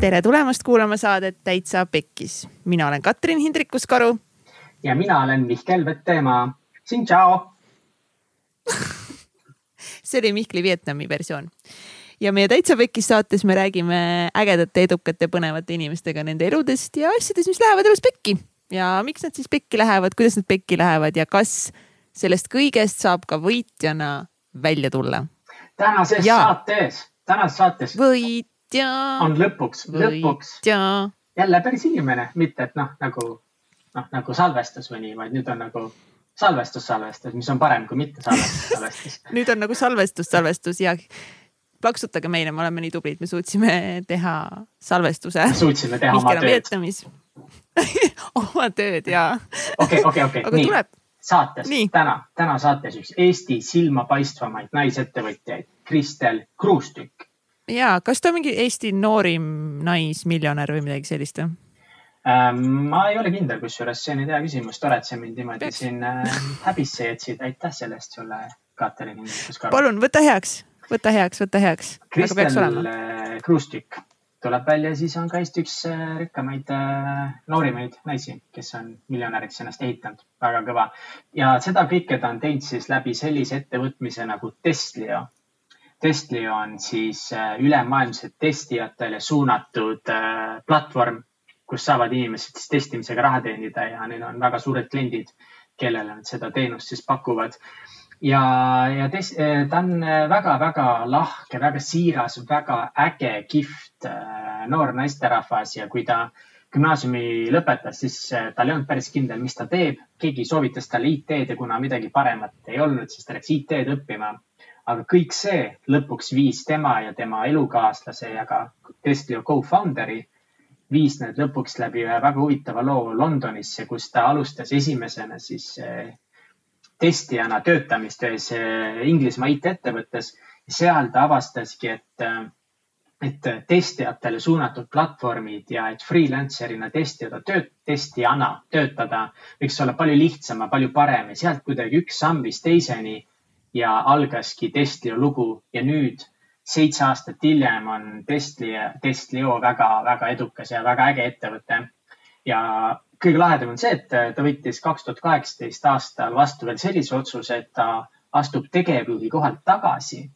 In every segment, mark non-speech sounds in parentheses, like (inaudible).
tere tulemast kuulama saadet Täitsa Pekkis. mina olen Katrin Hindrikus-Karu. ja mina olen Mihkel Vettemaa. Xin chao (laughs) see oli Mihkli Vietnami versioon. ja meie Täitsa Pekkis saates me räägime ägedate, edukate, põnevate inimestega nende eludest ja asjadest, mis lähevad elus pekki. ja miks nad siis pekki lähevad, kuidas nad pekki lähevad ja kas sellest kõigest saab ka võitjana välja tulla. tänases ja. saates, tänases saates. Võitja. on lõpuks, lõpuks jälle päris inimene, mitte et noh, nagu noh, nagu salvestus või nii, vaid nüüd on nagu salvestus, salvestus, mis on parem kui mitte salvestus, (laughs) salvestus nüüd on nagu salvestus, salvestus ja plaksutage meile, me oleme nii tublid, me suutsime teha salvestuse. suutsime teha oma tööd. (laughs) oma tööd ja. okei, okei, okei, nii tuleb saates Nii. täna, täna saates üks Eesti silmapaistvamaid naisettevõtjaid, Kristel Kruustükk. Ja kas ta on mingi Eesti noorim naismiljonär või midagi sellist või? Ähm, ma ei ole kindel, kusjuures see on hea küsimus, tore, et sa mind niimoodi Peaks. siin äh, häbisse jätsid, aitäh selle eest sulle, Katrin. palun võta heaks, võta heaks, võta heaks. Kristel Kruustükk tuleb välja, siis on ka Eesti üks äh, rikkamaid äh, noorimaid naisi, kes on miljonäriks ennast ehitanud, väga kõva. ja seda kõike ta on teinud siis läbi sellise ettevõtmise nagu Testlio. Testlio on siis äh, ülemaailmselt testijatele suunatud platvorm, kus saavad inimesed siis testimisega raha teenida ja neil on väga suured kliendid, kellele nad seda teenust siis pakuvad ja, ja tes, eh, ta on väga-väga lahke, väga siiras, väga äge, kihvt noor naisterahvas ja kui ta gümnaasiumi lõpetas, siis tal ei olnud päris kindel, mis ta teeb. keegi soovitas talle IT-d ja kuna midagi paremat ei olnud, siis ta läks IT-d õppima. Aga kõik see lõpuks viis tema ja tema elukaaslase ja ka Tesla co-founder'i viis need lõpuks läbi ühe väga huvitava loo Londonisse, kus ta alustas esimesena siis testijana töötamist ühes eh, Inglismaa IT-ettevõttes. seal ta avastaski, et, eh, et testijatele suunatud platvormid ja et freelancer'ina testida, tööd, testijana töötada võiks olla palju lihtsam ja palju parem ja sealt kuidagi üks samm viis teiseni ja algaski Testlio lugu ja nüüd seitse aastat hiljem on Testli, Testlio väga-väga edukas ja väga äge ettevõte. ja kõige lahedam on see, et ta võttis kaks tuhat kaheksateist aastal vastu veel sellise otsuse, et ta astub tegevjuhi kohalt tagasi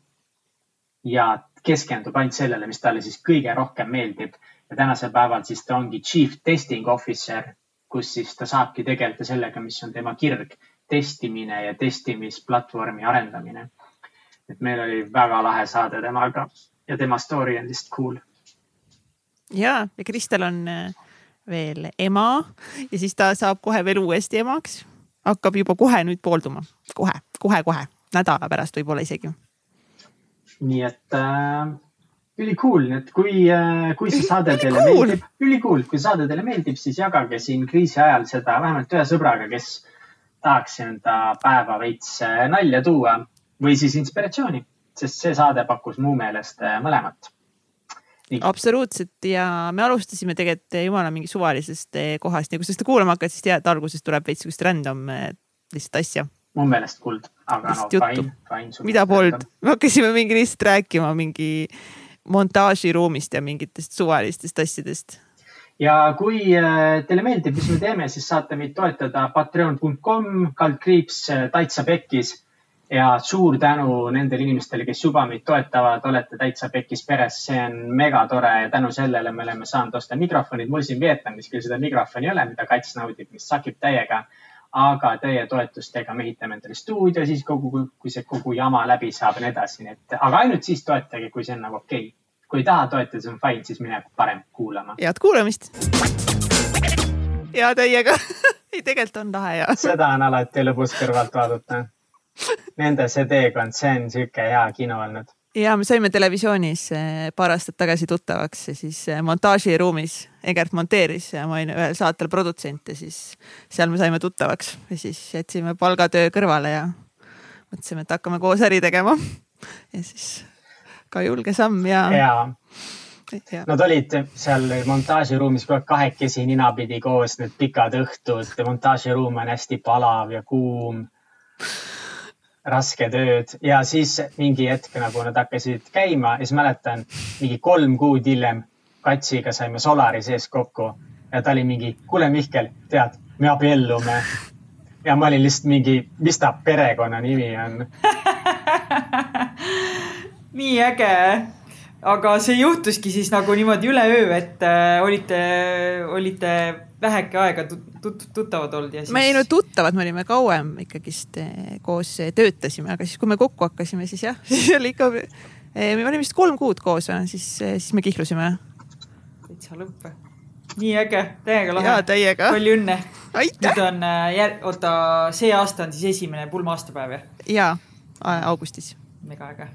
ja keskendub ainult sellele, mis talle siis kõige rohkem meeldib. ja tänasel päeval siis ta ongi chief testing officer, kus siis ta saabki tegeleda sellega, mis on tema kirg, testimine ja testimisplatvormi arendamine. et meil oli väga lahe saade temaga ja tema story on lihtsalt cool. ja, ja Kristel on äh, veel ema ja siis ta saab kohe veel uuesti emaks. hakkab juba kohe nüüd poolduma, kohe, kohe-kohe, nädala pärast võib-olla isegi. nii et äh, ülikool, et kui äh,, kui see saade teile cool. meeldib, ülikool, kui saade teile meeldib, siis jagage siin kriisi ajal seda vähemalt ühe sõbraga, kes tahaks enda päeva veits äh, nalja tuua või siis inspiratsiooni, sest see saade pakkus mu meelest äh, mõlemat. Absoluutselt ja me alustasime tegelikult jumala mingi suvalisest kohast. Ja kui sa seda kuulama hakkad, siis tead, alguses tuleb veits sihukest random lihtsalt asja. mu meelest kuld, aga no fine, fine. mida polnud, me hakkasime mingi lihtsalt rääkima mingi montaažiruumist ja mingitest suvalistest asjadest ja kui eh, teile meeldib, mis me teeme, siis saate meid toetada patreon.com kaldkriips Taitsa Pekkis. Ja suur tänu nendele inimestele, kes juba meid toetavad, olete täitsa pekis peres, see on megatore ja tänu sellele me oleme saanud osta mikrofonid. mul siin Vietnamis küll seda mikrofoni ei ole, mida kats naudib, mis sakib täiega. aga teie toetustega me ehitame endale stuudio, siis kogu, kui see kogu jama läbi saab ja nii edasi, nii et, aga ainult siis toetage, kui see on nagu okei. okay.. Kui ei taha toetada, see on fine, siis mine parem kuulama. head kuulamist. ja teiega (laughs) ei, tegelikult on lahe ja. seda on alati lõbus kõrvalt vaadata Nende see teekond, see on sihuke hea kino olnud. ja me saime televisioonis eh, paar aastat tagasi tuttavaks ja siis eh, montaažiruumis Egert monteeris ja ma olin ühel saatel produtsent ja siis seal me saime tuttavaks ja siis jätsime palgatöö kõrvale ja mõtlesime, et hakkame koos äri tegema. ja siis ka julge samm ja. ja Nad olid seal montaažiruumis kogu aeg kahekesi ninapidi koos, need pikad õhtud, montaažiruum on hästi palav ja kuum. Raske tööd ja siis mingi hetk nagu nad hakkasid käima ja siis mäletan mingi kolm kuud hiljem Katsiga saime Solari sees kokku. Ja ta oli mingi, kuule Mihkel, tead, me abiellume. ja ma olin lihtsalt mingi, mis ta perekonnanimi on (laughs) nii äge aga see juhtuski siis nagu niimoodi üleöö, et äh, olite, olite väheke aega tut, tut, tuttavad olnud ja siis. me ei no tuttavad, me olime kauem ikkagist eh, koos eh, töötasime, aga siis, kui me kokku hakkasime, siis jah, (laughs) siis oli ikka eh,, me olime vist kolm kuud koos, siis, siis me kihlusime. täitsa lõpp. nii äge, täiega lahe. ja täiega. palju õnne. nüüd on äh, jär-, oota, see aasta on siis esimene pulma aastapäev jah? ja, augustis. mega äge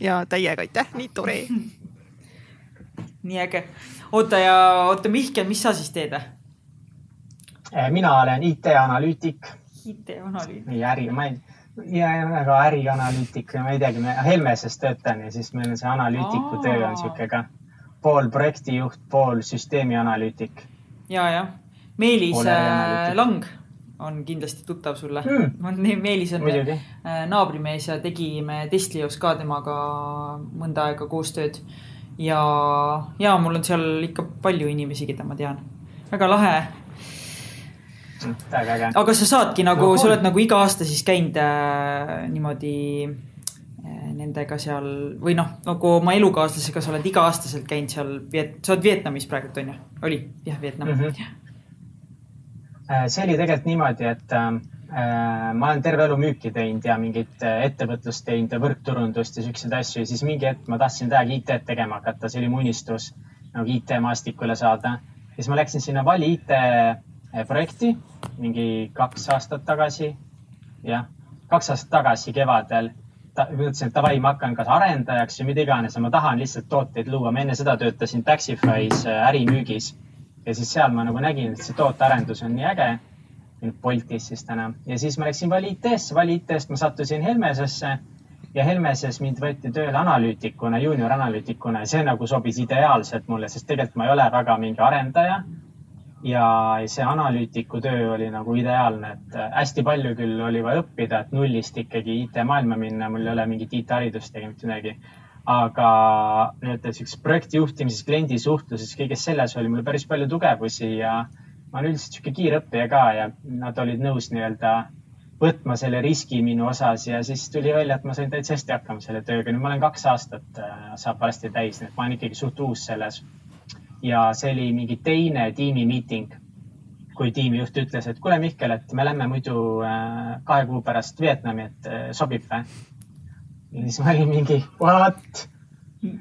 ja täiega aitäh, nii tore (laughs) nii äge. oota ja oota, Mihkel, mis sa siis teed? Eh, mina olen IT-analüütik. IT-analüütik. ei äri, ma ei, ja, väga ärianalüütik, ma ei teagi, Helmeses töötan ja siis meil on see analüütiku Aa. töö on sihuke ka pool projektijuht, pool süsteemianalüütik. ja, jah. Meelis äh, Lang on kindlasti tuttav sulle mm.. Meelis on Muidugi. Äh, naabrimees ja tegime Testlios ka temaga mõnda aega koostööd. ja, ja mul on seal ikka palju inimesi, keda ma tean. väga lahe aga sa saadki nagu no,, sa oled nagu iga aasta siis käinud äh, niimoodi äh, nendega seal või noh, nagu oma elukaaslasega sa oled iga-aastaselt käinud seal, sa oled Vietnamis praegult on ju? oli jah, Vietnam mm. -hmm see oli tegelikult niimoodi, et äh, ma olen terve elu müüki teinud ja mingit äh, ettevõtlust teinud ja võrkturundust ja siukseid asju ja siis mingi hetk ma tahtsin täiega IT-d tegema hakata, see oli mu unistus nagu IT-maastikule saada. ja siis ma läksin sinna Vali IT projekti mingi kaks aastat tagasi. jah, kaks aastat tagasi kevadel ta, mõtlesin, et davai, ma hakkan kas arendajaks või mida iganes ja ma tahan lihtsalt tooteid luua. ma enne seda töötasin Taxify's ärimüügis ja siis seal ma nagu nägin, et see tootearendus on nii äge. Boltis siis täna ja siis ma läksin Vali IT-sse, Vali IT-st ma sattusin Helmesesse ja Helmeses mind võeti tööle analüütikuna, juunior analüütikuna ja see nagu sobis ideaalselt mulle, sest tegelikult ma ei ole väga mingi arendaja. ja see analüütiku töö oli nagu ideaalne, et hästi palju küll oli vaja õppida, et nullist ikkagi IT-maailma minna, mul ei ole mingit IT-haridust ega mitte midagi aga nii-öelda siukses projekti juhtimises, kliendi suhtluses, kõiges selles oli mul päris palju tugevusi ja ma olen üldiselt sihuke kiirõppija ka ja nad olid nõus nii-öelda võtma selle riski minu osas ja siis tuli välja, et ma sain täitsa hästi hakkama selle tööga. nüüd ma olen kaks aastat, äh, saab varsti täis, nii et ma olen ikkagi suht uus selles. ja see oli mingi teine tiimimiiting, kui tiimijuht ütles, et kuule, Mihkel, et me lähme muidu äh, kahe kuu pärast Vietnami, et äh, sobib või? Ja siis ma olin mingi what,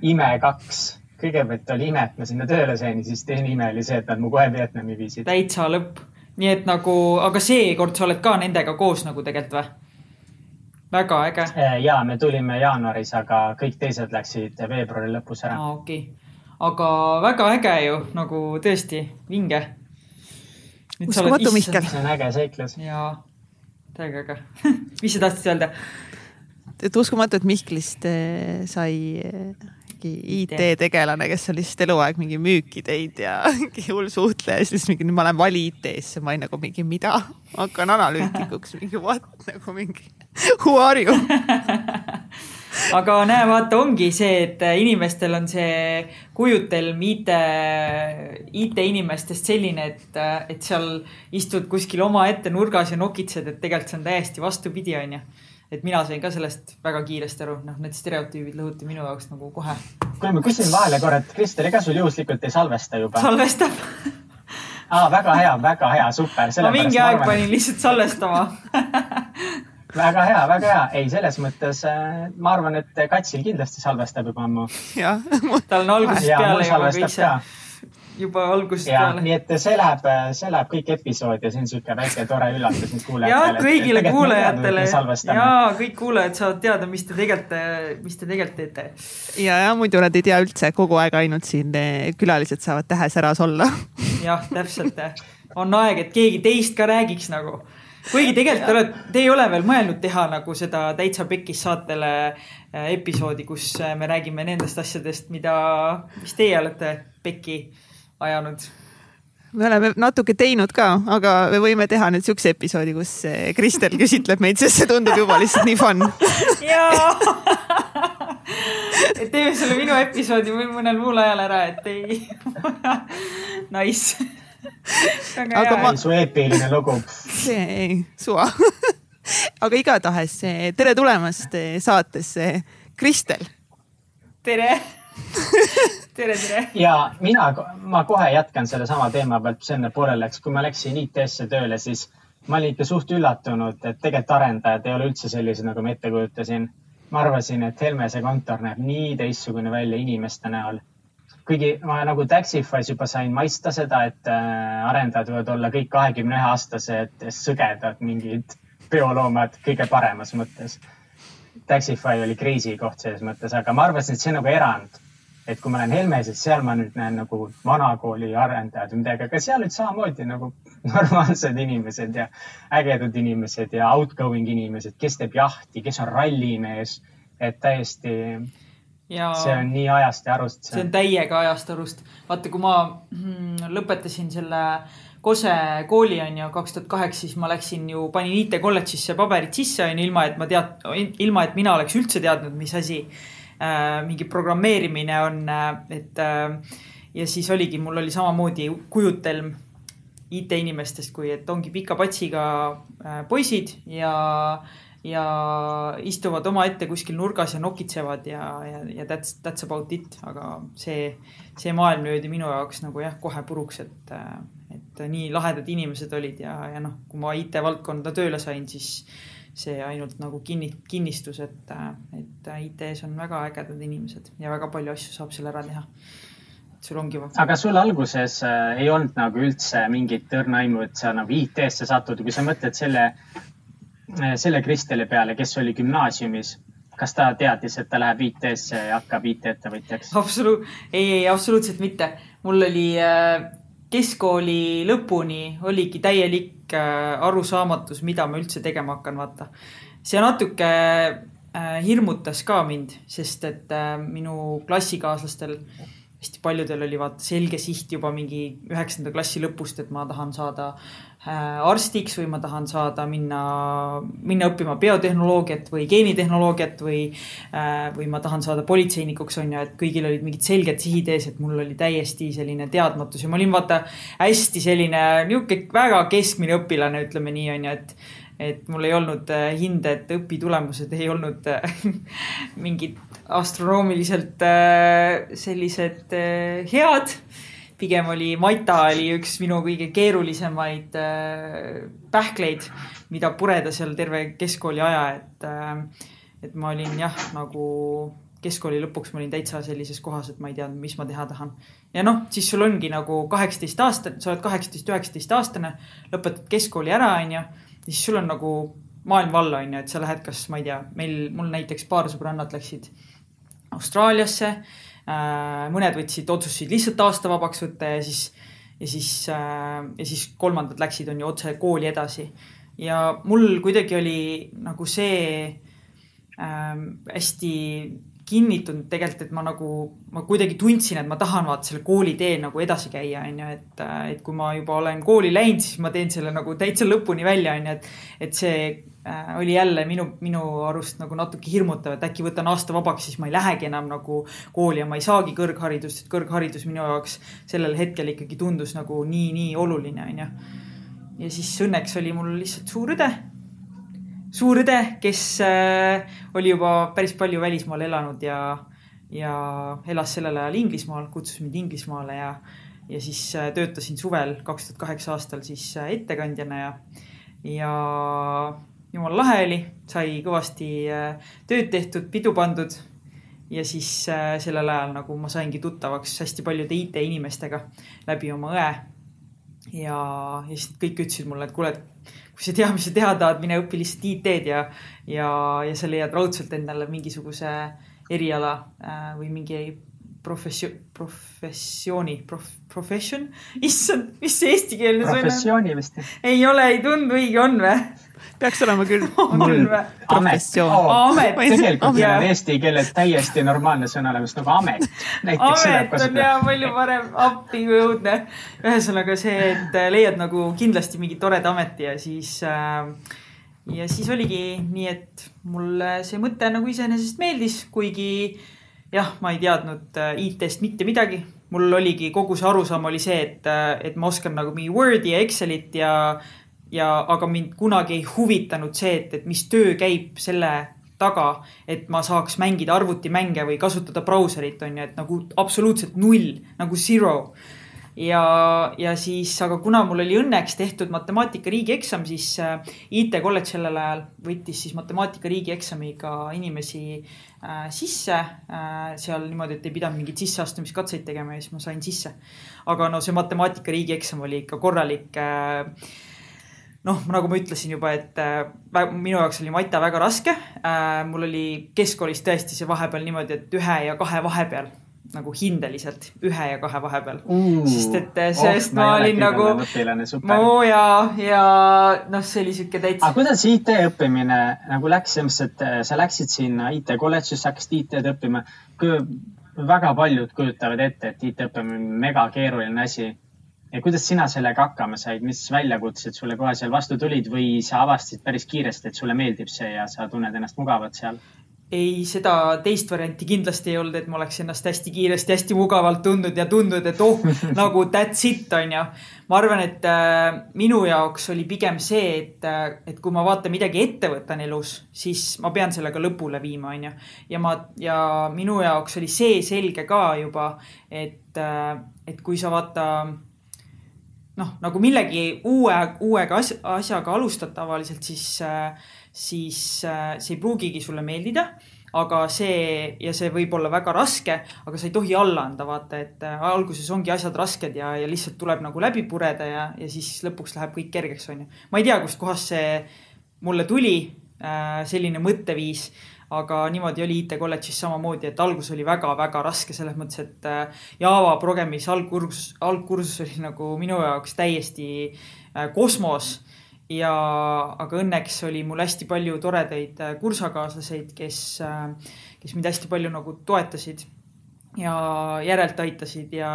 ime kaks. kõigepealt oli ime, et ma sinna tööle sain ja siis teine ime oli see, et nad mu kohe Vietnami viisid. täitsa lõpp. nii et nagu, aga seekord sa oled ka nendega koos nagu tegelikult või? väga äge. Äh, ja me tulime jaanuaris, aga kõik teised läksid veebruari lõpus ära. aa, okei okay.. aga väga äge ju nagu tõesti vinge. uskumatu, Mihkel. see on äge seiklus. jaa, täiega äge (laughs) mis sa tahtsid öelda? Et uskumatu, et Mihklist eh, sai eh, IT-tegelane, kes on lihtsalt eluaeg mingi müüki teinud ja (laughs) mingi hull suhtleja, siis mingi nüüd ma lähen vali IT-sse, ma olin nagu mingi mida, hakkan analüütikuks, mingi what nagu mingi (laughs) who are you? (laughs) Aga näe, vaata, ongi see, et inimestel on see kujutelm IT, IT-inimestest selline, et, et seal istud kuskil omaette nurgas ja nokitsed, et tegelikult see on täiesti vastupidi, onju et mina sain ka sellest väga kiiresti aru, noh, need stereotüübid lõhuti minu jaoks nagu kohe. kuule, ma küsin vahele korra, et Kristel, ega sul juhuslikult ei salvesta juba? salvestab aa, väga hea, väga hea, super. ma mingi aeg arvan, panin lihtsalt salvestama (laughs) väga hea, väga hea. ei, selles mõttes äh, ma arvan, et Katsil kindlasti salvestab juba ammu. (laughs) tal on algusest peale juba kõik see juba algusest peale. nii et see läheb, see läheb kõik episood ja see on niisugune väike tore üllatus nüüd kuulajatele. ja kõigile et, kuulajatele ja kõik kuulajad saavad teada, mis te tegelikult, mis te tegelikult teete. ja, ja muidu nad ei tea üldse, kogu aeg ainult siin eh, külalised saavad tähesäras olla. jah, täpselt. on aeg, et keegi teist ka räägiks nagu kuigi tegelikult te olete, te ei ole veel mõelnud teha nagu seda Täitsa Pekkis saatele eh, episoodi, kus eh, me räägime nendest asjadest, mida, mis teie olete pekki ajanud? me oleme natuke teinud ka, aga me võime teha nüüd siukse episoodi, kus eh, Kristel (laughs) küsitleb meid, sest see tundub juba lihtsalt nii fun. (laughs) et teeme selle minu episoodi või mõnel muul ajal ära, et ei (laughs) Nice. aga ma. su eepiline lugu. see, ei, suva aga igatahes tere tulemast saatesse, Kristel. tere tere, tere. ja mina, ma kohe jätkan sellesama teema pealt, mis enne pooleli läks, kui ma läksin IT-sse tööle, siis ma olin ikka suht üllatunud, et tegelikult arendajad ei ole üldse sellised, nagu ma ette kujutasin. ma arvasin, et Helmese kontor näeb nii teistsugune välja inimeste näol. kuigi ma nagu Taxify's juba sain maista seda, et äh, arendajad võivad olla kõik kahekümne ühe aastased sõgedad, mingid bioloomad kõige paremas mõttes. Taxify oli kriisi koht selles mõttes, aga ma arvasin, et see on nagu erand et kui ma olen Helmes, et seal ma nüüd näen nagu vanakooli arendajad või midagi, aga seal olid samamoodi nagu (laughs) normaalsed inimesed ja ägedad inimesed ja outgoing inimesed, kes teeb jahti, kes on rallimees, et täiesti ja see on nii ajast ja arust. see on täiega ajast arust. vaata, kui ma mm, lõpetasin selle Kose kooli on ju kaks tuhat kaheksa, siis ma läksin ju, panin IT-kolledžisse paberid sisse on ju, ilma et ma tead, ilma et mina oleks üldse teadnud, mis asi mingi programmeerimine on, äh, et äh, ja siis oligi, mul oli samamoodi kujutelm IT-inimestest, kui et ongi pika patsiga poisid ja, ja istuvad omaette kuskil nurgas ja nokitsevad ja, ja, ja that's, that's about it, aga see, see maailm löödi minu jaoks nagu jah, kohe puruks, et, et nii lahedad inimesed olid ja, ja noh, kui ma IT-valdkonda tööle sain, siis see ainult nagu kinni, kinnistus, et, et IT-s on väga ägedad inimesed ja väga palju asju saab seal ära teha. sul ongi. aga sul alguses äh, ei olnud nagu üldse mingit õrna aimu, et sa nagu IT-sse satud, kui sa mõtled selle äh,, selle Kristeli peale, kes oli gümnaasiumis kas ta teadis, et ta läheb IT-sse ja hakkab IT-ettevõtjaks? absoluut, ei, ei absoluutselt mitte. mul oli äh, keskkooli lõpuni oligi täielik äh, arusaamatus, mida ma üldse tegema hakkan, vaata. see natuke äh, hirmutas ka mind, sest et äh, minu klassikaaslastel hästi paljudel oli vaata selge siht juba mingi üheksanda klassi lõpust, et ma tahan saada äh, arstiks või ma tahan saada minna, minna õppima biotehnoloogiat või geenitehnoloogiat või äh,, või ma tahan saada politseinikuks on ju, et kõigil olid mingid selged sihid ees, et mul oli täiesti selline teadmatus ja ma olin vaata hästi selline niisugune väga keskmine õpilane, ütleme nii on ju, et et mul ei olnud äh, hinded, õpitulemused ei olnud äh, (laughs) mingid astronoomiliselt äh, sellised head. Pigem oli Maita oli üks minu kõige keerulisemaid pähkleid, mida pureda seal terve keskkooli aja, et, et ma olin jah, nagu keskkooli lõpuks ma olin täitsa sellises kohas, et ma ei teadnud, mis ma teha tahan. ja noh, siis sul ongi nagu kaheksateist aastat, sa oled kaheksateist, üheksateist aastane, lõpetad keskkooli ära, onju ja siis sul on nagu maailm valla, on ju, et sa lähed, kas ma ei tea, meil, mul näiteks paar sõbrannat läksid Austraaliasse äh,. Mõned võtsid, otsustasid lihtsalt aasta vabaks võtta ja siis, ja siis äh,, ja siis kolmandad läksid, on ju, otse kooli edasi. ja mul kuidagi oli nagu see äh, hästi kinnitunud tegelikult, et ma nagu, ma kuidagi tundsin, et ma tahan vaata selle koolitee nagu edasi käia, on ju, et, et kui ma juba olen kooli läinud, siis ma teen selle nagu täitsa lõpuni välja, on ju, et, et see äh, oli jälle minu, minu arust nagu natuke hirmutav, et äkki võtan aasta vabaks, siis ma ei lähegi enam nagu kooli ja ma ei saagi kõrgharidust, et kõrgharidus minu jaoks sellel hetkel ikkagi tundus nagu nii, nii oluline, on ju. ja siis õnneks oli mul lihtsalt suur õde suur õde, kes äh, oli juba päris palju välismaal elanud ja, ja elas sellel ajal Inglismaal, kutsus mind Inglismaale ja, ja siis äh, töötasin suvel kaks tuhat kaheksa aastal siis äh, ettekandjana ja, ja jumala lahe oli, sai kõvasti tööd tehtud, pidu pandud ja siis sellel ajal nagu ma saingi tuttavaks hästi paljude IT-inimestega läbi oma õe. ja, ja siis kõik ütlesid mulle, et kuule, et kui sa tead, mis sa teha tahad, mine õpi lihtsalt IT-d ja, ja, ja sa leiad raudselt endale mingisuguse eriala äh, või mingi professio-, professiooni prof,, profession, issand, mis see eestikeelne sõna on? professiooni vist. ei ole, ei tundu õige, on või? peaks olema küll. (laughs) professioon oh,. amet. tegelikult meil on eesti keeles täiesti normaalne sõna olemas nagu amet. amet on ja palju parem, appi kui õudne. ühesõnaga see, et leiad nagu kindlasti mingi toreda ameti ja siis äh, ja siis oligi nii, et mulle see mõte nagu iseenesest meeldis, kuigi jah, ma ei teadnud äh, IT-st mitte midagi. mul oligi kogu see arusaam oli see, et, äh, et ma oskan nagu mingi Wordi ja Excelit ja, ja aga mind kunagi ei huvitanud see, et, et mis töö käib selle taga, et ma saaks mängida arvutimänge või kasutada brauserit, on ju, et nagu absoluutselt null, nagu zero ja, ja siis, aga kuna mul oli õnneks tehtud matemaatika riigieksam, siis äh, IT kolledž sellel ajal võttis siis matemaatika riigieksamiga inimesi äh, sisse äh,. seal niimoodi, et ei pidanud mingeid sisseastumiskatseid tegema ja siis ma sain sisse. aga no see matemaatika riigieksam oli ikka korralik äh, noh, nagu ma ütlesin juba, et äh, minu jaoks oli mata väga raske äh,. mul oli keskkoolis tõesti see vahepeal niimoodi, et ühe ja kahe vahepeal nagu hindeliselt ühe ja kahe vahepeal uh,. sest et eh, sest oh, ma olin nagu, oo ja, ja noh, see oli sihuke täitsa. aga kuidas IT õppimine nagu läks, selles mõttes, et eh, sa läksid sinna IT kolledžisse, hakkasid IT-d õppima. väga paljud kujutavad ette, et IT õppimine on mega keeruline asi. ja kuidas sina sellega hakkama said, mis väljakutsed sulle kohe seal vastu tulid või sa avastasid päris kiiresti, et sulle meeldib see ja sa tunned ennast mugavalt seal? Ei, seda teist varianti kindlasti ei olnud, et ma oleks ennast hästi kiiresti, hästi mugavalt tundnud ja tundnud, et oh, (laughs) nagu that's it, on ju. ma arvan, et äh, minu jaoks oli pigem see, et äh,, et kui ma vaatan midagi ette võtan elus, siis ma pean sellega lõpule viima, on ju. ja ma, ja minu jaoks oli see selge ka juba, et äh,, et kui sa vaata noh, nagu millegi uue, uuega asjaga alustad tavaliselt, siis äh, siis äh, see ei pruugigi sulle meeldida aga see ja see võib olla väga raske, aga sa ei tohi alla anda, vaata, et äh, alguses ongi asjad rasked ja, ja lihtsalt tuleb nagu läbi pureda ja, ja siis lõpuks läheb kõik kergeks, onju. ma ei tea, kustkohast see mulle tuli, äh, selline mõtteviis, aga niimoodi oli IT kolledžis samamoodi, et algus oli väga-väga raske selles mõttes, et Java programmis algkursus, algkursus oli nagu minu jaoks täiesti kosmos ja, aga õnneks oli mul hästi palju toredaid äh, kursakaaslaseid, kes, äh, kes mind hästi palju nagu toetasid ja järelt aitasid ja,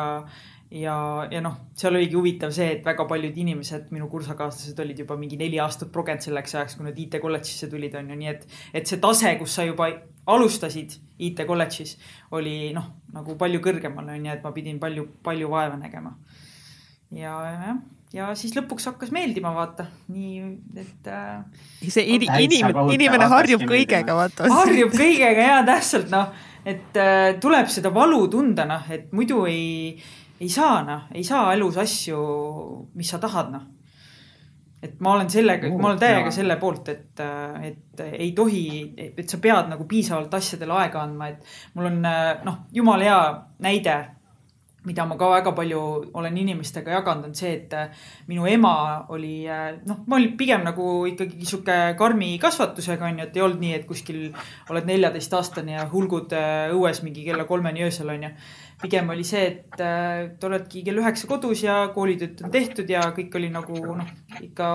ja, ja noh, seal oligi huvitav see, et väga paljud inimesed, minu kursakaaslased olid juba mingi neli aastat progenud selleks ajaks, kui nad IT kolledžisse tulid, on ju, nii et, et see tase, kus sa juba alustasid IT kolledžis, oli noh, nagu palju kõrgemal, on ju, et ma pidin palju, palju vaeva nägema. ja jah ja siis lõpuks hakkas meeldima, vaata, nii et äh,. see in, inimene, inimene harjub kõigega, vaata. harjub kõigega ja täpselt noh, et äh, tuleb seda valu tunda, noh, et muidu ei, ei saa, noh, ei saa elus asju, mis sa tahad, noh. et ma olen sellega, ma olen täiega selle poolt, et, äh, et ei tohi, et sa pead nagu piisavalt asjadele aega andma, et mul on äh, noh, jumala hea näide mida ma ka väga palju olen inimestega jaganud, on see, et äh, minu ema oli äh, noh, ma olin pigem nagu ikkagi sihuke karmi kasvatusega onju, et ei olnud nii, et kuskil oled neljateistaastane ja hulgud äh, õues mingi kella kolmeni öösel onju. pigem oli see, et oledki kell üheksa kodus ja koolitööd on tehtud ja kõik oli nagu noh, ikka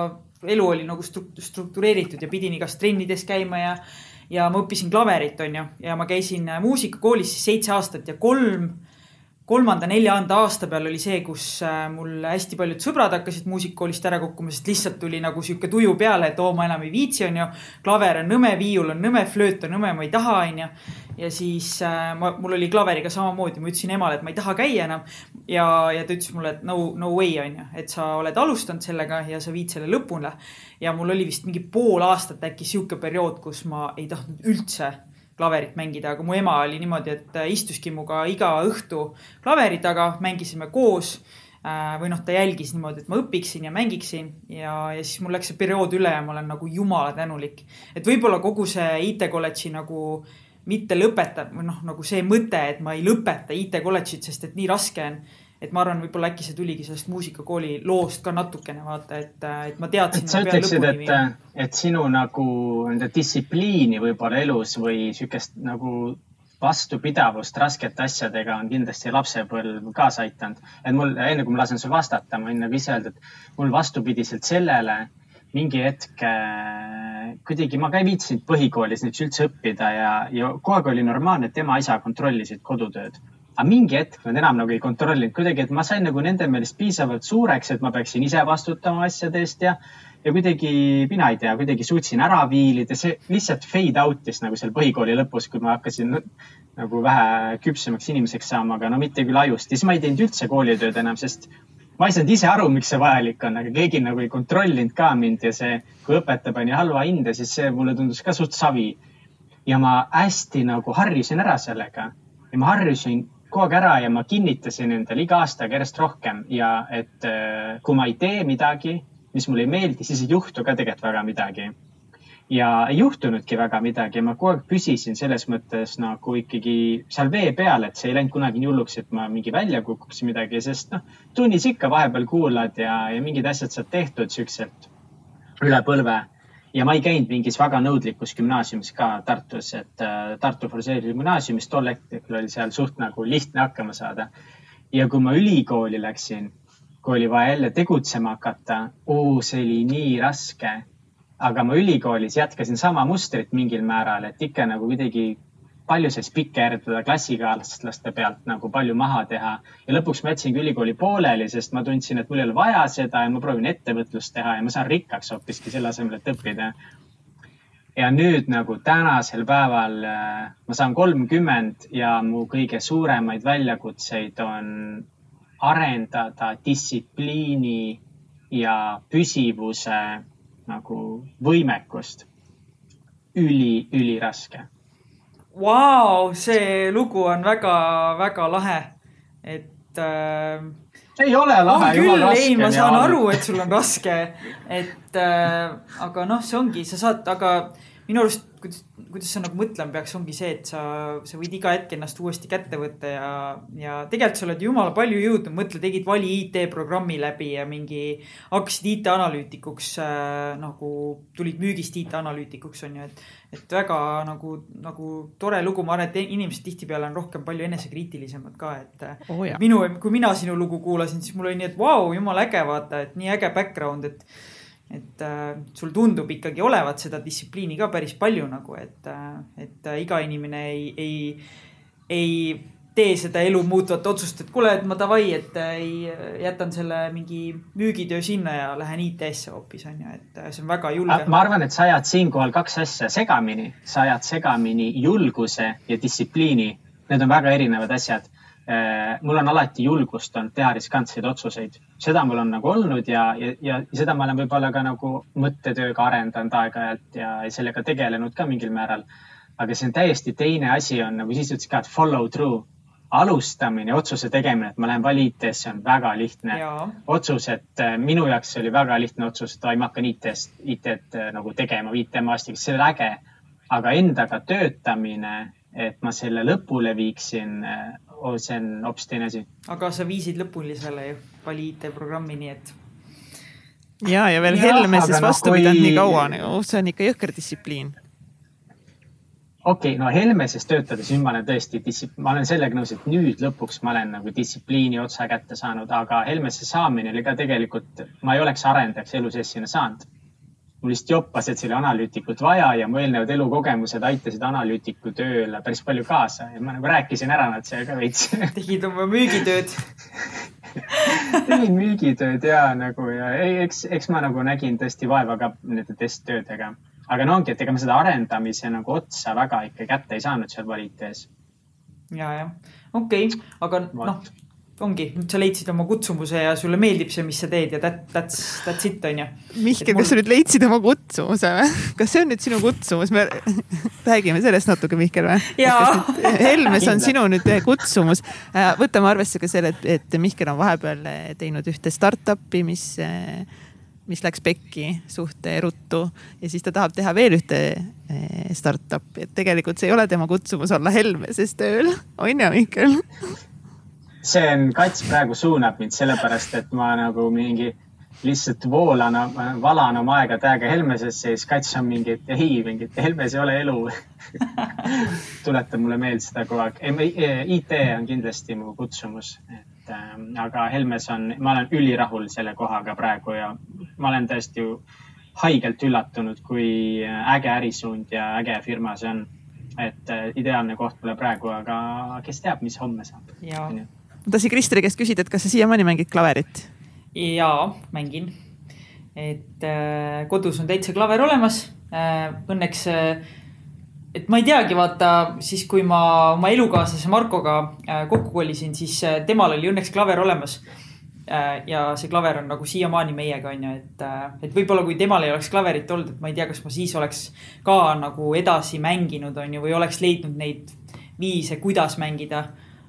elu oli nagu struktureeritud ja pidin igas trennides käima ja ja ma õppisin klaverit, onju, ja ma käisin muusikakoolis siis seitse aastat ja kolm kolmanda-neljanda aasta peal oli see, kus äh, mul hästi paljud sõbrad hakkasid muusikakoolist ära kukkuma, sest lihtsalt tuli nagu sihuke tuju peale, et oo, ma enam ei viitsi, onju. klaver on nõme, viiul on nõme, flööt on nõme, ma ei taha, onju. ja siis äh, ma, mul oli klaveriga samamoodi, ma ütlesin emale, et ma ei taha käia enam. ja, ja ta ütles mulle, et no, no way onju, et sa oled alustanud sellega ja sa viid selle lõpule. ja mul oli vist mingi pool aastat äkki sihuke periood, kus ma ei tahtnud üldse klaverit mängida, aga mu ema oli niimoodi, et äh, istuski minuga iga õhtu klaveri taga, mängisime koos äh, või noh, ta jälgis niimoodi, et ma õpiksin ja mängiksin ja, ja siis mul läks see periood üle ja ma olen nagu jumala tänulik. et võib-olla kogu see IT kolledži nagu mitte lõpetab või noh, nagu see mõte, et ma ei lõpeta IT kolledžit, sest et nii raske on et ma arvan, võib-olla äkki see tuligi sellest muusikakooli loost ka natukene vaata, et, et ma teadsin. et sa ütleksid, et, et sinu nagu nende distsipliini võib-olla elus või sihukest nagu vastupidavust raskete asjadega on kindlasti lapsepõlv kaasa aidanud. et mul, enne kui ma lasen sul vastata, ma võin nagu ise öelda, et mul vastupidiselt sellele mingi hetk äh, kuidagi ma ka ei viitsinud põhikoolis näiteks üldse õppida ja, ja kogu aeg oli normaalne, et ema-isa kontrollisid kodutööd aga mingi hetk nad enam nagu ei kontrollinud kuidagi, et ma sain nagu nende meelest piisavalt suureks, et ma peaksin ise vastutama asjade eest ja, ja kuidagi, mina ei tea, kuidagi suutsin ära viilida, see lihtsalt fade out'is nagu seal põhikooli lõpus, kui ma hakkasin nagu vähe küpsemaks inimeseks saama, aga no mitte küll ajust. ja siis ma ei teinud üldse koolitööd enam, sest ma ei saanud ise aru, miks see vajalik on, aga keegi nagu ei kontrollinud ka mind ja see, kui õpetaja pani halva hinde, siis see mulle tundus ka suht savi. ja ma hästi nagu harjusin ära sellega ja ma harjusin kogu aeg ära ja ma kinnitasin endale iga aastaga järjest rohkem ja et äh, kui ma ei tee midagi, mis mulle ei meeldi, siis ei juhtu ka tegelikult väga midagi. ja ei juhtunudki väga midagi ma kogu aeg püsisin selles mõttes nagu ikkagi seal vee peal, et see ei läinud kunagi nii hulluks, et ma mingi välja kukuks midagi, sest noh, tunnis ikka vahepeal kuulad ja, ja mingid asjad saad tehtud siukselt üle põlve ja ma ei käinud mingis väga nõudlikus gümnaasiumis ka Tartus, et äh, Tartu Forseri gümnaasiumis tol hetkel oli seal suht nagu lihtne hakkama saada. ja kui ma ülikooli läksin, kui oli vaja jälle tegutsema hakata, see oli nii raske. aga ma ülikoolis jätkasin sama mustrit mingil määral, et ikka nagu kuidagi palju sai spikerdada klassikaaslaste pealt nagu palju maha teha. Ja lõpuks ma jätsingi ülikooli pooleli, sest ma tundsin, et mul ei ole vaja seda ja ma proovin ettevõtlust teha ja ma saan rikkaks hoopiski selle asemel, et õppida. ja nüüd nagu tänasel päeval äh, ma saan kolmkümmend ja mu kõige suuremaid väljakutseid on arendada distsipliini ja püsivuse nagu võimekust. Üli, üliraske Vau, see lugu on väga-väga lahe, et äh,. ei ole lahe, jumala raske. ei, ma saan aru, et sul on raske, et äh, aga noh, see ongi, sa saad, aga minu arust kuidas, kuidas sa nagu mõtlema peaks, ongi see, et sa, sa võid iga hetk ennast uuesti kätte võtta ja, ja tegelikult sa oled jumala palju jõudnud, mõtle, tegid vali IT-programmi läbi ja mingi hakkasid IT-analüütikuks äh, nagu tulid müügist IT-analüütikuks on ju, et, et väga nagu, nagu tore lugu, ma arvan, et inimesed tihtipeale on rohkem palju enesekriitilisemad ka, et oh, minu, kui mina sinu lugu kuulasin, siis mul oli nii, et vau, jumala äge, vaata, et nii äge background, et et äh, sul tundub ikkagi olevat seda distsipliini ka päris palju nagu, et äh,, et äh, iga inimene ei, ei, ei tee seda elu muutvat otsust, et kuule, et ma davai, et äh, ei, jätan selle mingi müügitöö sinna ja lähen IT-sse hoopis on ju, et äh, see on väga julge. ma arvan, et sa ajad siinkohal kaks asja segamini, sa ajad segamini julguse ja distsipliini. Need on väga erinevad asjad Äh, mul on alati julgust olnud teha riskantseid otsuseid, seda mul on nagu olnud ja, ja, ja seda ma olen võib-olla ka nagu mõttetööga arendanud aeg-ajalt ja sellega tegelenud ka mingil määral. aga see on täiesti teine asi on nagu siis ütlesid ka, et follow through, alustamine, otsuse tegemine, et ma lähen vali-IT-sse on väga lihtne ja. otsus, et äh, minu jaoks oli väga lihtne otsus, et ma hakkan IT-st, IT-d äh, nagu tegema IT-maastikus, see oli äge. aga endaga töötamine, et ma selle lõpule viiksin see on hoopis teine asi. aga sa viisid lõpuni selle ju, vali IT-programmi, nii et. ja, ja veel Helmeses no, vastu pidanud kui... nii kaua, nagu see on ikka jõhker distsipliin. okei okay,, no Helmeses töötades nüüd ma olen tõesti, ma olen sellega nõus, et nüüd lõpuks ma olen nagu distsipliini otsa kätte saanud, aga Helmesse saamine oli ka tegelikult, ma ei oleks arendajaks elu sees sinna saanud mul lihtsalt joppas, et see oli analüütikut vaja ja mu eelnevad elukogemused aitasid analüütiku tööle päris palju kaasa ja ma nagu rääkisin ära nad seal ka veits. (laughs) tegid oma müügitööd (laughs) tegin müügitööd ja nagu ja ei, eks, eks ma nagu nägin tõesti vaeva ka nende testtöödega. aga no ongi, et ega ma seda arendamise nagu otsa väga ikka kätte ei saanud seal valitees. ja, jah, okei okay., aga noh ongi, nüüd sa leidsid oma kutsumuse ja sulle meeldib see, mis sa teed ja that, that's, that's it on ju. Mihkel mul..., kas sa nüüd leidsid oma kutsumuse või? (laughs) kas see on nüüd sinu kutsumus, me (laughs) räägime sellest natuke, Mihkel või? Helmes on sinu nüüd kutsumus. Äh, võtame arvesse ka selle, et, et Mihkel on vahepeal äh, teinud ühte startup'i, mis, äh, mis läks pekki suht ruttu ja siis ta tahab teha veel ühte startup'i, et tegelikult see ei ole tema kutsumus olla Helmeses tööl, (laughs) on ju, Mihkel? See on, Kats praegu suunab mind sellepärast, et ma nagu mingi lihtsalt voolan, valan oma aega täiega Helmesesse ja siis Kats on mingi, et ei, mingi, et Helmes ei ole elu (laughs) tuletab mulle meelde seda kogu aeg. IT on kindlasti mu kutsumus, et äh, aga Helmes on, ma olen ülirahul selle kohaga praegu ja ma olen tõesti haigelt üllatunud, kui äge ärisuund ja äge firma see on et ideaalne koht pole praegu, aga kes teab, mis homme saab. Ma tahtsin Kristeri käest küsida, et kas sa siiamaani mängid klaverit? jaa, mängin. et äh, kodus on täitsa klaver olemas äh,. Õnneks äh, et ma ei teagi, vaata siis, kui ma oma elukaaslase Markoga äh, kokku kolisin, siis äh, temal oli õnneks klaver olemas äh,. ja see klaver on nagu siiamaani meiega, on ju, et, äh, et võib-olla kui temal ei oleks klaverit olnud, et ma ei tea, kas ma siis oleks ka nagu edasi mänginud, on ju, või oleks leidnud neid viise, kuidas mängida.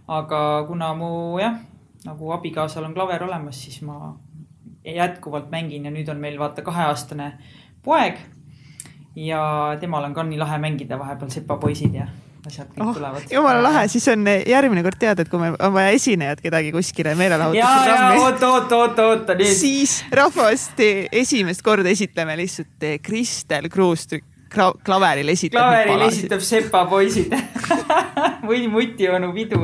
Aga kuna mu jah, nagu abikaasal on klaver olemas, siis ma jätkuvalt mängin ja nüüd on meil vaata kaheaastane poeg ja temal on ka nii lahe mängida vahepeal sepapoisid ja asjad kõik oh, tulevad. jumala lahe, siis on järgmine kord teada, et kui meil on vaja esinejat kedagi kuskile meelelahutusprogrammi. oot, oot, oot, oot, (laughs) nüüd. siis rahvast esimest korda esitleme lihtsalt eh, Kristel Kruust klaveril esitab. klaveril esitab sepapoisid (laughs) või mutionu pidu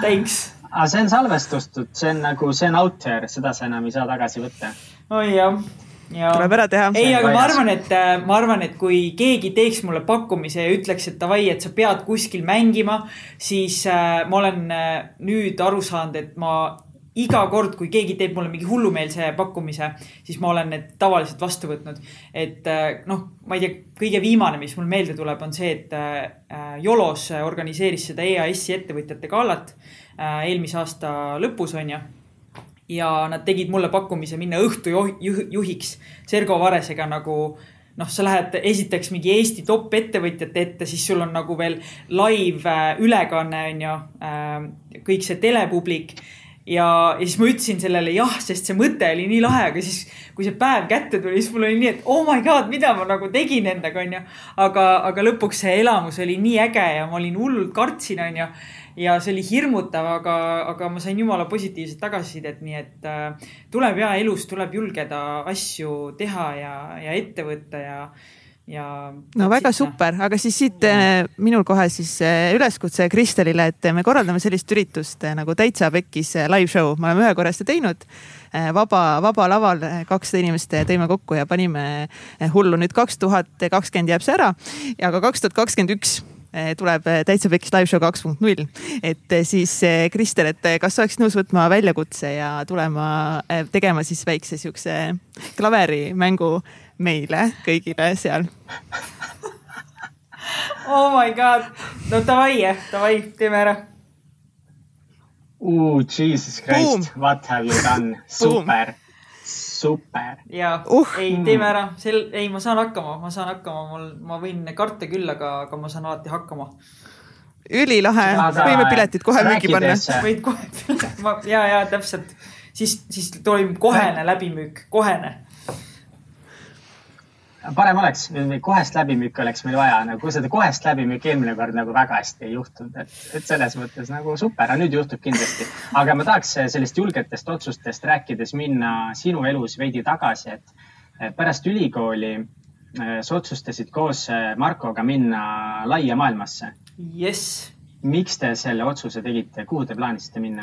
Thanks. aga see on salvestatud, see on nagu, see on out there, seda sa enam ei saa tagasi võtta. oi jah tuleb ära teha. ei, aga ma arvan, et äh, ma arvan, et kui keegi teeks mulle pakkumise ja ütleks, et davai, et sa pead kuskil mängima, siis äh, ma olen äh, nüüd aru saanud, et ma iga kord, kui keegi teeb mulle mingi hullumeelse pakkumise, siis ma olen need tavaliselt vastu võtnud. et äh, noh, ma ei tea, kõige viimane, mis mul meelde tuleb, on see, et äh, Jolos organiseeris seda EAS-i ettevõtjate galat äh, eelmise aasta lõpus, on ju ja nad tegid mulle pakkumise minna õhtujuhiks Sergo Varesega nagu noh, sa lähed esiteks mingi Eesti top ettevõtjate ette, siis sul on nagu veel live äh, ülekanne on ju, äh, kõik see telepublik ja, ja siis ma ütlesin sellele jah, sest see mõte oli nii lahe, aga siis kui see päev kätte tuli, siis mul oli nii, et oh my god, mida ma nagu tegin endaga, onju. aga, aga lõpuks see elamus oli nii äge ja ma olin hullult kartsin, onju ja see oli hirmutav, aga, aga ma sain jumala positiivset tagasisidet, nii et äh, tuleb ja elus tuleb julgeda asju teha ja, ja ette võtta ja ja. no väga noh. super, aga siis siit äh, minul kohe siis äh, üleskutse Kristelile, et me korraldame sellist üritust äh, nagu Täitsa Pekkis live show, me oleme ühe korra seda teinud vaba, vaba laval kakssada inimest tõime kokku ja panime hullu nüüd kaks tuhat kakskümmend jääb see ära ja ka kaks tuhat kakskümmend üks tuleb Täitsa Pekkis live show kaks punkt null. et siis Kristel, et kas sa oleksid nõus võtma väljakutse ja tulema tegema siis väikse siukse klaverimängu meile kõigile seal. Oh my god, no davai, davai, teeme ära. Uh, Jesus Christ, what have you done? super. Super. ja uh. ei, teeme ära, sel, ei, ma saan hakkama, ma saan hakkama, mul, ma võin karta küll, aga, aga ma saan alati hakkama. ülilahe, võime piletid kohe müüki panna. võid kohe, (laughs) ja, ja täpselt, siis, siis toimub kohene läbimüük, kohene parem oleks, kohest läbimüüki oleks meil vaja, nagu seda kohest läbimüüki eelmine kord nagu väga hästi ei juhtunud, et, et selles mõttes nagu super, aga nüüd juhtub kindlasti. aga ma tahaks sellist julgetest otsustest rääkides minna sinu elus veidi tagasi, et pärast ülikooli äh, sa otsustasid koos Markoga minna laia maailmasse. jess. miks te selle otsuse tegite, kuhu te plaanisite minna?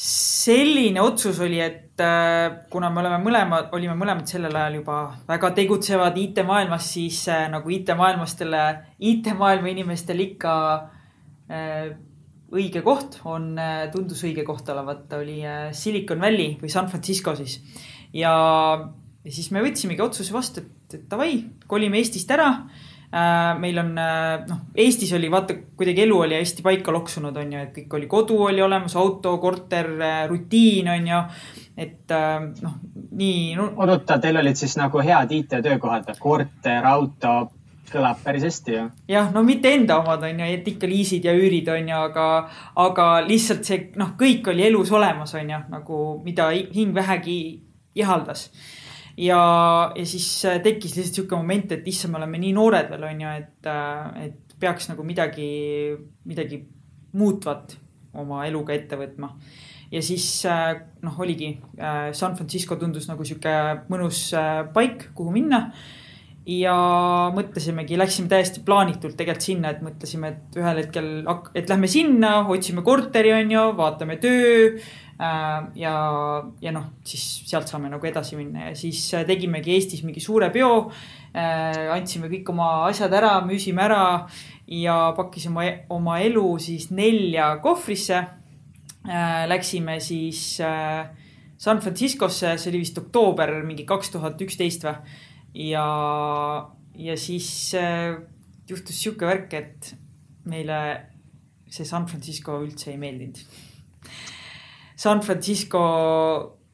Selline otsus oli, et äh, kuna me oleme mõlemad, olime mõlemad sellel ajal juba väga tegutsevad IT-maailmas, siis äh, nagu IT-maailmastele, IT-maailma inimestel ikka äh, õige koht on, tundus õige koht olevat, oli Silicon Valley või San Francisco siis. ja, ja siis me võtsimegi otsuse vastu, et, davai, kolime Eestist ära meil on äh, noh, Eestis oli vaata kuidagi elu oli hästi paika loksunud, on ju, et kõik oli, kodu oli olemas, auto, korter, äh, rutiin on ju. et noh, nii no.... oodata, teil olid siis nagu head IT-töökohad, korter, auto, kõlab päris hästi ju. jah, no mitte enda omad on ju, et ikka liisid ja üürid on ju, aga, aga lihtsalt see noh, kõik oli elus olemas, on ju, nagu mida hing vähegi ihaldas ja, ja siis äh, tekkis lihtsalt sihuke moment, et issand, me oleme nii noored veel on ju, et, äh, et peaks nagu midagi, midagi muutvat oma eluga ette võtma. ja siis äh, noh, oligi San Francisco tundus nagu sihuke mõnus paik, kuhu minna ja mõtlesimegi, läksime täiesti plaanitult tegelikult sinna, et mõtlesime, et ühel hetkel, et lähme sinna, otsime korteri, on ju, vaatame töö ja, ja noh, siis sealt saame nagu edasi minna ja siis äh, tegimegi Eestis mingi suure peo. andsime kõik oma asjad ära, müüsime ära ja pakkisime oma elu siis nelja kohvrisse. Läksime siis San Franciscosse, see oli vist oktoober mingi kaks tuhat üksteist või. ja, ja siis juhtus sihuke värk, et meile see San Francisco üldse ei meeldinud. San Francisco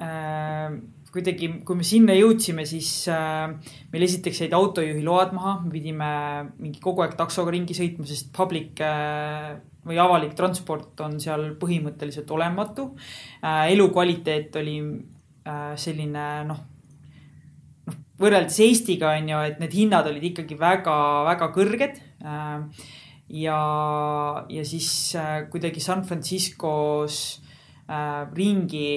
äh, kuidagi, kui me sinna jõudsime, siis äh, meil esiteks jäid autojuhi load maha, me pidime mingi kogu aeg taksoga ringi sõitma, sest public äh, või avalik transport on seal põhimõtteliselt olematu äh,. elukvaliteet oli äh, selline noh, noh võrreldes Eestiga on ju, et need hinnad olid ikkagi väga-väga kõrged äh, ja, ja siis äh, kuidagi San Franciscos ringi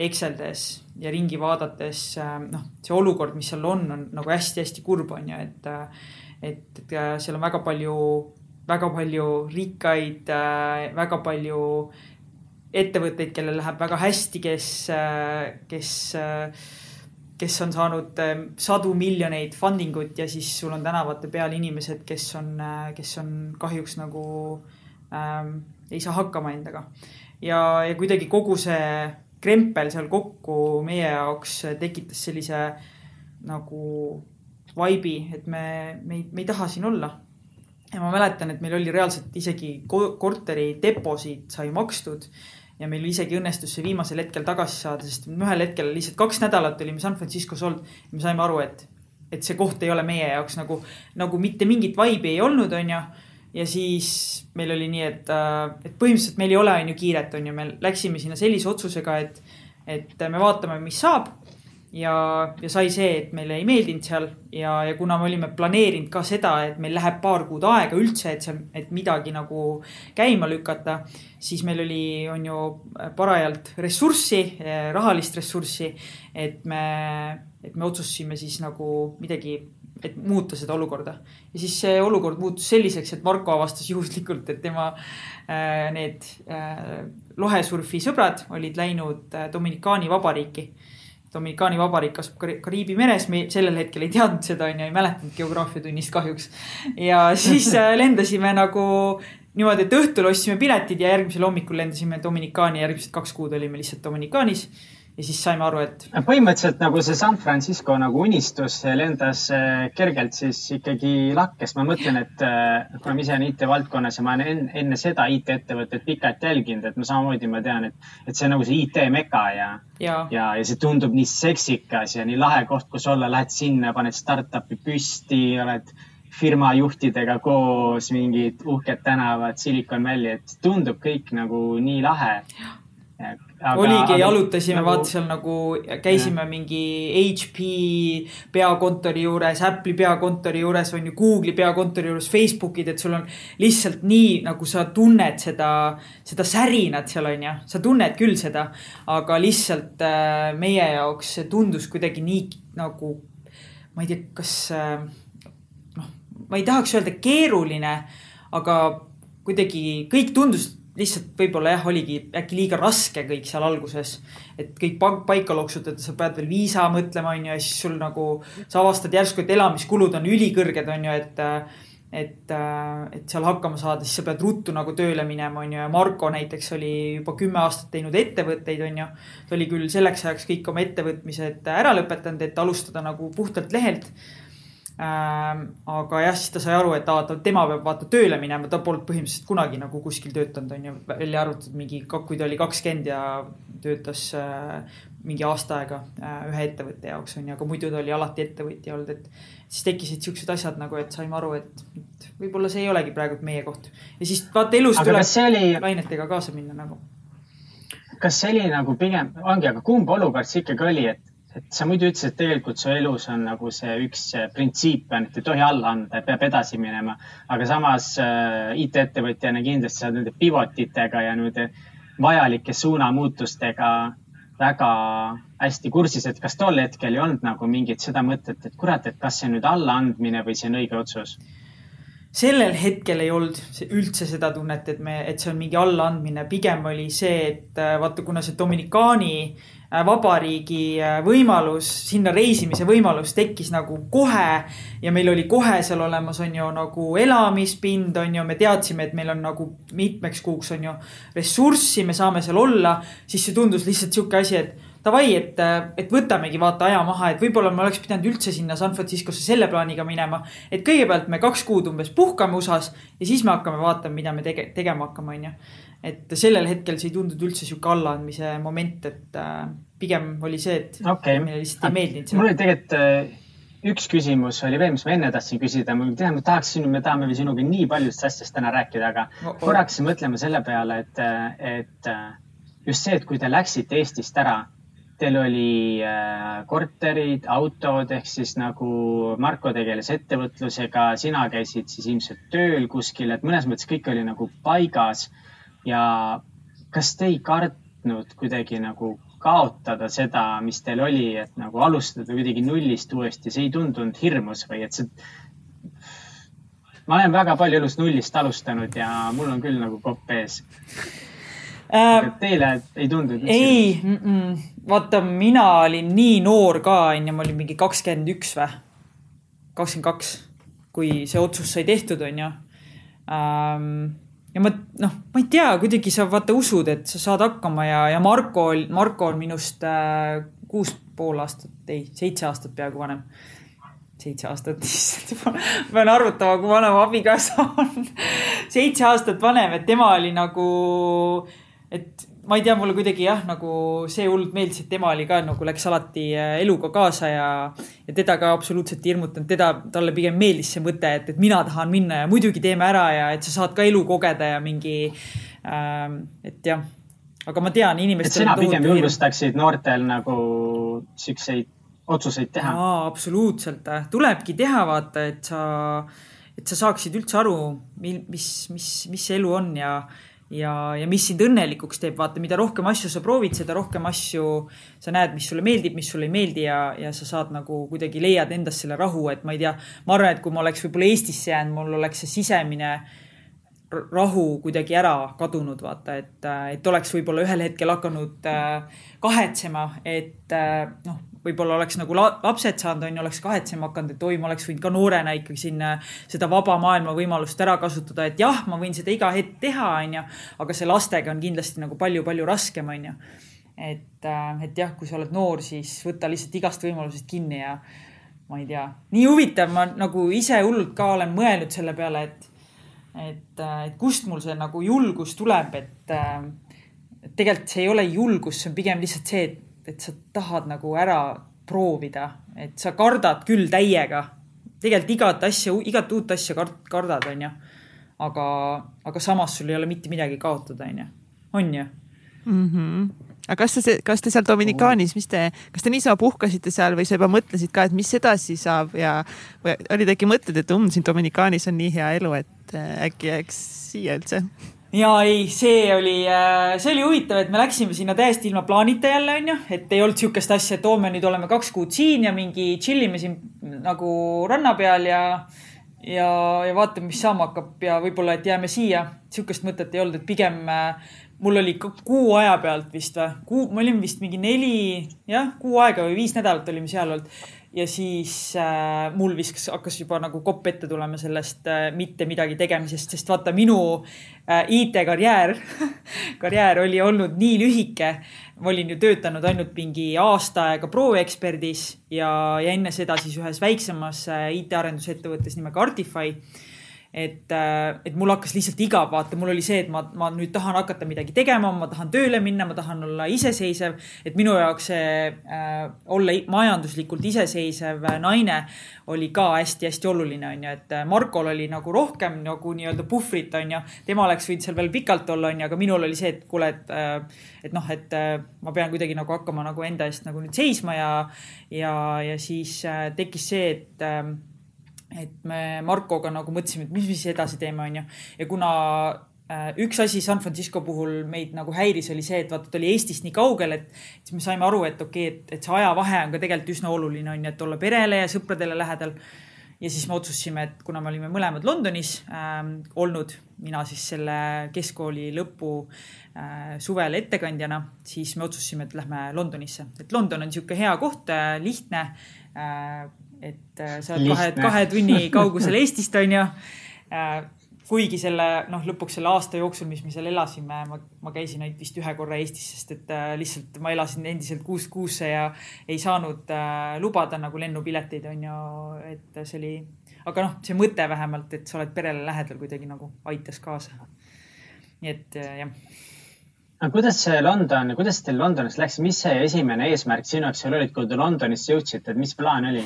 ekseldes ja ringi vaadates äh, noh, see olukord, mis seal on, on nagu hästi-hästi kurb on ju, et, äh, et, äh, seal on väga palju, väga palju rikkaid äh,, väga palju ettevõtteid, kellel läheb väga hästi, kes, kes äh, kes on saanud sadu miljoneid funding ut ja siis sul on tänavate peal inimesed, kes on, äh, kes on kahjuks nagu ähm, ei saa hakkama endaga. Ja, ja kuidagi kogu see krempel seal kokku meie jaoks tekitas sellise nagu vibe'i, et me, me me ei taha siin olla. ja ma mäletan, et meil oli reaalselt isegi korteri deposiit sai makstud ja meil isegi õnnestus see viimasel hetkel tagasi saada, sest ühel hetkel lihtsalt kaks nädalat olime San Franciscos olnud ja me saime aru, et, et see koht ei ole meie jaoks nagu, nagu mitte mingit vibe'i ei olnud, onju. Ja siis meil oli nii, et, äh, et põhimõtteliselt meil ei ole, onju, kiiret, onju, me läksime sinna sellise otsusega, et, et me vaatame, mis saab. Ja, ja sai see, et meile ei meeldinud seal. Ja, ja kuna me olime planeerinud ka seda, et meil läheb paar kuud aega üldse, et seal, et midagi nagu käima lükata, siis meil oli, on ju parajalt ressurssi, rahalist ressurssi, et me, et me otsustasime siis nagu midagi et muuta seda olukorda. ja siis see olukord muutus selliseks, et Marko avastas juhuslikult, et tema äh, need äh, lohesurfi sõbrad olid läinud äh, Dominikaani vabariiki Dominikaani vabariik asub Kariibi meres, me sellel hetkel ei teadnud seda, onju, ei mäletanud geograafiatunnist kahjuks. ja siis äh, (laughs) lendasime nagu niimoodi, et õhtul ostsime piletid ja järgmisel hommikul lendasime Dominikaani, järgmised kaks kuud olime lihtsalt Dominikaanis ja siis saime aru, et. põhimõtteliselt nagu see San Francisco nagu unistus lendas äh, kergelt siis ikkagi lakkes. ma mõtlen, et äh, kuna ma ise olen IT-valdkonnas ja ma olen enne, enne seda IT-ettevõtet pikalt jälginud, et ma samamoodi ma tean, et, et see on nagu see IT-meka ja, ja, ja, ja see tundub nii seksikas ja nii lahe koht, kus olla, lähed sinna, paned startup'i püsti, oled firma juhtidega koos, mingid uhked tänavad, Silicon Valley, et tundub kõik nagu nii lahe Aga, oligi, jalutasime nagu..., vaata seal nagu käisime ja. mingi HP peakontori juures, Apple'i peakontori juures on ju, Google'i peakontori juures, Facebookid, et sul on lihtsalt nii nagu sa tunned seda, seda särinat seal on ju, sa tunned küll seda, aga lihtsalt äh, meie jaoks see tundus kuidagi nii nagu, ma ei tea, kas äh, noh, ma ei tahaks öelda keeruline, aga kuidagi kõik tundus lihtsalt võib-olla jah, oligi äkki liiga raske kõik seal alguses. et kõik paika loksutada, sa pead veel viisa mõtlema, on ju, ja siis sul nagu, sa avastad järsku, et elamiskulud on ülikõrged, on ju, et et, et seal hakkama saada, siis sa pead ruttu nagu tööle minema, on ju, ja Marko näiteks oli juba kümme aastat teinud ettevõtteid, on ju. ta oli küll selleks ajaks kõik oma ettevõtmised ära lõpetanud, et alustada nagu puhtalt lehelt aga jah, siis ta sai aru, et aa, tema peab vaata tööle minema, ta polnud põhimõtteliselt kunagi nagu kuskil töötanud, on ju, välja arvatud mingi, kui ta oli kakskümmend ja töötas äh, mingi aasta aega äh, ühe ettevõtte jaoks on ju, aga muidu ta oli alati ettevõtja olnud, et siis tekkisid siuksed asjad nagu, et saime aru, et, et võib-olla see ei olegi praegu meie koht. ja siis vaata elus aga tuleb oli... lainetega kaasa minna nagu. kas see oli nagu pigem, ongi, aga kumb olukord see ikkagi oli, et et sa muidu ütlesid, et tegelikult su elus on nagu see üks printsiip on, et ei tohi alla anda, peab edasi minema. aga samas äh, IT-ettevõtjana kindlasti sa oled nende pivotitega ja nende vajalike suunamuutustega väga hästi kursis, et kas tol hetkel ei olnud nagu mingit seda mõtet, et kurat, et kas see nüüd allaandmine või see on õige otsus? Sellel hetkel ei olnud üldse seda tunnet, et me, et see on mingi allaandmine, pigem oli see, et äh, vaata, kuna see Dominikaani äh, vabariigi äh, võimalus, sinna reisimise võimalus tekkis nagu kohe ja meil oli kohe seal olemas, on ju nagu elamispind, on ju, me teadsime, et meil on nagu mitmeks kuuks on ju ressurssi, me saame seal olla, siis see tundus lihtsalt sihuke asi, et davai, et, et võtamegi vaata aja maha, et võib-olla me oleks pidanud üldse sinna San Franciscosse selle plaaniga minema. et kõigepealt me kaks kuud umbes puhkame USA-s ja siis me hakkame vaatama, mida me tege-, tegema hakkame, onju. et sellel hetkel see ei tundunud üldse sihuke allaandmise moment, et äh, pigem oli see, et okay. meile lihtsalt ei meeldinud see. mul oli tegelikult äh, üks küsimus oli veel, mis ma enne tahtsin küsida, ma tean, ma tahaksin, me tahame sinuga nii paljudest asjadest täna rääkida, aga no, korraks mõtlema selle peale, et, et just see, et kui te läksite Eestist ära Teil oli äh, korterid, autod ehk siis nagu Marko tegeles ettevõtlusega, sina käisid siis ilmselt tööl kuskil, et mõnes mõttes kõik oli nagu paigas. ja kas te ei kartnud kuidagi nagu kaotada seda, mis teil oli, et nagu alustada kuidagi nullist uuesti, see ei tundunud hirmus või et see? ma olen väga palju elus nullist alustanud ja mul on küll nagu kopp ees. Teile ei tundunud? ei vaata, mina olin nii noor ka, onju, ma olin mingi kakskümmend üks või, kakskümmend kaks, kui see otsus sai tehtud, onju ähm, ja ma noh, ma ei tea, kuidagi sa vaata usud, et sa saad hakkama ja, ja Marko, Marko on minust äh, kuus pool aastat, ei, seitse aastat peaaegu vanem. seitse aastat, (laughs) issand, pean arvutama, kui vana mu abikaasa on (laughs) seitse aastat vanem, et tema oli nagu et ma ei tea, mulle kuidagi jah, nagu see hullult meeldis, et tema oli ka nagu läks alati äh, eluga kaasa ja, ja teda ka absoluutselt ei hirmutanud, teda, talle pigem meeldis see mõte, et, et mina tahan minna ja muidugi teeme ära ja et sa saad ka elu kogeda ja mingi ähm,, et jah. aga ma tean, inimestel. et sina pigem julgustaksid noortel nagu siukseid otsuseid teha? absoluutselt, tulebki teha, vaata, et sa, et sa saaksid üldse aru, mis, mis, mis see elu on ja ja, ja mis sind õnnelikuks teeb, vaata, mida rohkem asju sa proovid, seda rohkem asju sa näed, mis sulle meeldib, mis sulle ei meeldi ja, ja sa saad nagu kuidagi leiad endas selle rahu, et ma ei tea, ma arvan, et kui ma oleks võib-olla Eestisse jäänud, mul oleks see sisemine rahu kuidagi ära kadunud, vaata, et, et oleks võib-olla ühel hetkel hakanud äh, kahetsema, et äh, noh, võib-olla oleks nagu lapsed saanud, on ju, oleks kahetsema hakanud, et oi, ma oleks võinud ka noorena ikkagi siin seda vaba maailma võimalust ära kasutada, et jah, ma võin seda iga hetk teha, on ju, aga see lastega on kindlasti nagu palju-palju raskem, on ju. et, äh, et jah, kui sa oled noor, siis võta lihtsalt igast võimalusest kinni ja ma ei tea, nii huvitav, ma nagu ise hullult ka olen mõelnud selle peale, et, et, äh, et kust mul see nagu julgus tuleb, et, äh, tegelikult see ei ole julgus, see on pigem lihtsalt see, et et sa tahad nagu ära proovida, et sa kardad küll täiega. tegelikult igat asja, igat uut asja kard, kardad, onju. aga, aga samas sul ei ole mitte midagi kaotada, onju. on ju mm? -hmm aga kas te, kas te seal Dominikaanis, mis te, kas te niisama puhkasite seal või sa juba mõtlesid ka, et mis edasi saab ja või olid äkki mõtted, et um, siin Dominikaanis on nii hea elu, et äh, äkki jääks siia üldse? Ja ei, see oli, äh, see oli huvitav, et me läksime sinna täiesti ilma plaanita jälle onju, et ei olnud sihukest asja, et oo, me nüüd oleme kaks kuud siin ja mingi chill ime siin nagu ranna peal ja ja, ja vaatame, mis saama hakkab ja võib-olla, et jääme siia. sihukest mõtet ei olnud, et pigem äh, mul oli kuu aja pealt vist või, kuu, me olime vist mingi neli, jah, kuu aega või viis nädalat olime seal olnud ja siis äh, mul viskas, hakkas juba nagu kopp ette tulema sellest äh, mitte midagi tegemisest, sest vaata minu äh, IT-karjäär (laughs) karjäär oli olnud nii lühike. ma olin ju töötanud ainult mingi aasta aega proeksperdis ja, ja enne seda siis ühes väiksemas äh, IT-arendusettevõttes nimega Artify et, äh, et mul hakkas lihtsalt igav, vaata, mul oli see, et ma, ma nüüd tahan hakata midagi tegema, ma tahan tööle minna, ma tahan olla iseseisev. et minu jaoks see äh, olla majanduslikult iseseisev naine oli ka hästi-hästi oluline, on ju, et äh, Markol oli nagu rohkem nagu nii-öelda puhvrit, on ju. tema oleks võinud seal veel pikalt olla, on ju, aga minul oli see, et kuule, et, äh, et noh, et ma pean kuidagi nagu hakkama nagu enda eest nagu nüüd seisma ja, ja, ja siis tekkis see, et et me Markoga nagu mõtlesime, et mis me siis edasi teeme, onju. ja kuna äh, üks asi San Francisco puhul meid nagu häiris, oli see, et vaata, ta oli Eestist nii kaugel, et siis me saime aru, et okei okay,, et, et see ajavahe on ka tegelikult üsna oluline, on ju, et olla perele ja sõpradele lähedal. ja siis me otsustasime, et kuna me olime mõlemad Londonis ähm, olnud, mina siis selle keskkooli lõpu äh, suvel ettekandjana, siis me otsustasime, et lähme Londonisse, et London on niisugune hea koht äh,, lihtne äh,. Et äh, sa oled kahe, kahe tunni (laughs) kaugusel Eestist, on ju äh, kuigi selle noh, lõpuks selle aasta jooksul, mis me seal elasime, ma, ma käisin ainult vist ühe korra Eestis, sest et äh, lihtsalt ma elasin endiselt kuust kuusse ja ei saanud lubada nagu lennupileteid on ju, et see oli, aga noh, see mõte vähemalt, et sa oled perele lähedal kuidagi nagu aitas kaasa. nii et jah. Aga kuidas see London, kuidas teil Londonis läks, mis see esimene eesmärk sinu jaoks seal oli, kui te Londonisse jõudsite, et mis plaan oli?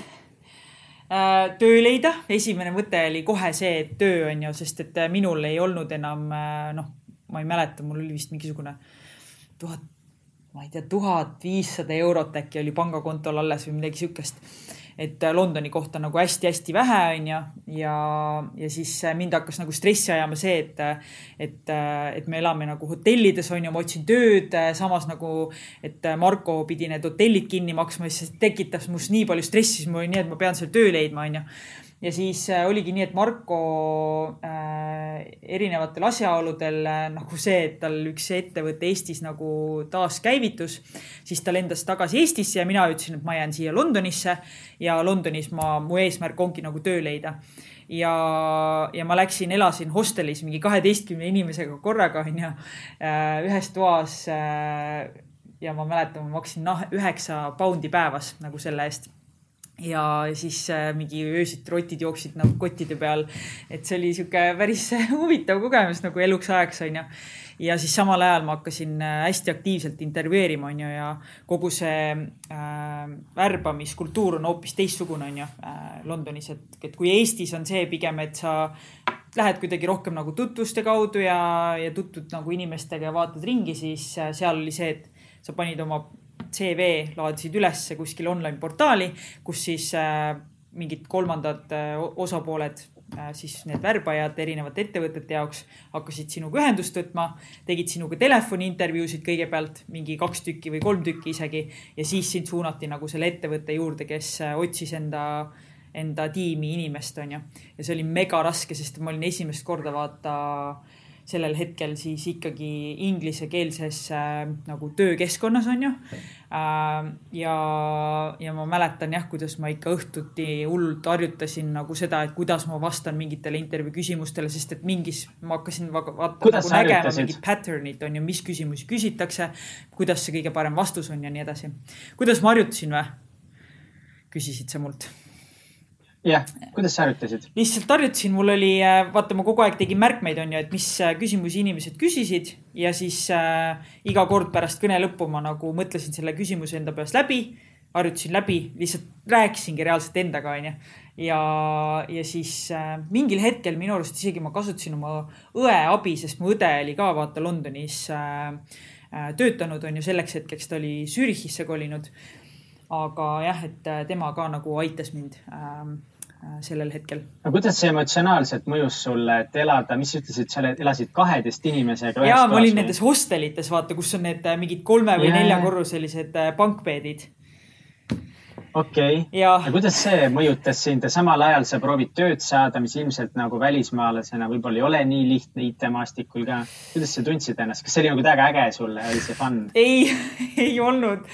Äh, töö leida, esimene mõte oli kohe see, et töö on ju, sest et äh, minul ei olnud enam äh, noh, ma ei mäleta, mul oli vist mingisugune tuhat, ma ei tea, tuhat viissada eurot äkki oli pangakontol alles või midagi siukest et äh, Londoni kohta nagu hästi-hästi vähe, on ju, ja, ja siis äh, mind hakkas nagu stressi ajama see, et, et, äh, et me elame nagu hotellides, on ju, ma otsin tööd, samas nagu, et Marko pidi need hotellid kinni maksma, siis see tekitas must nii palju stressi, siis mul oli nii, et ma pean seal töö leidma, on ju ja siis äh, oligi nii, et Marko äh, erinevatel asjaoludel äh, nagu see, et tal üks ettevõte Eestis nagu taaskäivitus, siis ta lendas tagasi Eestisse ja mina ütlesin, et ma jään siia Londonisse ja Londonis ma, mu eesmärk ongi nagu töö leida ja, ja ma läksin, elasin hostelis mingi kaheteistkümne inimesega korraga onju, äh, ühes toas. ja ma mäletan, ma maksin noh, üheksa poundi päevas nagu selle eest ja siis äh, mingi öösiti rotid jooksid nagu kottide peal. et see oli sihuke päris (laughs) huvitav kogemus nagu eluks ajaks onju. ja siis samal ajal ma hakkasin äh, hästi aktiivselt intervjueerima onju ja kogu see äh, värbamiskultuur on hoopis teistsugune onju äh, Londonis, et, et kui Eestis on see pigem, et sa lähed kuidagi rohkem nagu tutvuste kaudu ja, ja tutvud nagu inimestega ja vaatad ringi, siis äh, seal oli see, et sa panid oma CV laadisid üles kuskil online portaali, kus siis äh, mingid kolmandad äh, osapooled äh, siis need värbajad erinevate ettevõtete jaoks hakkasid sinuga ühendust võtma, tegid sinuga telefoniintervjuusid kõigepealt mingi kaks tükki või kolm tükki isegi ja siis sind suunati nagu selle ettevõtte juurde, kes otsis enda, enda tiimi inimest, onju. ja see oli mega raske, sest ma olin esimest korda vaata äh, sellel hetkel siis ikkagi inglisekeelses äh, nagu töökeskkonnas on ju. Ja, ja ma mäletan jah, kuidas ma ikka õhtuti hullult harjutasin nagu seda, et kuidas ma vastan mingitele intervjuu küsimustele, sest et mingis ma hakkasin vaata nagu nägema mingit pattern'it on ju, mis küsimusi küsitakse, kuidas see kõige parem vastus on ja nii edasi. kuidas ma harjutasin või? küsisid sa mult jah, kuidas sa harjutasid? lihtsalt harjutasin, mul oli, äh, vaata, ma kogu aeg tegin märkmeid, on ju, et mis äh, küsimusi inimesed küsisid ja siis äh, iga kord pärast kõne lõppu ma nagu mõtlesin selle küsimuse enda peas läbi, harjutasin läbi, lihtsalt rääkisingi reaalselt endaga, on ju. ja, ja siis äh, mingil hetkel minu arust isegi ma kasutasin oma õe abi, sest mu õde oli ka vaata Londonis äh, äh, töötanud, on ju, selleks hetkeks ta oli Zürichisse kolinud aga jah, et tema ka nagu aitas mind ähm, Äh, sellel hetkel. no kuidas see emotsionaalselt mõjus sulle, et elada, mis sa ütlesid, sa elasid kaheteist inimesega? ja ma olin nendes hostelites, vaata, kus on need äh, mingid kolme või yeah. neljakorruselised äh, pankbeedid. okei okay., ja kuidas see mõjutas sind ja samal ajal sa proovid tööd saada, mis ilmselt nagu välismaalasena võib-olla ei ole nii lihtne IT-maastikul ka. kuidas sa tundsid ennast, kas see oli nagu täiega äge sulle, oli see fun? ei, (laughs) ei olnud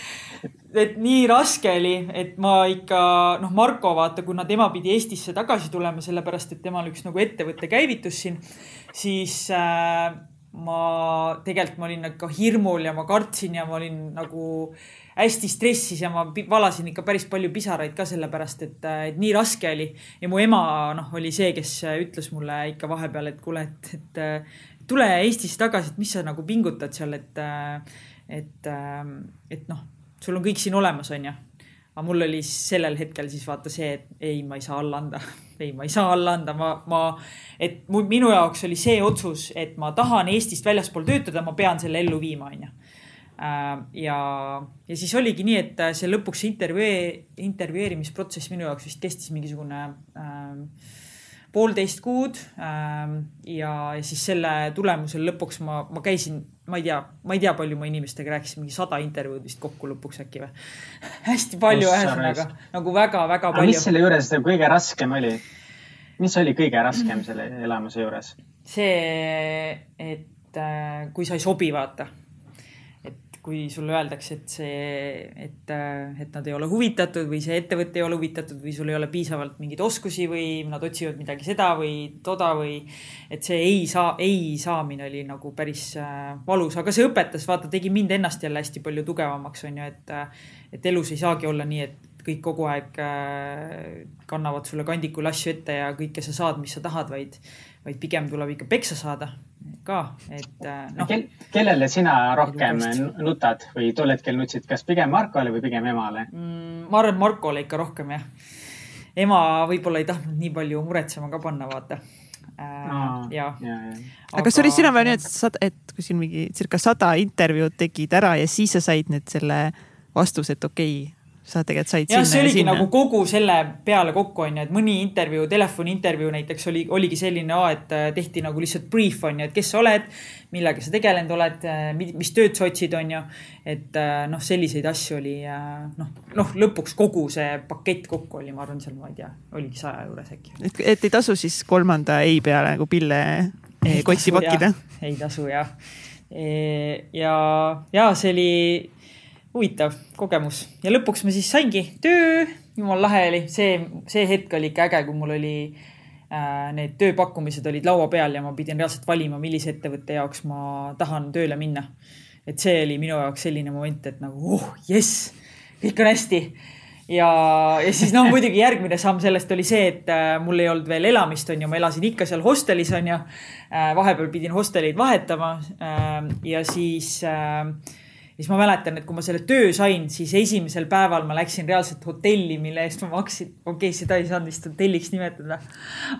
et nii raske oli, et ma ikka noh, Marko vaata, kuna tema pidi Eestisse tagasi tulema, sellepärast et temal üks nagu ettevõte käivitus siin, siis äh, ma tegelikult ma olin ikka hirmul ja ma kartsin ja ma olin nagu hästi stressis ja ma valasin ikka päris palju pisaraid ka sellepärast, et, et nii raske oli. ja mu ema noh, oli see, kes ütles mulle ikka vahepeal, et kuule, et, et tule Eestisse tagasi, et mis sa nagu pingutad seal, et, et, et noh sul on kõik siin olemas, onju. aga mul oli sellel hetkel siis vaata see, et ei, ma ei saa alla anda. (laughs) Ei, ma ei saa alla anda, ma, ma, et minu jaoks oli see otsus, et ma tahan Eestist väljaspool töötada, ma pean selle ellu viima, onju äh, ja, ja siis oligi nii, et see lõpuks intervjuu, intervjueerimisprotsess minu jaoks vist kestis mingisugune äh, poolteist kuud. Ja, ja siis selle tulemusel lõpuks ma, ma käisin, ma ei tea, ma ei tea, palju ma inimestega rääkisin, mingi sada intervjuud vist kokku lõpuks äkki või hästi palju ühesõnaga, nagu väga-väga palju. mis selle juures kõige raskem oli? mis oli kõige raskem selle elamuse juures? see, et äh, kui sa ei sobi, vaata kui sulle öeldakse, et see, et, et nad ei ole huvitatud või see ettevõte ei ole huvitatud või sul ei ole piisavalt mingeid oskusi või nad otsivad midagi seda või toda või et see ei saa, ei saamine oli nagu päris äh, valus, aga see õpetas, vaata, tegi mind ennast jälle hästi palju tugevamaks, on ju, et, et elus ei saagi olla nii, et kõik kogu aeg äh, kannavad sulle kandikul asju ette ja kõike sa saad, mis sa tahad, vaid, vaid pigem tuleb ikka peksa saada ka, et äh, noh Kel,. kellele sina rohkem nutad või tol hetkel nutsid, kas pigem Markole või pigem emale mm,? ma arvan, Markole ikka rohkem jah. ema võib-olla ei tahtnud nii palju muretsema ka panna, vaata Aa, ja, ja, ja. aga kas oli sina veel nii, et sa, et kui siin mingi circa sada intervjuud tegid ära ja siis sa said nüüd selle vastuse, et okei okay,, sa tegelikult said jah, see oligi nagu kogu selle peale kokku onju, et mõni intervjuu, telefoni intervjuu näiteks oli, oligi selline, et äh, tehti nagu lihtsalt brief onju, et kes sa oled, millega sa tegelenud oled, äh, mis tööd sa otsid, onju. et äh, noh, selliseid asju oli noh, noh lõpuks kogu see pakett kokku oli, ma arvan, seal ma ei tea, oligi saja juures äkki. et, et ei tasu siis kolmanda ei peale nagu pille kotti pakkida? ei tasu jah. E, ja, ja see oli huvitav kogemus. Ja lõpuks ma siis saingi töö, jumal lahe oli, see, see hetk oli ikka äge, kui mul oli äh, need tööpakkumised olid laua peal ja ma pidin reaalselt valima, millise ettevõtte jaoks ma tahan tööle minna. et see oli minu jaoks selline moment, et nagu oh jess, kõik on hästi. Ja, ja siis noh, muidugi järgmine samm sellest oli see, et äh, mul ei olnud veel elamist, on ju, ma elasin ikka seal hostelis, on ju. Äh,. vahepeal pidin hosteleid vahetama. Äh, ja siis äh, siis ma mäletan, et kui ma selle töö sain, siis esimesel päeval ma läksin reaalselt hotelli, mille eest ma maksin. okei okay,, seda ei saanud vist hotelliks nimetada.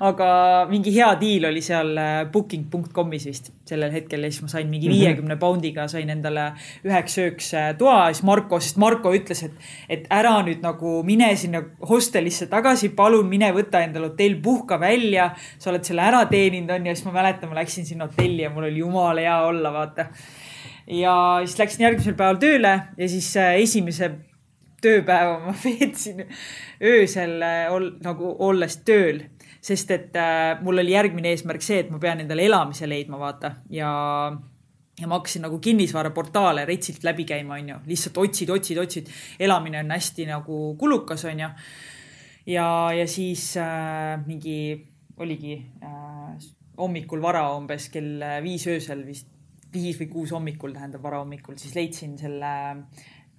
aga mingi hea diil oli seal äh, booking.com'is vist sellel hetkel ja siis ma sain mingi mhm. viiekümne mm -hmm. poundiga sain endale üheks ööks äh, toa ja siis Marko, sest Marko ütles, et, et ära nüüd nagu mine sinna hostelisse tagasi, palun mine võta endale hotell, puhka välja. sa oled selle ära teeninud, on ju, siis ma mäletan, ma läksin sinna hotelli ja mul oli jumala hea olla, vaata ja siis läksin järgmisel päeval tööle ja siis äh, esimese tööpäeva ma (laughs) veetsin öösel äh, ol, nagu olles tööl, sest et äh, mul oli järgmine eesmärk see, et ma pean endale elamise leidma, vaata ja ja ma hakkasin nagu kinnisvaraportaale retsilt läbi käima, onju, lihtsalt otsid, otsid, otsid. elamine on hästi nagu kulukas, onju. ja, ja siis äh, mingi oligi äh, hommikul vara umbes kell viis öösel vist viis või kuus hommikul, tähendab varahommikul, siis leidsin selle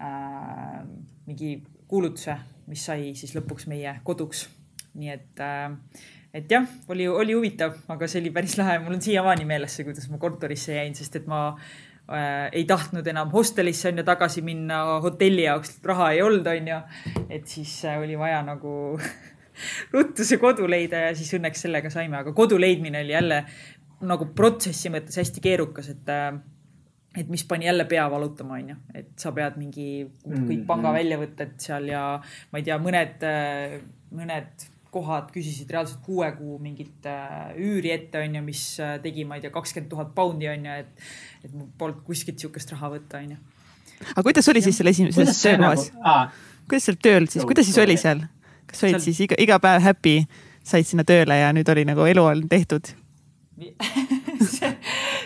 äh, mingi kuulutuse, mis sai siis lõpuks meie koduks. nii et äh,, et jah, oli, oli huvitav, aga see oli päris lahe, mul on siiamaani meeles see, kuidas ma kontorisse jäin, sest et ma äh, ei tahtnud enam hostelisse on ju tagasi minna, hotelli jaoks raha ei olnud, on ju. et siis äh, oli vaja nagu (laughs) ruttu see kodu leida ja siis õnneks sellega saime, aga kodu leidmine oli jälle nagu protsessi mõttes hästi keerukas, et äh, et mis pani jälle pea valutama, onju, et sa pead mingi kõik panga mm. seal ja ma ei tea, mõned, äh, mõned kohad küsisid reaalselt kuue kuu mingit äh, üüri ette, onju, mis tegi, ma ei tea, kakskümmend tuhat poundi, onju, et, et mul polnud kuskilt sihukest raha võtta, onju. aga kuidas oli siis seal esimeses töökohas nagu,? kuidas seal tööl siis, kuidas siis oli seal? kas olid seal... siis iga, iga päev happy, said sinna tööle ja nüüd oli nagu elu on tehtud? (laughs) see,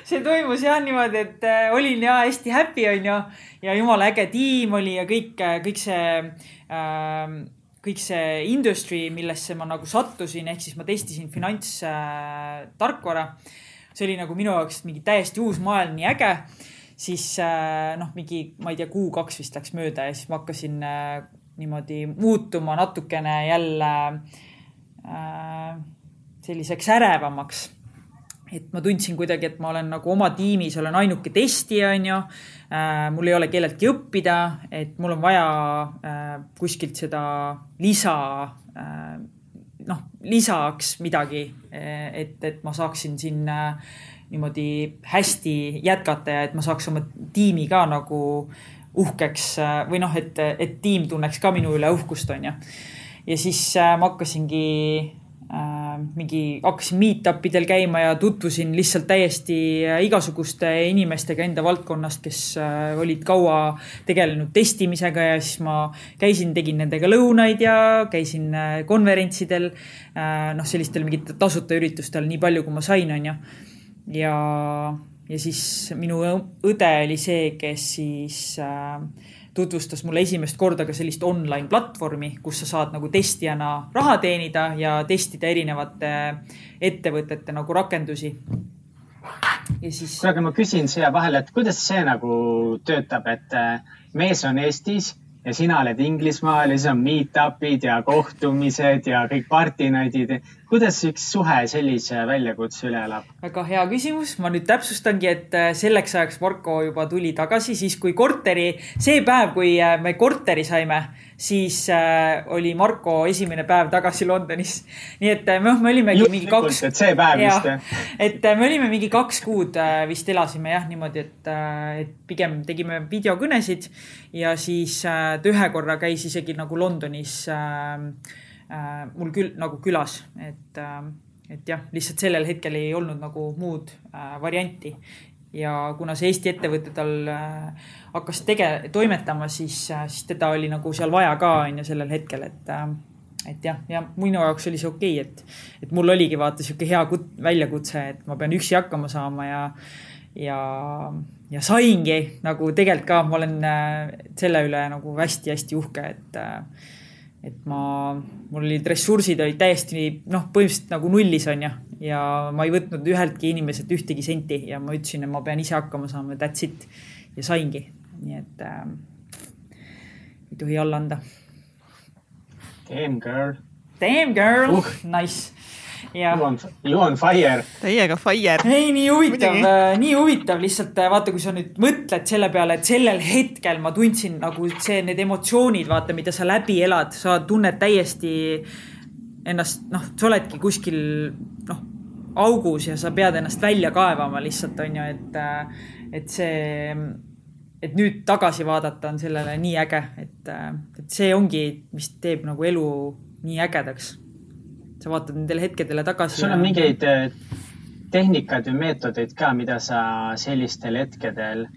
see toimus jah niimoodi, et äh, olin ja hästi happy onju ja jumala äge tiim oli ja kõik, äh, kõik see äh, kõik see industry, millesse ma nagu sattusin, ehk siis ma testisin finantstarkvara äh,. see oli nagu minu jaoks mingi täiesti uus maailm, nii äge. siis äh, noh, mingi, ma ei tea, kuu-kaks vist läks mööda ja siis ma hakkasin äh, niimoodi muutuma natukene jälle äh, selliseks ärevamaks et ma tundsin kuidagi, et ma olen nagu oma tiimis, olen ainuke testija, onju. Äh, mul ei ole kelleltki õppida, et mul on vaja äh, kuskilt seda lisa, äh, noh, lisaks midagi, et, et ma saaksin siin niimoodi hästi jätkata ja et ma saaks oma tiimi ka nagu uhkeks või noh, et, et tiim tunneks ka minu üle uhkust, onju. ja siis ma hakkasingi mingi hakkasin meet-up idel käima ja tutvusin lihtsalt täiesti äh, igasuguste inimestega enda valdkonnast, kes äh, olid kaua tegelenud testimisega ja siis ma käisin, tegin nendega lõunaid ja käisin konverentsidel. noh, sellistel mingitel tasuta üritustel nii palju, kui ma sain, onju. ja, ja siis minu õde oli see, kes siis äh, tutvustas mulle esimest korda ka sellist online platvormi, kus sa saad nagu testijana raha teenida ja testida erinevate ettevõtete nagu rakendusi. ja siis. kuule, aga ma küsin siia vahele, et kuidas see nagu töötab, et äh, mees on Eestis ja sina oled Inglismaal ja siis on meet-up'id ja kohtumised ja kõik party night'id. kuidas üks suhe sellise väljakutse üle elab? väga hea küsimus, ma nüüd täpsustangi, et äh, selleks ajaks Marko juba tuli tagasi, siis kui korteri, see päev, kui äh, me korteri saime siis äh, oli Marko esimene päev tagasi Londonis. nii et noh, me olimegi Just mingi kaks. et see päev vist jah? et me olime mingi kaks kuud vist elasime jah niimoodi, et et pigem tegime videokõnesid ja siis ta ühe korra käis isegi nagu Londonis äh, äh, mul küll nagu külas, et äh, et jah, lihtsalt sellel hetkel ei olnud nagu muud äh, varianti. Ja kuna see Eesti ettevõte tal äh, hakkas tege-, toimetama, siis, äh, siis teda oli nagu seal vaja ka, on ju, sellel hetkel, et äh, et jah, ja minu jaoks oli see okei okay,, et, et mul oligi vaata sihuke hea kut-, väljakutse, et ma pean üksi hakkama saama ja, ja, ja saingi nagu tegelikult ka, ma olen selle üle nagu hästi-hästi uhke, et et ma, mul olid ressursid olid täiesti noh, põhimõtteliselt nagu nullis on ju. ja ma ei võtnud üheltki inimeselt ühtegi senti ja ma ütlesin, et ma pean ise hakkama saama, that's it. ja saingi, nii et äh, ei tohi alla anda. Damn girl. Damn girl uh., nice You on, you on fire. täiega fire. ei, nii huvitav, äh, nii huvitav lihtsalt äh, vaata, kui sa nüüd mõtled selle peale, et sellel hetkel ma tundsin nagu see, need emotsioonid, vaata, mida sa läbi elad, sa tunned täiesti ennast, noh, sa oledki kuskil, noh, augus ja sa pead ennast välja kaevama lihtsalt, on ju, et, äh, et see et nüüd tagasi vaadata on sellele nii äge, et, et see ongi, mis teeb nagu elu nii ägedaks sa vaatad nendele hetkedele tagasi. sul on mingeid eh, tehnikaid või meetodeid ka, mida sa sellistel hetkedel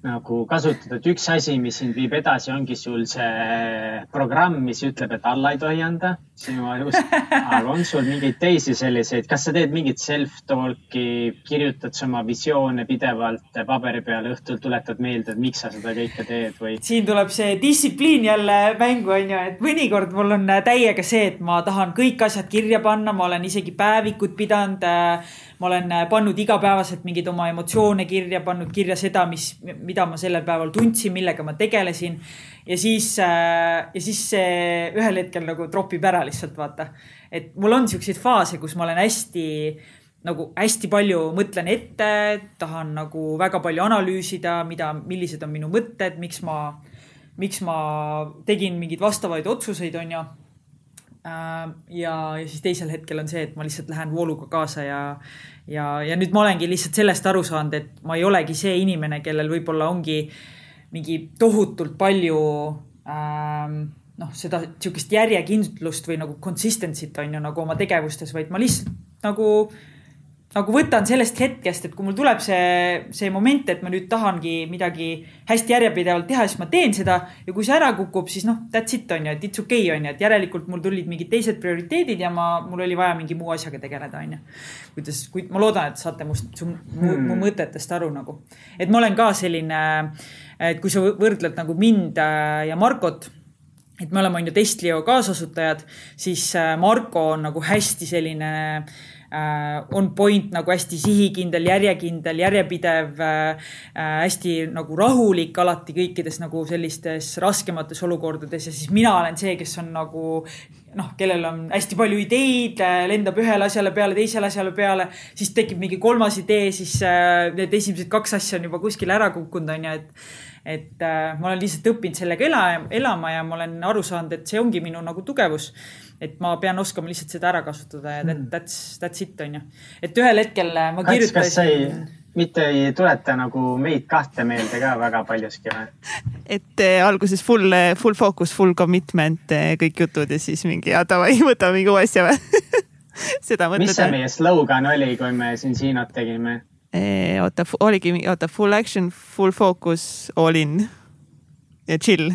nagu kasutada, et üks asi, mis sind viib edasi, ongi sul see programm, mis ütleb, et alla ei tohi anda sinu ajus. (laughs) aga on sul mingeid teisi selliseid, kas sa teed mingit self-talk'i, kirjutad sa oma visioone pidevalt paberi peale, õhtul tuletad meelde, et miks sa seda kõike teed või? siin tuleb see distsipliin jälle mängu, on ju, et mõnikord mul on täiega see, et ma tahan kõik asjad kirja panna, ma olen isegi päevikud pidanud äh, ma olen äh, pannud igapäevaselt mingeid oma emotsioone kirja, pannud kirja seda, mis, mida ma sellel päeval tundsin, millega ma tegelesin. ja siis, äh, ja siis see ühel hetkel nagu tropib ära lihtsalt vaata. et mul on siukseid faase, kus ma olen hästi nagu hästi palju mõtlen ette, tahan nagu väga palju analüüsida, mida, millised on minu mõtted, miks ma, miks ma tegin mingeid vastavaid otsuseid, on ju Äh, ja, ja siis teisel hetkel on see, et ma lihtsalt lähen vooluga kaasa ja, ja, ja nüüd ma olengi lihtsalt sellest aru saanud, et ma ei olegi see inimene, kellel võib-olla ongi mingi tohutult palju ähm, noh, seda sihukest järjekindlust või nagu consistency't on ju nagu oma tegevustes, vaid ma lihtsalt nagu nagu võtan sellest hetkest, et kui mul tuleb see, see moment, et ma nüüd tahangi midagi hästi järjepidevalt teha, siis ma teen seda. ja kui see ära kukub, siis noh, that's it on ju, et it's okei okay, on ju, et järelikult mul tulid mingid teised prioriteedid ja ma, mul oli vaja mingi muu asjaga tegeleda, on ju. kuidas, kui ma loodan, et saate must, mu, hmm. mu mõtetest aru nagu. et ma olen ka selline, et kui sa võrdled nagu mind äh, ja Markot et me oleme, on ju, Testlio kaasasutajad, siis äh, Marko on nagu hästi selline Äh, on point nagu hästi sihikindel, järjekindel, järjepidev, äh, äh, hästi nagu rahulik alati kõikides nagu sellistes raskemates olukordades ja siis mina olen see, kes on nagu noh, kellel on hästi palju ideid, lendab ühele asjale peale, teisele asjale peale, siis tekib mingi kolmas idee, siis need esimesed kaks asja on juba kuskile ära kukkunud, on ju, et et äh, ma olen lihtsalt õppinud sellega ela, elama ja ma olen aru saanud, et see ongi minu nagu tugevus et ma pean oskama lihtsalt seda ära kasutada ja that, hmm. that's, that's it on ju. et ühel hetkel äh, ma kirjutasin. kas sa ei, mitte ei tuleta nagu meid kahte meelde ka väga paljuski või? et äh, alguses full, äh, full focus, full commitment kõik jutud ja siis mingi ja davai, (laughs) võtame mingi uue asja või (laughs) seda mõtled? mis see meie slogan oli, kui me siin Siinot tegime? oota, oligi, oota, full action, full focus, all in ja chill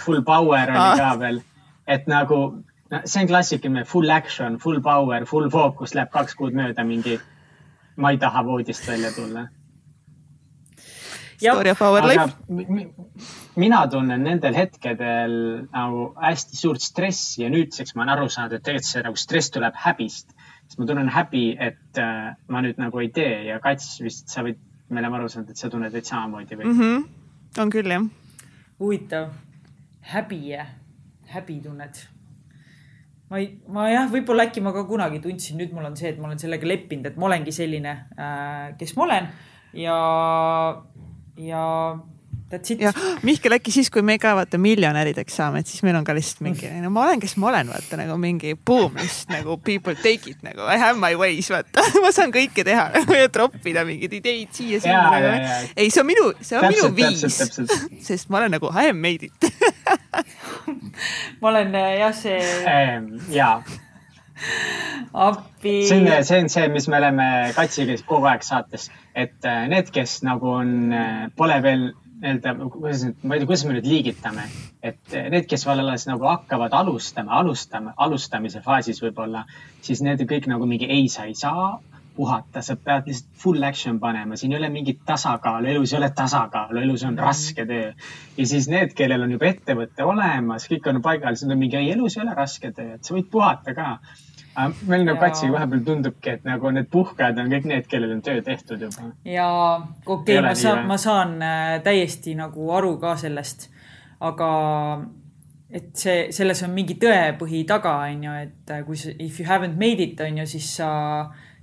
Full power oli (laughs) ka veel, et nagu see on klassikaline full action, full power, full focus läheb kaks kuud mööda mingi, ma ei taha voodist välja tulla. Story of our life. mina tunnen nendel hetkedel nagu hästi suurt stressi ja nüüdseks ma olen aru saanud, et tegelikult see nagu stress tuleb häbist siis ma tunnen häbi, et äh, ma nüüd nagu ei tee ja Kats vist, sa võid, me oleme aru saanud, et sa tunned veits samamoodi või mm? -hmm. on küll, jah. huvitav. häbi, häbi tunned? Ma ei, ma jah, võib-olla äkki ma ka kunagi tundsin, nüüd mul on see, et ma olen sellega leppinud, et ma olengi selline äh,, kes ma olen. Ja, ja That's it. ja Mihkel, äkki siis, kui me ka vaata miljonärideks saame, et siis meil on ka lihtsalt mingi, (laughs) no ma olen, kes ma olen, vaata nagu mingi boom, just nagu people take it nagu I have my ways, vaata. (laughs) Ma saan kõike teha (laughs) ja troppida mingeid ideid siia-sinna nagu. ei, see on minu, see on täpselt, minu viis, sest ma olen nagu I am made it ma olen jah, see ähm,. jaa appi. see on, see on see, mis me oleme Katsiga kogu aeg saates, et äh, need, kes nagu on, äh, pole veel nii-öelda, kuidas nüüd, ma ei tea, kuidas me nüüd liigitame, et need, kes alles nagu hakkavad alustama, alustama, alustamise faasis võib-olla, siis need kõik nagu mingi ei, sa ei saa puhata, sa pead lihtsalt full action panema, siin ei ole mingit tasakaalu, elus ei ole tasakaalu, elus on raske töö. ja siis need, kellel on juba ettevõte olemas, kõik on paigal, siis on mingi ei, elus ei ole raske töö, et sa võid puhata ka. Meil nagu katsiga vahepeal tundubki, et nagu need puhkajad on kõik need, kellel on töö tehtud juba. ja okei okay,, ma saan, ma saan äh, täiesti nagu aru ka sellest, aga et see, selles on mingi tõepõhi taga, on ju, et äh, kui sa, if you haven't made it, on ju, siis sa,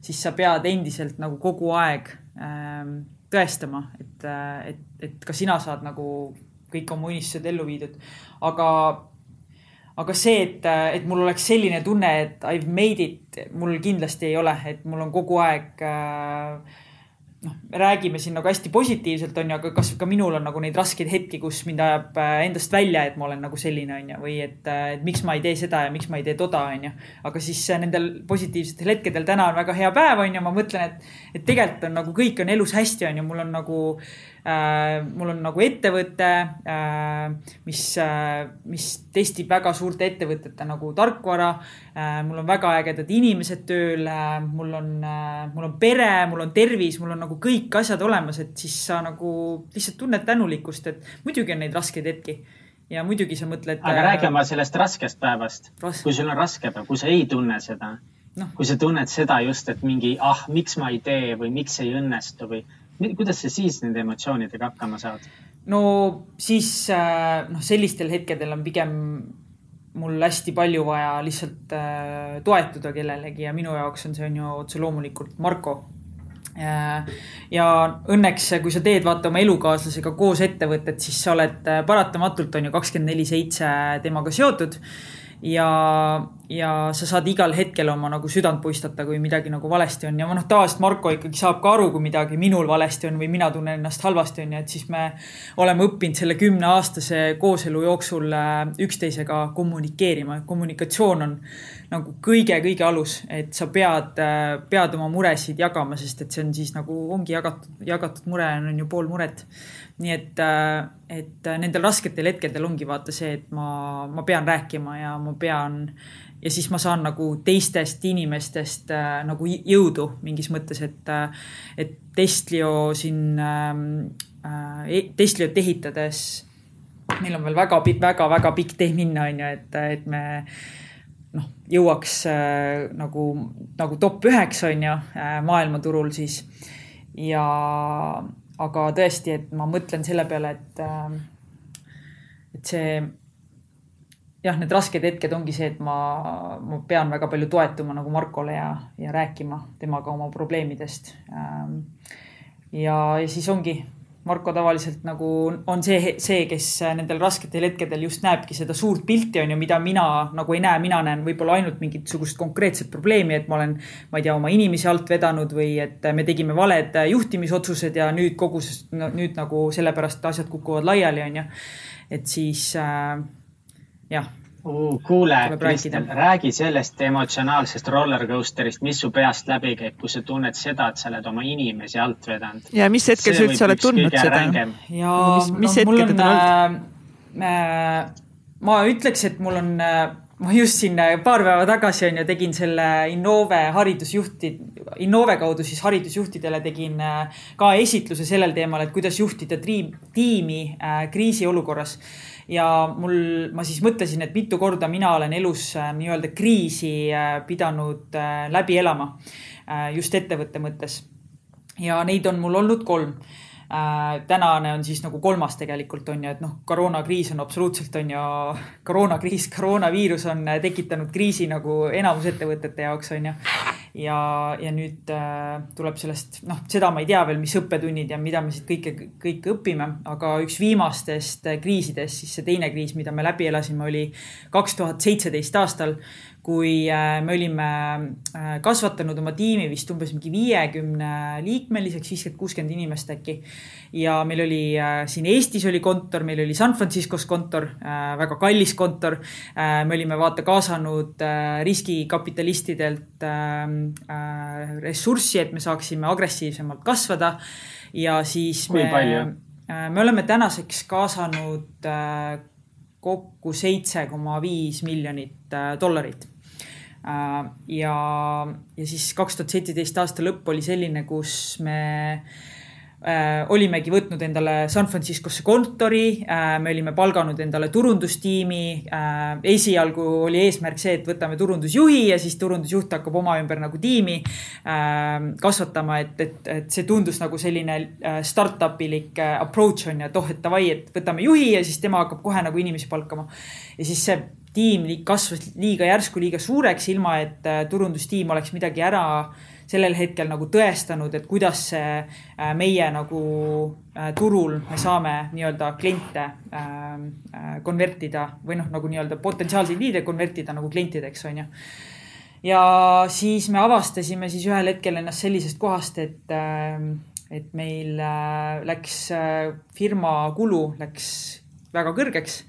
siis sa pead endiselt nagu kogu aeg ähm, tõestama, et, äh, et, et ka sina saad nagu kõik oma unistused ellu viidud. aga aga see, et, et mul oleks selline tunne, et I have made it, mul kindlasti ei ole, et mul on kogu aeg äh, noh, me räägime siin nagu hästi positiivselt, on ju, aga kas ka minul on nagu neid raskeid hetki, kus mind ajab äh, endast välja, et ma olen nagu selline, on ju, või et, äh, et miks ma ei tee seda ja miks ma ei tee toda, on ju. aga siis äh, nendel positiivsetel hetkedel, täna on väga hea päev, on ju, ma mõtlen, et, et tegelikult on nagu kõik on elus hästi, on ju, mul on nagu mul on nagu ettevõte äh,, mis äh,, mis testib väga suurte ettevõtete nagu tarkvara äh,. mul on väga ägedad inimesed tööl äh,, mul on äh,, mul on pere, mul on tervis, mul on nagu kõik asjad olemas, et siis sa nagu lihtsalt tunned tänulikkust, et muidugi on neid raskeid hetki ja muidugi sa mõtled. aga äh, räägi oma sellest raskest päevast Ras. kui sul on raske päev, kui sa ei tunne seda no., kui sa tunned seda just, et mingi, ah, miks ma ei tee või miks ei õnnestu või kuidas sa siis nende emotsioonidega hakkama saad? no siis äh, noh, sellistel hetkedel on pigem mul hästi palju vaja lihtsalt äh, toetuda kellelegi ja minu jaoks on see on ju otse loomulikult Marko ja õnneks, kui sa teed vaata oma elukaaslasega koos ettevõtet, siis sa oled äh, paratamatult on ju kakskümmend neli seitse temaga seotud ja, ja sa saad igal hetkel oma nagu südant puistata, kui midagi nagu valesti on. Ja noh, tavaliselt Marko ikkagi saab ka aru, kui midagi minul valesti on või mina tunnen ennast halvasti, on ju, et siis me oleme õppinud selle kümneaastase kooselu jooksul äh, üksteisega kommunikeerima, kommunikatsioon on nagu kõige-kõige alus, et sa pead, äh, pead oma muresid jagama, sest et see on siis nagu ongi jagatud, jagatud mure on ju pool muret nii et, äh, et nendel rasketel hetkedel ongi vaata see, et ma, ma pean rääkima ja ma pean ja siis ma saan nagu teistest inimestest äh, nagu jõudu mingis mõttes, et, äh, et Testlio siin ähm, äh,, e-, Testliot ehitades meil on veel väga, väga, väga pikk tee minna, on ju, et, et me noh, jõuaks äh, nagu, nagu top üheks, on ju äh,, maailmaturul siis. ja aga tõesti, et ma mõtlen selle peale, et, äh, et see jah, need rasked hetked ongi see, et ma, ma pean väga palju toetuma nagu Markole ja, ja rääkima temaga oma probleemidest. Ähm, ja, ja siis ongi Marko tavaliselt nagu on see, see, kes nendel rasketel hetkedel just näebki seda suurt pilti, on ju, mida mina nagu ei näe, mina näen võib-olla ainult mingisugust konkreetset probleemi, et ma olen, ma ei tea, oma inimesi alt vedanud või et me tegime valed juhtimisotsused ja nüüd kogu no,, nüüd nagu sellepärast asjad kukuvad laiali, on ju. et siis äh, jah. Kuule, Kristel, räägi sellest emotsionaalsest rollercoaster'ist, mis su peast läbi käib, kui sa tunned seda, et sa oled oma inimesi alt vedanud. ja mis hetkel sa üldse oled tundnud seda? ja mis, mis no, mul on äh,, äh, ma ütleks, et mul on äh, ma just siin äh, paar päeva tagasi on ju, tegin selle Innove haridusjuhti, Innove kaudu siis haridusjuhtidele tegin ka esitluse sellel teemal, et kuidas juhtida tiim, tiimi kriisiolukorras ja mul, ma siis mõtlesin, et mitu korda mina olen elus äh, nii-öelda kriisi äh, pidanud äh, läbi elama just ettevõtte mõttes. ja neid on mul olnud kolm äh,. tänane on siis nagu kolmas tegelikult on ju, et noh, koroonakriis on absoluutselt on ju, koroonakriis, koroonaviirus on tekitanud kriisi nagu enamus ettevõtete jaoks on ju. Ja, ja nüüd äh, tuleb sellest, noh, seda ma ei tea veel, mis õppetunnid ja mida me siit kõike, kõike õpime, aga üks viimastest kriisidest, siis see teine kriis, mida me läbi elasime, oli kaks tuhat seitseteist aastal kui äh, me olime äh, kasvatanud oma tiimi vist umbes mingi viiekümne liikmeliseks, viiskümmend, kuuskümmend inimest äkki. ja meil oli äh, siin Eestis oli kontor, meil oli San Franciscos kontor, väga kallis kontor. me olime vaata kaasanud riskikapitalistidelt ressurssi, et me saaksime agressiivsemalt kasvada ja siis. kui me, palju? me oleme tänaseks kaasanud kokku seitse koma viis miljonit dollarit ja, ja siis kaks tuhat seitseteist aasta lõpp oli selline, kus me äh, olimegi võtnud endale San Franciscosse kontori äh,, me olime palganud endale turundustiimi äh,. esialgu oli eesmärk see, et võtame turundusjuhi ja siis turundusjuht hakkab oma ümber nagu tiimi äh, kasvatama, et, et, et see tundus nagu selline äh, startup ilik äh, approach on ju, et oh, et davai, et võtame juhi ja siis tema hakkab kohe nagu inimesi palkama. ja siis see tiim kasvas liiga järsku, liiga suureks, ilma et äh, turundustiim oleks midagi ära sellel hetkel nagu tõestanud, et kuidas see äh, meie nagu äh, turul me saame nii-öelda kliente konvertida või noh, nagu nii-öelda potentsiaalseid liide konvertida nagu klientideks, on ju. ja siis me avastasime siis ühel hetkel ennast sellisest kohast, et, et meil läks firma kulu läks väga kõrgeks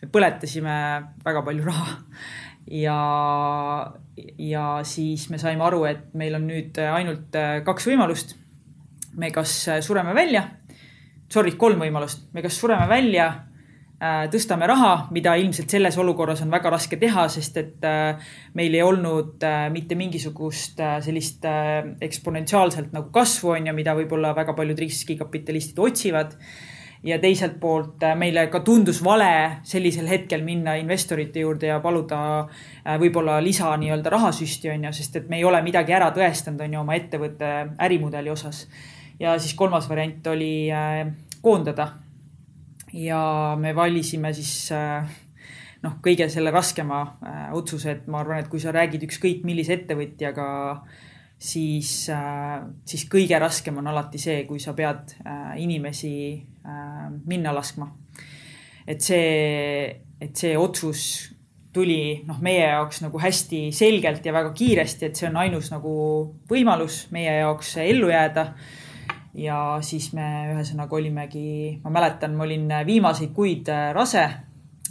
me põletasime väga palju raha. Ja, ja siis me saime aru, et meil on nüüd ainult kaks võimalust. me kas sureme välja, sorry, kolm võimalust, me kas sureme välja, äh, tõstame raha, mida ilmselt selles olukorras on väga raske teha, sest et äh, meil ei olnud äh, mitte mingisugust sellist eksponentsiaalselt nagu kasvu on ju, mida võib-olla väga paljud riskikapitalistid otsivad ja teiselt poolt äh, meile ka tundus vale sellisel hetkel minna investorite juurde ja paluda äh, võib-olla lisa nii-öelda rahasüsti on ju, sest et me ei ole midagi ära tõestanud, on ju, oma ettevõtte ärimudeli osas. ja siis kolmas variant oli äh, koondada. ja me valisime siis noh, kõige selle raskema otsuse, et ma arvan, et kui sa räägid ükskõik millise ettevõtjaga siis, siis kõige raskem on alati see, kui sa pead inimesi minna laskma. et see, et see otsus tuli noh, meie jaoks nagu hästi selgelt ja väga kiiresti, et see on ainus nagu võimalus meie jaoks ellu jääda. ja siis me ühesõnaga olimegi, ma mäletan, ma olin viimaseid kuid rase,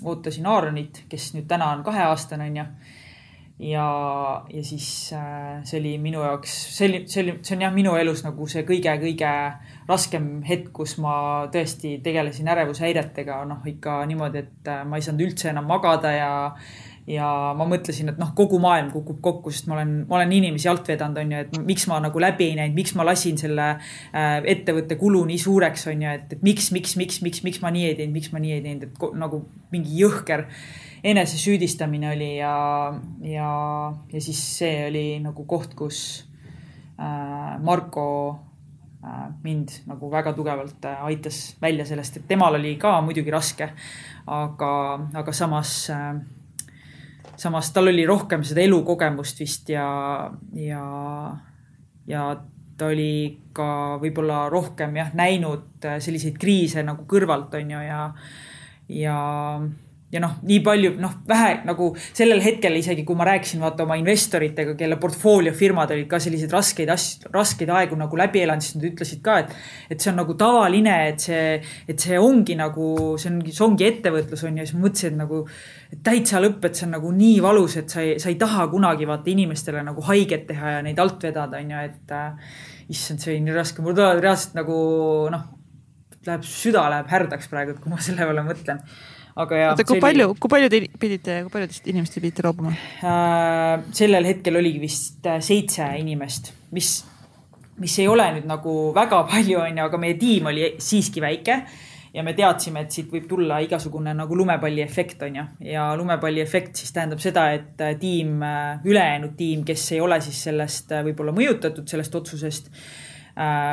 ootasin Aaronit, kes nüüd täna on kaheaastane, onju ja, ja siis äh, see oli minu jaoks, see oli, see oli, see on jah, minu elus nagu see kõige-kõige raskem hetk, kus ma tõesti tegelesin ärevushäiretega, noh ikka niimoodi, et äh, ma ei saanud üldse enam magada ja ja ma mõtlesin, et noh, kogu maailm kukub kokku, sest ma olen, ma olen inimesi alt vedanud, on ju, et miks ma nagu läbi ei näinud, miks ma lasin selle äh, ettevõtte kulu nii suureks, on ju, et, et miks, miks, miks, miks, miks ma nii ei teinud, miks ma nii ei teinud, et nagu mingi jõhker enesesüüdistamine oli ja, ja, ja siis see oli nagu koht, kus äh, Marko mind nagu väga tugevalt äh, aitas välja sellest, et temal oli ka muidugi raske, aga, aga samas äh, samas tal oli rohkem seda elukogemust vist ja, ja, ja ta oli ka võib-olla rohkem jah, näinud äh, selliseid kriise nagu kõrvalt on ju ja, ja ja noh, nii palju, noh, vähe nagu sellel hetkel isegi, kui ma rääkisin vaata oma investoritega, kelle portfooliofirmad olid ka selliseid raskeid asju, raskeid aegu nagu läbi elanud, siis nad ütlesid ka, et, et see on nagu tavaline, et see, et see ongi nagu, see ongi, see ongi ettevõtlus on ju, siis ma mõtlesin, et nagu et täitsa lõpp, et see on nagu nii valus, et sa ei, sa ei taha kunagi vaata inimestele nagu haiget teha ja neid alt vedada, on ju, et äh, issand, see oli nii raske, mul tulevad reaalselt nagu noh, läheb, süda läheb härdaks praegu, kui ma selle peale mõtlen aga jaa. oota, kui palju, kui palju te pidite, kui paljudest inimestest pidite loobuma äh,? sellel hetkel oligi vist äh, seitse inimest, mis, mis ei ole nüüd nagu väga (laughs) palju, onju, aga meie tiim oli siiski väike ja me teadsime, et siit võib tulla igasugune nagu lumepalliefekt on ju ja lumepalliefekt siis tähendab seda, et äh, tiim, äh, ülejäänud tiim, kes ei ole siis sellest võib-olla mõjutatud sellest otsusest,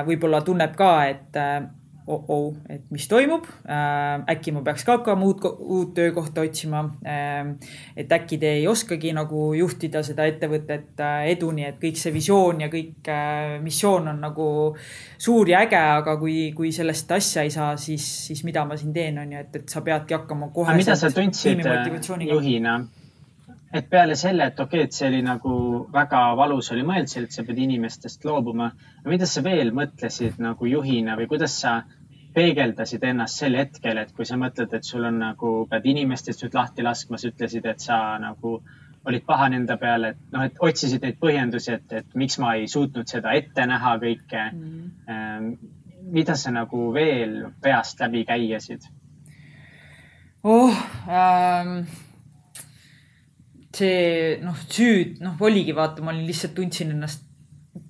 võib-olla tunneb ka, et oh-oh, et mis toimub äh,. äkki ma peaks ka hakkama uut, uut töökohta otsima äh,. et äkki te ei oskagi nagu juhtida seda ettevõtet äh, eduni, et kõik see visioon ja kõik missioon on nagu suur ja äge, aga kui, kui sellest asja ei saa, siis, siis mida ma siin teen, on ju, et, et sa peadki hakkama kohe. mida sa tundsid juhina? Et peale selle, et okei okay,, et see oli nagu väga valus oli mõelda, et sa pead inimestest loobuma. mida sa veel mõtlesid nagu juhina või kuidas sa peegeldasid ennast sel hetkel, et kui sa mõtled, et sul on nagu, pead inimestest nüüd lahti laskma, sa ütlesid, et sa nagu olid pahane enda peale, et noh, et otsisid neid põhjendusi, et, et miks ma ei suutnud seda ette näha kõike mm. -hmm. mida sa nagu veel peast läbi käiasid? oh ähm, see noh, süüd noh, oligi vaata, ma olin lihtsalt tundsin ennast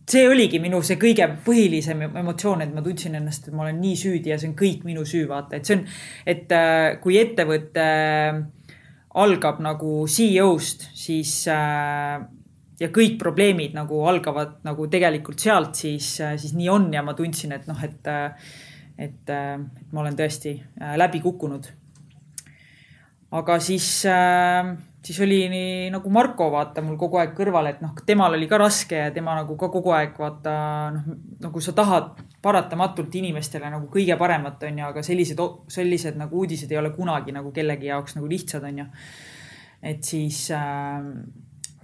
see oligi minu see kõige põhilisem emotsioon, et ma tundsin ennast, et ma olen nii süüdi ja see on kõik minu süü, vaata, et see on, et äh, kui ettevõte äh, algab nagu CEO-st, siis äh, ja kõik probleemid nagu algavad nagu tegelikult sealt, siis, siis nii on ja ma tundsin, et noh, et, et, et ma olen tõesti läbi kukkunud. aga siis äh, siis oli nii nagu Marko vaata mul kogu aeg kõrval, et noh, temal oli ka raske ja tema nagu ka kogu aeg vaata noh, nagu sa tahad paratamatult inimestele nagu kõige paremat, on ju, aga sellised, sellised nagu uudised ei ole kunagi nagu kellegi jaoks nagu lihtsad, on ju. et siis äh,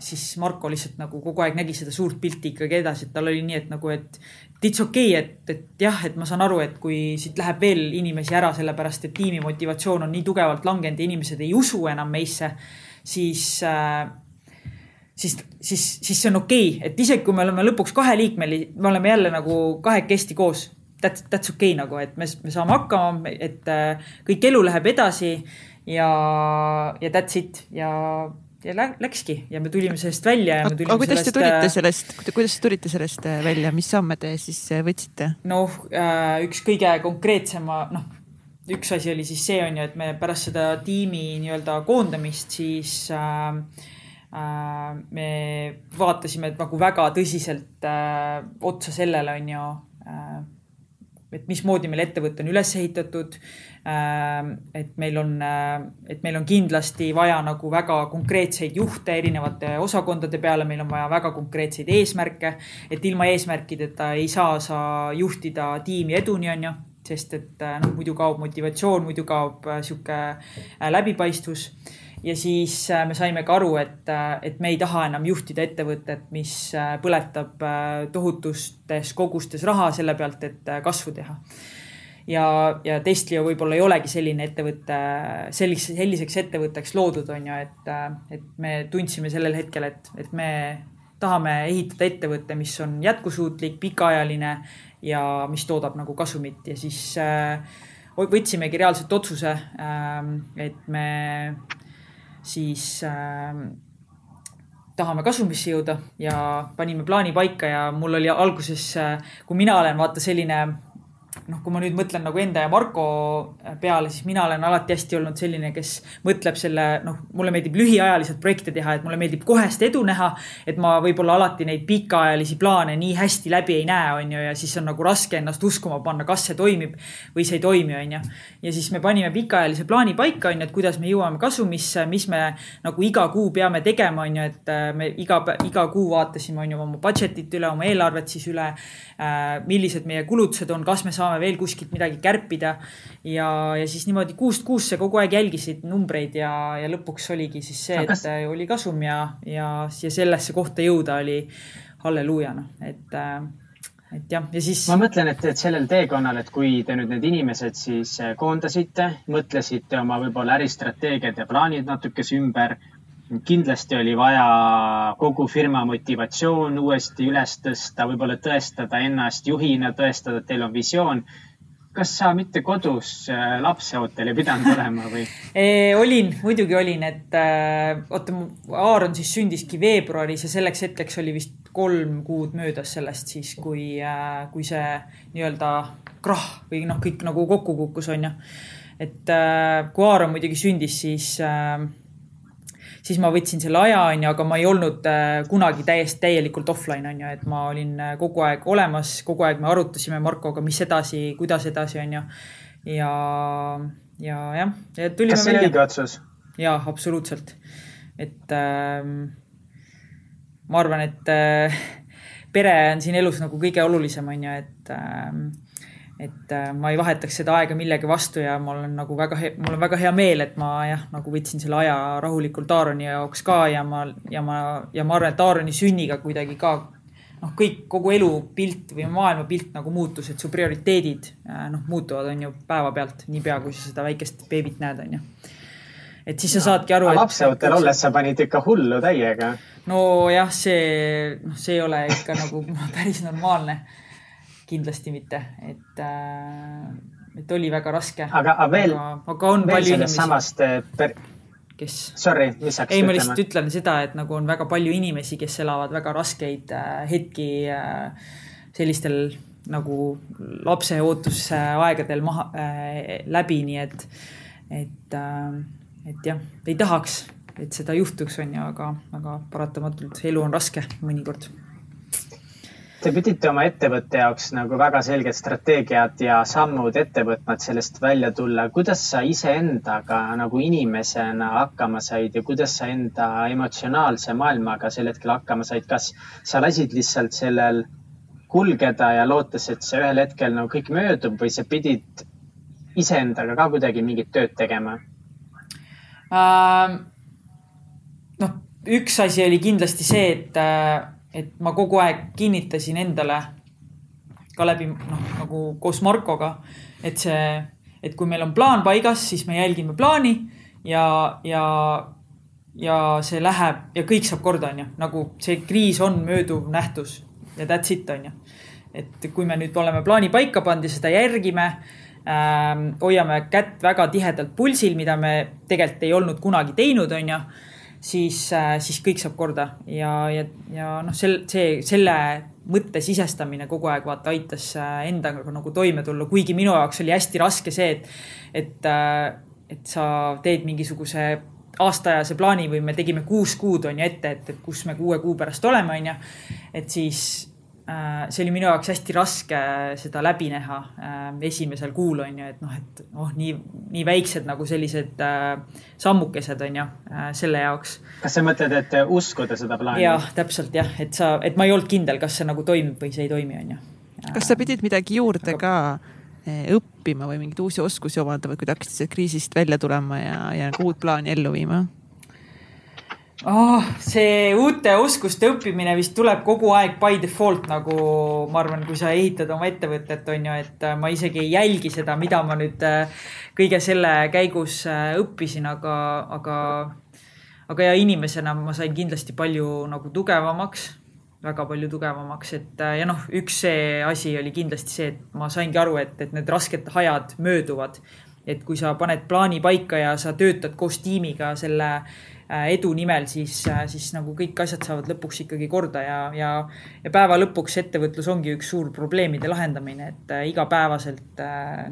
siis Marko lihtsalt nagu kogu aeg nägi seda suurt pilti ikkagi edasi, et tal oli nii, et nagu, et it's okei okay,, et, et jah, et ma saan aru, et kui siit läheb veel inimesi ära, sellepärast et tiimi motivatsioon on nii tugevalt langenud ja inimesed ei usu enam meisse siis äh, siis, siis, siis see on okei okay., et isegi kui me oleme lõpuks kaheliikmeli, me oleme jälle nagu kahekesti koos. That's, that's okei okay, nagu, et me, me saame hakkama, et äh, kõik elu läheb edasi ja, ja that's it ja, ja läkski ja me tulime sellest välja ja me tulime aga kuidas sellest, te tulite äh, sellest, kuidas te tulite sellest välja, mis samme te siis võtsite? noh, üks kõige konkreetsema, noh üks asi oli siis see on ju, et me pärast seda tiimi nii-öelda koondamist siis äh, äh, me vaatasime nagu väga tõsiselt äh, otsa sellele on ju äh,, et mismoodi meil ettevõte on üles ehitatud äh,. et meil on äh,, et meil on kindlasti vaja nagu väga konkreetseid juhte erinevate osakondade peale, meil on vaja väga konkreetseid eesmärke, et ilma eesmärkideta ei saa sa juhtida tiimi eduni, on ju sest et äh, noh, muidu kaob motivatsioon, muidu kaob äh, sihuke äh, läbipaistvus. ja siis me saime ka aru, et, et me ei taha enam juhtida ettevõtet, mis põletab tohutustes kogustes raha selle pealt, et kasvu teha ja, ja Testlio võib-olla ei olegi selline ettevõte, sellise, selliseks ettevõtteks loodud, on ju, et, et me tundsime sellel hetkel, et, et me tahame ehitada ettevõtte, mis on jätkusuutlik, pikaajaline ja mis toodab nagu kasumit ja siis äh, võtsimegi reaalselt otsuse äh,, et me siis äh, tahame kasumisse jõuda ja panime plaani paika ja mul oli alguses, äh, kui mina olen vaata selline noh, kui ma nüüd mõtlen nagu enda ja Marko peale, siis mina olen alati hästi olnud selline, kes mõtleb selle, noh, mulle meeldib lühiajaliselt projekte teha, et mulle meeldib kohest edu näha. et ma võib-olla alati neid pikaajalisi plaane nii hästi läbi ei näe, on ju, ja siis on nagu raske ennast uskuma panna, kas see toimib või see ei toimi, on ju. ja siis me panime pikaajalise plaani paika, on ju, et kuidas me jõuame kasumisse, mis me nagu iga kuu peame tegema, on ju, et äh, me iga, iga kuu vaatasime, on ju, oma budget'it üle, oma eelarvet siis üle. Äh, millised meie kulutused on, kas me saame saame veel kuskilt midagi kärpida. ja, ja siis niimoodi kuust kuusse kogu aeg jälgisid numbreid ja, ja lõpuks oligi siis see, et oli kasum ja, ja, ja sellesse kohta jõuda oli halleluuja, noh, et et jah, ja siis. ma mõtlen, et, et sellel teekonnal, et kui te nüüd need inimesed siis koondasite, mõtlesite oma võib-olla äristrateegiad ja plaanid natukese ümber kindlasti oli vaja kogu firma motivatsioon uuesti üles tõsta, võib-olla tõestada ennast juhina, tõestada, et teil on visioon. kas sa mitte kodus äh, lapseootel ei pidanud (laughs) olema või e,? olin, muidugi olin, et äh, oota, Aaron siis sündiski veebruaris ja selleks hetkeks oli vist kolm kuud möödas sellest siis, kui äh,, kui see nii-öelda krahh või noh, kõik nagu kokku kukkus, onju. et äh, kui Aaron muidugi sündis, siis äh, siis ma võtsin selle aja, onju, aga ma ei olnud äh, kunagi täiesti täielikult offline, onju, et ma olin äh, kogu aeg olemas, kogu aeg me arutasime Markoga, mis edasi, kuidas edasi, onju. ja, ja jah. kas see oligi otsus? jaa, absoluutselt. et äh, ma arvan, et äh, pere on siin elus nagu kõige olulisem, onju, et äh, et äh, ma ei vahetaks seda aega millegi vastu ja mul on nagu väga, mul on väga hea meel, et ma jah, nagu võtsin selle aja rahulikult Aaroni jaoks ka ja ma, ja ma, ja ma arvan, et Aaroni sünniga kuidagi ka noh, kõik, kogu elupilt või maailmapilt nagu muutus, et su prioriteedid äh, noh, muutuvad, on ju, päevapealt, niipea kui sa seda väikest beebit näed, on ju. et siis sa saadki aru. lapseootel olles sa panid ikka hullu täiega. nojah, see, noh, see ei ole ikka nagu (laughs) päris normaalne kindlasti mitte, et äh,, et oli väga raske. aga, aga veel, veel sellest samast äh, per... kes? Sorry, mis sa hakkasid ütlema? ei, ma lihtsalt ütlen seda, et nagu on väga palju inimesi, kes elavad väga raskeid äh, hetki sellistel nagu lapse ootusaegadel maha äh,, läbi, nii et, et äh,, et jah, ei tahaks, et seda juhtuks, on ju, aga, aga paratamatult elu on raske mõnikord Te pidite oma ettevõtte jaoks nagu väga selged strateegiad ja sammud ette võtma, et sellest välja tulla. kuidas sa iseendaga nagu inimesena hakkama said ja kuidas sa enda emotsionaalse maailmaga sel hetkel hakkama said? kas sa lasid lihtsalt sellel kulgeda ja lootes, et see ühel hetkel nagu kõik möödub või sa pidid iseendaga ka kuidagi mingit tööd tegema uh,? noh, üks asi oli kindlasti see, et uh et ma kogu aeg kinnitasin endale ka läbi noh, nagu koos Markoga, et see, et kui meil on plaan paigas, siis me jälgime plaani ja, ja, ja see läheb ja kõik saab korda, onju, nagu see kriis on mööduv nähtus ja that's it, onju. et kui me nüüd oleme plaani paika pannud ja seda järgime ähm,, hoiame kätt väga tihedalt pulsil, mida me tegelikult ei olnud kunagi teinud, onju siis, äh, siis kõik saab korda ja, ja, ja noh, sel, see, selle mõtte sisestamine kogu aeg vaata aitas äh, endaga nagu toime tulla, kuigi minu jaoks oli hästi raske see, et, et, äh, et sa teed mingisuguse aastaajase plaani või me tegime kuus kuud on ju ette, et, kus me kuue kuu pärast oleme, on ju. et siis see oli minu jaoks hästi raske seda läbi näha äh, esimesel kuul on ju, et noh, et oh, nii, nii väiksed nagu sellised äh, sammukesed on ju selle jaoks. kas sa mõtled, et uskuda seda plaani? jah, täpselt jah, et sa, et ma ei olnud kindel, kas see nagu toimib või see ei toimi, on ju. kas sa pidid midagi juurde Aga... ka õppima või mingeid uusi oskusi omandama, kui te hakkasite kriisist välja tulema ja, ja uut plaani ellu viima? Oh,. see uute oskuste õppimine vist tuleb kogu aeg by default nagu ma arvan, kui sa ehitad oma ettevõtet, on ju, et äh, ma isegi ei jälgi seda, mida ma nüüd äh, kõige selle käigus äh, õppisin, aga, aga, aga ja inimesena ma sain kindlasti palju nagu tugevamaks, väga palju tugevamaks, et ja noh, üks see asi oli kindlasti see, et ma saingi aru, et, et need rasked ajad mööduvad. et kui sa paned plaani paika ja sa töötad koos tiimiga selle edu nimel, siis, äh, siis nagu kõik asjad saavad lõpuks ikkagi korda ja, ja, ja päeva lõpuks ettevõtlus ongi üks suur probleemide lahendamine, et äh, igapäevaselt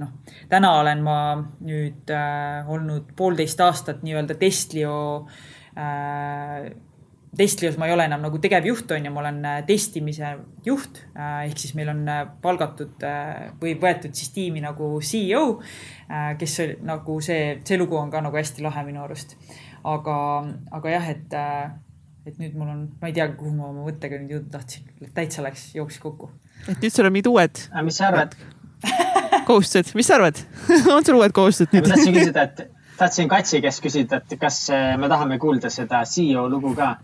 noh, täna olen ma nüüd äh, olnud poolteist aastat nii-öelda Testlio äh, Testlios ma ei ole enam nagu tegevjuht, on ju, ma olen testimise juht ehk siis meil on palgatud või võetud siis tiimi nagu CEO, kes nagu see, see lugu on ka nagu hästi lahe minu arust aga, aga jah, et, äh, et nüüd mul on, ma ei tea, kuhu ma oma mõttega nüüd jõuda tahtsin, täitsa läks, jooksis kokku. et nüüd sul on mingid uued. mis sa arvad? (laughs) Kohustused, mis sa arvad? (laughs) On sul uued kohustused nüüd? ma tahtsin küsida, et tahtsin Katsi käest küsida, et kas eh, me tahame kuulda seda CEO lugu ka.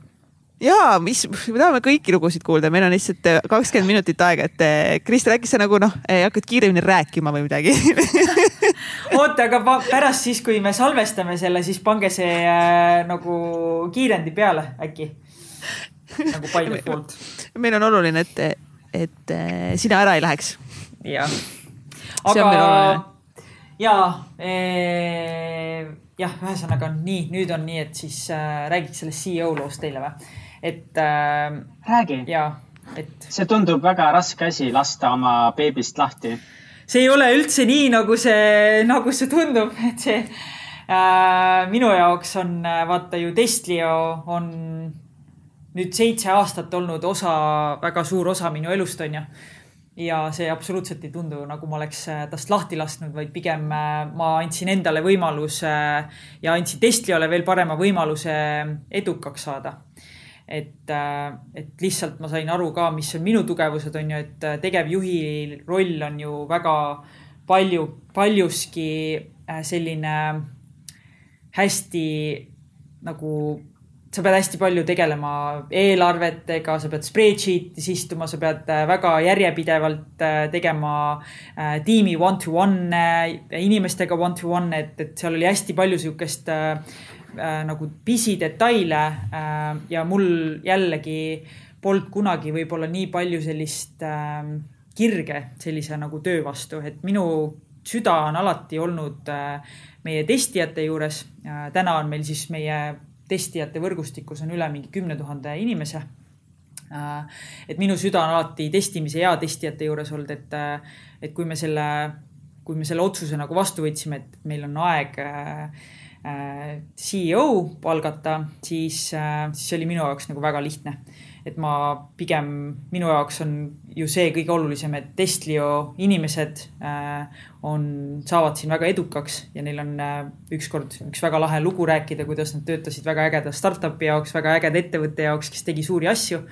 Ja mis, me tahame kõiki lugusid kuulda, meil on lihtsalt äh, kakskümmend minutit aega, et äh, Kristel, äkki sa nagu noh, hakkad kiiremini rääkima või midagi (laughs) oota, aga pärast siis, kui me salvestame selle, siis pange see äh, nagu kiirendi peale äkki. nagu by default. meil on oluline, et, et äh, sina ära ei läheks. jah, aga ja ee, jah, ühesõnaga nii, nüüd on nii, et siis äh, räägiks sellest CEO loost teile või? et äh,. räägi. jaa, et. see tundub väga raske asi, lasta oma beebist lahti. See ei ole üldse nii, nagu see, nagu see tundub, et see äh, minu jaoks on, vaata ju Testlio on nüüd seitse aastat olnud osa, väga suur osa minu elust, on ju ja see absoluutselt ei tundu, nagu ma oleks äh, tast lahti lasknud, vaid pigem äh, ma andsin endale võimaluse ja andsin Testliole veel parema võimaluse edukaks saada et, äh, et lihtsalt ma sain aru ka, mis on minu tugevused, on ju, et äh, tegevjuhi roll on ju väga palju, paljuski äh, selline hästi nagu sa pead hästi palju tegelema eelarvetega, sa pead spreadsheet'is istuma, sa pead väga järjepidevalt tegema tiimi one to one, inimestega one to one, et, et seal oli hästi palju sihukest äh, nagu pisidetaile äh, ja mul jällegi polnud kunagi võib-olla nii palju sellist äh, kirge sellise nagu töö vastu, et minu süda on alati olnud äh, meie testijate juures äh,. täna on meil siis meie testijate võrgustikus on üle mingi kümne tuhande inimese äh,. et minu süda on alati testimise ja testijate juures olnud, et, äh, et kui me selle, kui me selle otsuse nagu vastu võtsime, et meil on aeg äh, Äh, CEO palgata, siis, äh, siis see oli minu jaoks nagu väga lihtne. et ma pigem, minu jaoks on ju see kõige olulisem, et Testlio inimesed äh, on, saavad siin väga edukaks ja neil on ükskord üks väga lahe lugu rääkida, kuidas nad töötasid väga ägeda startup'i jaoks, väga ägeda ettevõtte jaoks, kes tegi suuri asju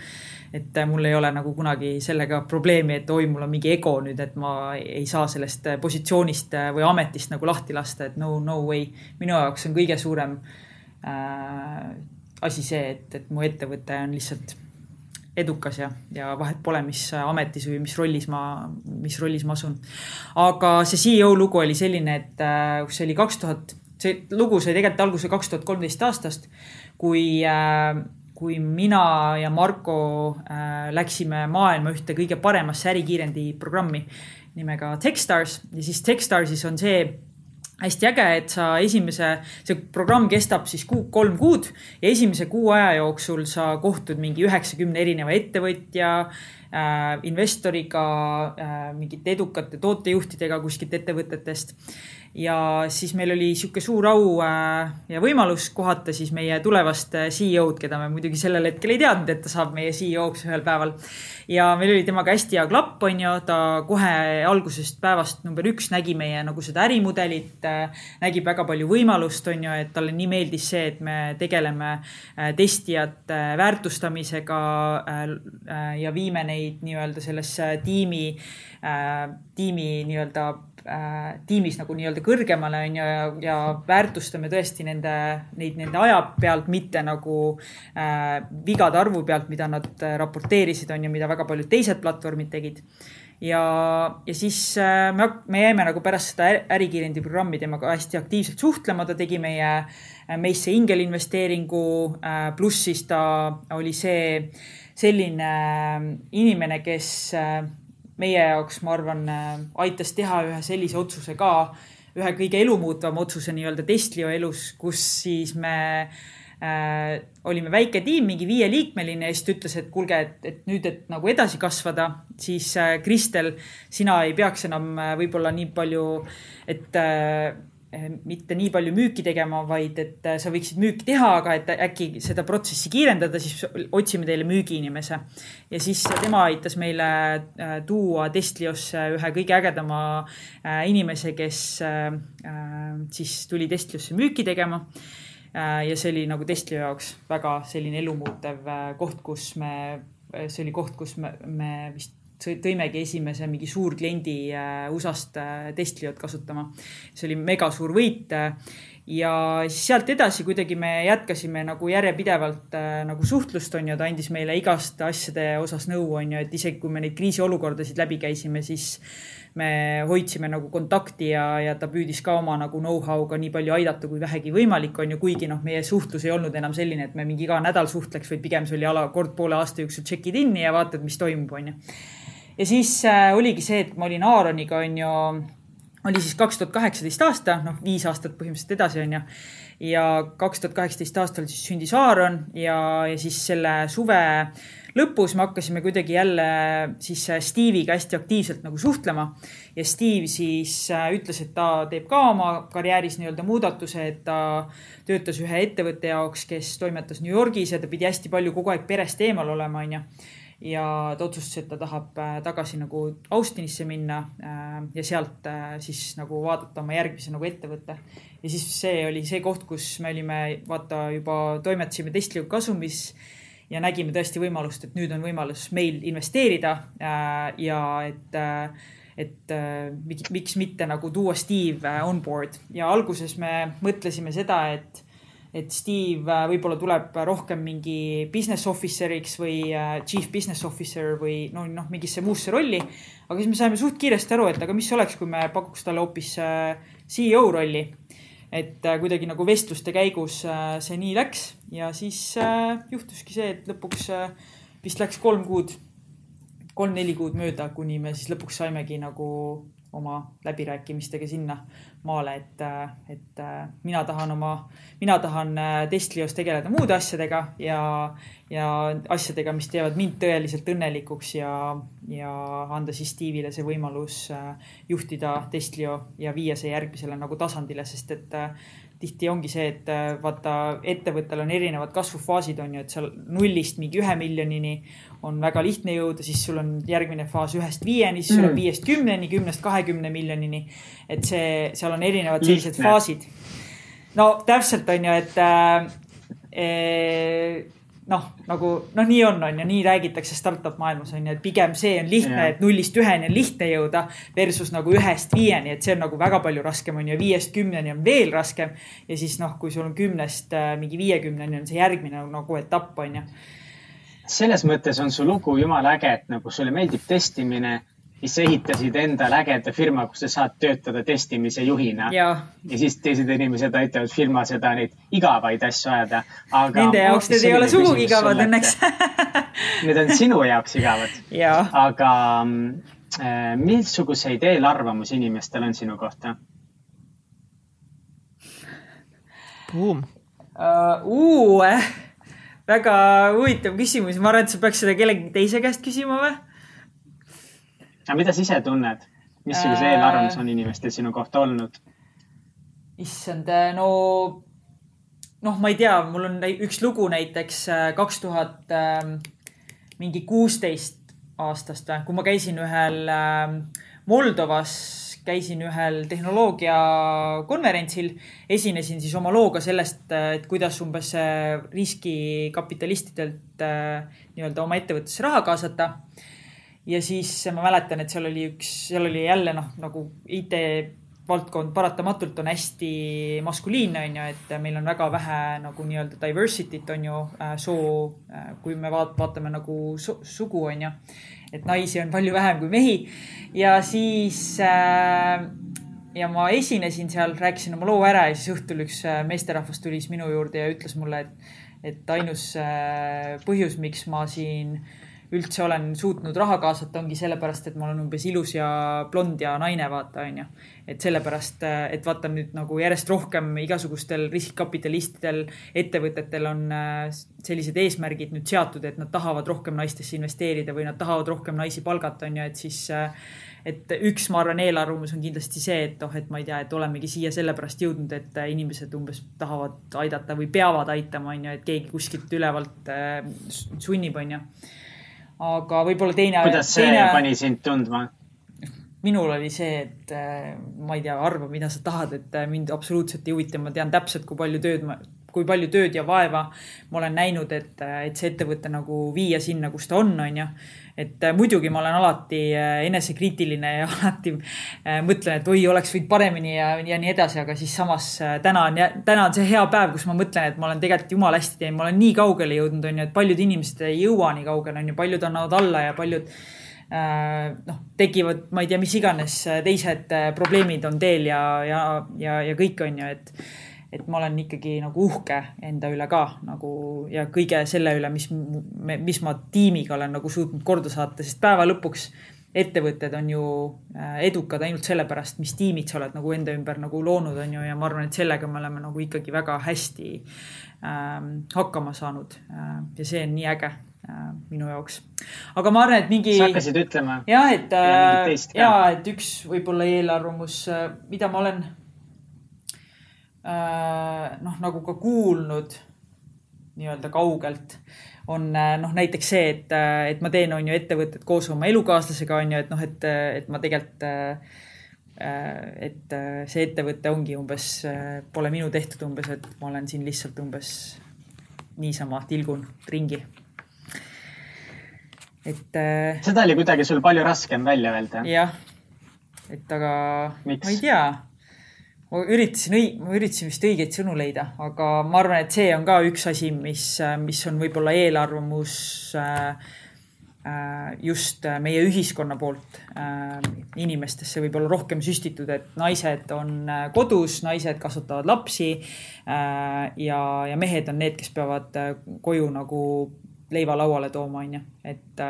et äh, mul ei ole nagu kunagi sellega probleemi, et oi, mul on mingi ego nüüd, et ma ei saa sellest äh, positsioonist äh, või ametist nagu lahti lasta, et no, no way. minu jaoks on kõige suurem äh, asi see, et, et mu ettevõte on lihtsalt edukas ja, ja vahet pole, mis ametis või mis rollis ma, mis rollis ma asun. aga see CEO lugu oli selline, et äh, see oli kaks tuhat, see lugu sai tegelikult alguse kaks tuhat kolmteist aastast, kui äh, kui mina ja Marko äh, läksime maailma ühte kõige paremasse ärikiirendi programmi nimega Techstars. Ja siis Techstarsis on see hästi äge, et sa esimese, see programm kestab siis kuu, kolm kuud ja esimese kuu aja jooksul sa kohtud mingi üheksakümne erineva ettevõtja investoriga äh,, mingite edukate tootejuhtidega kuskilt ettevõtetest ja siis meil oli sihuke suur au äh, ja võimalus kohata siis meie tulevast äh, CEO-d, keda me muidugi sellel hetkel ei teadnud, et ta saab meie CEO-ks ühel päeval. ja meil oli temaga hästi hea klapp, on ju, ta kohe algusest päevast number üks nägi meie nagu seda ärimudelit, äh, nägi väga palju võimalust, on ju, et talle nii meeldis see, et me tegeleme testijate väärtustamisega ja viime neid nii-öelda sellesse tiimi, tiimi nii-öelda äh, tiimis nagu nii-öelda kõrgemale on ju ja, ja väärtustame tõesti nende, neid nende aja pealt, mitte nagu äh, vigade arvu pealt, mida nad äh, raporteerisid, on ju, mida väga paljud teised platvormid tegid. Ja, ja siis äh, me, me jäime nagu pärast seda ärikiirendi programmi temaga hästi aktiivselt suhtlema, ta tegi meie, äh, meisse ingelinvesteeringu äh,, pluss siis ta oli see selline äh, inimene, kes äh, meie jaoks, ma arvan, äh, aitas teha ühe sellise otsuse ka, ühe kõige elumuutvam otsuse nii-öelda Testlio elus, kus siis me äh, olime väike tiim, mingi viieliikmeline ja siis ta ütles, et kuulge, et, et nüüd, et nagu edasi kasvada, siis äh, Kristel, sina ei peaks enam äh, võib-olla nii palju, et äh, mitte nii palju müüki tegema, vaid et eh, sa võiksid müüki teha, aga et äkki seda protsessi kiirendada, siis otsime teile müügiinimese. ja siis tema aitas meile eh, tuua Testliosse ühe kõige ägedama inimese, kes siis tuli Testliosse müüki tegema. ja see oli nagu Testlio jaoks väga selline elumuutev koht, kus me, see oli koht, kus me, me vist tõimegi esimese mingi suurkliendi USA-st Testliot kasutama. see oli mega suur võit ja siis sealt edasi kuidagi me jätkasime nagu järjepidevalt äh, nagu suhtlust, on ju, ta andis meile igast asjade osas nõu, on ju, et isegi kui me neid kriisiolukordasid läbi käisime, siis me hoidsime nagu kontakti ja, ja ta püüdis ka oma nagu know-how'ga nii palju aidata, kui vähegi võimalik on ju, kuigi noh, meie suhtlus ei olnud enam selline, et me mingi iga nädal suhtleks, vaid pigem see oli ala kord poole aasta jooksul check'id in'i ja vaatad, mis toimub, on ju. Ja siis äh, oligi see, et ma olin Aaroniga, on ju oli siis kaks tuhat kaheksateist aasta, noh, viis aastat põhimõtteliselt edasi, on ju. ja kaks tuhat kaheksateist aastal siis sündis Aaron ja, ja siis selle suve lõpus me hakkasime kuidagi jälle siis Steve'iga hästi aktiivselt nagu suhtlema. ja Steve siis äh, ütles, et ta teeb ka oma karjääris nii-öelda muudatuse, et ta töötas ühe ettevõtte jaoks, kes toimetas New Yorgis ja ta pidi hästi palju kogu aeg perest eemal olema, onju ja ta otsustas, et ta tahab äh, tagasi nagu Austinisse minna äh, ja sealt äh, siis nagu vaadata oma järgmise nagu ettevõtte. ja siis see oli see koht, kus me olime, vaata juba toimetasime Testliu kasumis ja nägime tõesti võimalust, et nüüd on võimalus meil investeerida ja et et miks mitte nagu tuua Steve on board ja alguses me mõtlesime seda, et et Steve äh, võib-olla tuleb rohkem mingi business officer'iks või äh, chief business officer või no, noh, mingisse muusse rolli. aga siis me saime suht kiiresti aru, et aga mis oleks, kui me pakuks talle hoopis äh, CEO rolli. et kuidagi nagu vestluste käigus see nii läks ja siis juhtuski see, et lõpuks vist läks kolm kuud, kolm-neli kuud mööda, kuni me siis lõpuks saimegi nagu oma läbirääkimistega sinna maale, et, et mina tahan oma, mina tahan Testlios tegeleda muude asjadega ja, ja asjadega, mis teevad mind tõeliselt õnnelikuks ja, ja anda siis Steve'ile see võimalus juhtida Testlio ja viia see järgmisele nagu tasandile, sest et tihti ongi see, et vaata, ettevõttel on erinevad kasvufaasid, on ju, et seal nullist mingi ühe miljonini on väga lihtne jõuda, siis sul on järgmine faas ühest viieni, siis sul on mm. viiest kümneni, kümnest kahekümne miljonini. et see, seal on erinevad sellised lihtne. faasid. no täpselt on ju, et äh, noh, nagu noh, nii on, on ju, nii räägitakse startup maailmas on ju, et pigem see on lihtne, et nullist üheni on lihtne jõuda versus nagu ühest viieni, et see on nagu väga palju raskem on ju, viiest kümneni on veel raskem. ja siis noh, kui sul on kümnest äh, mingi viiekümneni on see järgmine nagu etapp on ju selles mõttes on su lugu jumala äge, et nagu sulle meeldib testimine, siis sa ehitasid endale ägeda firma, kus sa saad töötada testimise juhina. ja siis teised inimesed aitavad firma seda neid igavaid asju ajada. Nende jaoks need ei ole sugugi igavad õnneks Need on sinu jaoks igavad. aga äh, missuguseid eelarvamusi inimestel on sinu kohta? Boom uh,. Uh, väga huvitav küsimus, ma arvan, et sa peaks seda kellegi teise käest küsima või? Aga mida sa ise tunned, missuguse äh... eelarvamus on inimestel sinu kohta olnud? issand, no noh, ma ei tea, mul on üks lugu näiteks äh, kaks tuhat ähm, mingi kuusteist aastast või, kui ma käisin ühel ähm, Moldovas käisin ühel tehnoloogiakonverentsil, esinesin siis oma looga sellest, et kuidas umbes riskikapitalistidelt äh, nii-öelda oma ettevõttesse raha kaasata. Ja siis ma mäletan, et seal oli üks, seal oli jälle noh, nagu IT valdkond paratamatult on hästi maskuliinne, on ju, et meil on väga vähe nagu nii-öelda diversity't on ju, äh, soo, äh, kui me vaat-, vaatame nagu sugu, on ju et naisi on palju vähem kui mehi. ja siis äh, ja ma esinesin seal, rääkisin oma loo ära ja siis õhtul üks äh, meesterahvas tuli siis minu juurde ja ütles mulle, et, et ainus äh, põhjus, miks ma siin üldse olen suutnud raha kaasata, ongi sellepärast, et ma olen umbes ilus ja blond ja naine, vaata, onju et sellepärast, et vaata nüüd nagu järjest rohkem igasugustel riskikapitalistidel, ettevõtetel on äh, sellised eesmärgid nüüd seatud, et nad tahavad rohkem naistesse investeerida või nad tahavad rohkem naisi palgata, on ju, et siis äh, et üks, ma arvan, eelarvamus on kindlasti see, et oh, et ma ei tea, et olemegi siia sellepärast jõudnud, et äh, inimesed umbes tahavad aidata või peavad aitama, on ju, et keegi kuskilt ülevalt sunnib, on ju. Aga võib-olla teine. kuidas see teine... pani sind tundma? minul oli see, et äh, ma ei tea, arva, mida sa tahad, et äh, mind absoluutselt ei huvita, ma tean täpselt, kui palju tööd ma, kui palju tööd ja vaeva ma olen näinud, et, et see ettevõte nagu viia sinna, kus ta on, on ju. Et äh, muidugi ma olen alati äh, enesekriitiline ja (laughs) alati äh, mõtlen, et oi, oleks võinud paremini ja, ja nii edasi, aga siis samas täna on, täna on see hea päev, kus ma mõtlen, et ma olen tegelikult jumala hästi teinud, ma olen nii kaugele jõudnud, on ju, et paljud inimesed ei jõua nii kaugele, on ju, paljud annavad alla ja paljud noh, tekivad, ma ei tea, mis iganes teised probleemid on teel ja, ja, ja, ja kõik on ju, et et ma olen ikkagi nagu uhke enda üle ka nagu ja kõige selle üle, mis, mis ma tiimiga olen nagu suutnud korda saata, sest päeva lõpuks ettevõtted on ju äh, edukad ainult sellepärast, mis tiimid sa oled nagu enda ümber nagu loonud, on ju, ja ma arvan, et sellega me oleme nagu ikkagi väga hästi ähm, hakkama saanud äh,. ja see on nii äge äh, minu jaoks. aga ma arvan, et mingi. sa hakkasid ütlema. jah, et äh, ja, et üks võib-olla eelarvamus, mida ma olen noh, nagu ka kuulnud nii-öelda kaugelt, on äh, noh, näiteks see, et, äh, et ma teen, on ju, ettevõtet koos oma elukaaslasega, on ju, et noh, et, et ma tegelikult et see ettevõte ongi umbes, pole minu tehtud umbes, et ma olen siin lihtsalt umbes niisama tilgun ringi. et. seda oli kuidagi sul palju raskem välja öelda. jah, et aga Miks? ma ei tea ma üritasin, ma üritasin vist õigeid sõnu leida, aga ma arvan, et see on ka üks asi, mis, mis on võib-olla eelarvamus äh, äh, just meie ühiskonna poolt äh, inimestesse võib-olla rohkem süstitud, et naised on kodus, naised kasvatavad lapsi ja, ja mehed on need, kes peavad koju nagu leiva lauale tooma, onju, et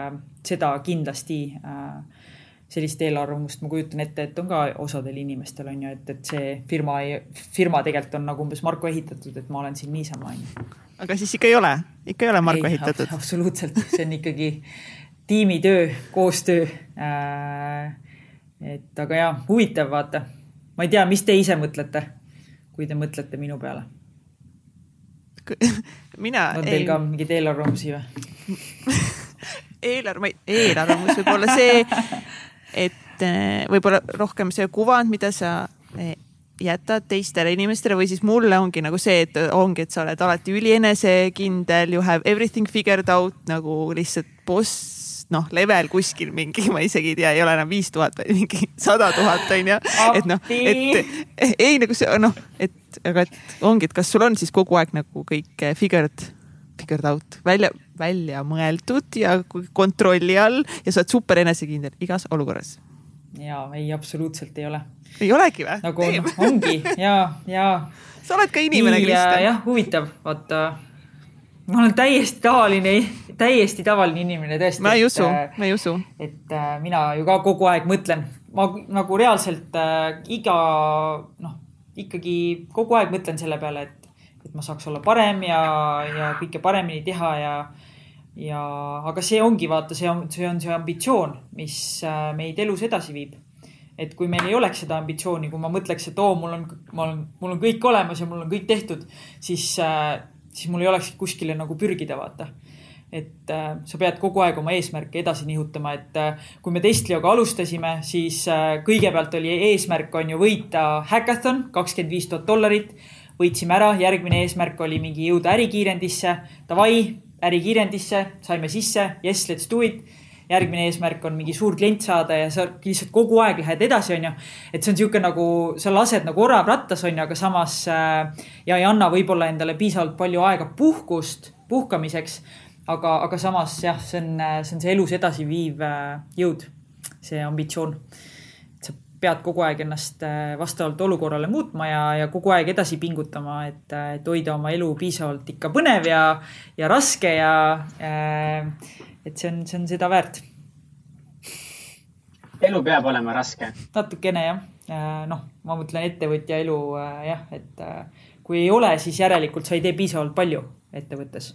seda kindlasti äh, sellist eelarvamust ma kujutan ette, et on ka osadel inimestel on ju, et, et see firma firma tegelikult on nagu umbes Marko ehitatud, et ma olen siin niisama on ju. aga siis ikka ei ole, ikka ei ole Marko ei, ehitatud? absoluutselt, see on ikkagi tiimitöö, koostöö äh,. et aga jaa, huvitav vaata. ma ei tea, mis te ise mõtlete, kui te mõtlete minu peale? (laughs) mina. on teil ei... ka mingeid eelarvamusi või (laughs) eelarve, eelarvamus võib olla see, et eh, võib-olla rohkem see kuvand, mida sa eh, jätad teistele inimestele või siis mulle ongi nagu see, et ongi, et sa oled alati ülienesekindel, you have everything figured out nagu lihtsalt boss, noh, level kuskil mingi, ma isegi ei tea, ei ole enam viis tuhat, vaid mingi sada tuhat on ju. et noh, et ei nagu see noh, et aga et ongi, et kas sul on siis kogu aeg nagu kõik figured, figured out välja, välja mõeldud ja kontrolli all ja sa oled super enesekindel igas olukorras. ja ei, absoluutselt ei ole. ei olegi või? nagu on, ongi ja, ja. (laughs) sa oled ka inimene, Kristjan. jah, huvitav, vaata. ma olen täiesti tavaline, täiesti tavaline inimene tõesti. ma ei usu, äh, ma ei usu. et äh, mina ju ka kogu aeg mõtlen, ma nagu reaalselt äh, iga noh, ikkagi kogu aeg mõtlen selle peale, et et ma saaks olla parem ja, ja kõike paremini teha ja, ja, aga see ongi, vaata, see on, see on see ambitsioon, mis äh, meid elus edasi viib. et kui meil ei oleks seda ambitsiooni, kui ma mõtleks, et oo, mul on, ma olen, mul on kõik olemas ja mul on kõik tehtud, siis, äh, siis mul ei oleks kuskile nagu pürgida, vaata et äh, sa pead kogu aeg oma eesmärke edasi nihutama, et äh, kui me Testlioga alustasime, siis äh, kõigepealt oli eesmärk on ju võita häkathon, kakskümmend viis tuhat dollarit võitsime ära, järgmine eesmärk oli mingi jõuda ärikiirendisse. Davai, ärikiirendisse, saime sisse, yes, let's do it. järgmine eesmärk on mingi suur klient saada ja sa lihtsalt kogu aeg lähed edasi, onju. et see on sihuke nagu, sa lased nagu orav rattas, onju, aga samas äh, ja ei anna võib-olla endale piisavalt palju aega puhkust, puhkamiseks. aga, aga samas jah, see on, see on see elus edasiviiv äh, jõud, see ambitsioon pead kogu aeg ennast äh, vastavalt olukorrale muutma ja, ja kogu aeg edasi pingutama, et, äh, et hoida oma elu piisavalt ikka põnev ja, ja raske ja äh, et see on, see on seda väärt. elu peab olema raske. natukene jah, noh, ma mõtlen ettevõtja elu jah, et kui ei ole, siis järelikult sa ei tee piisavalt palju ettevõttes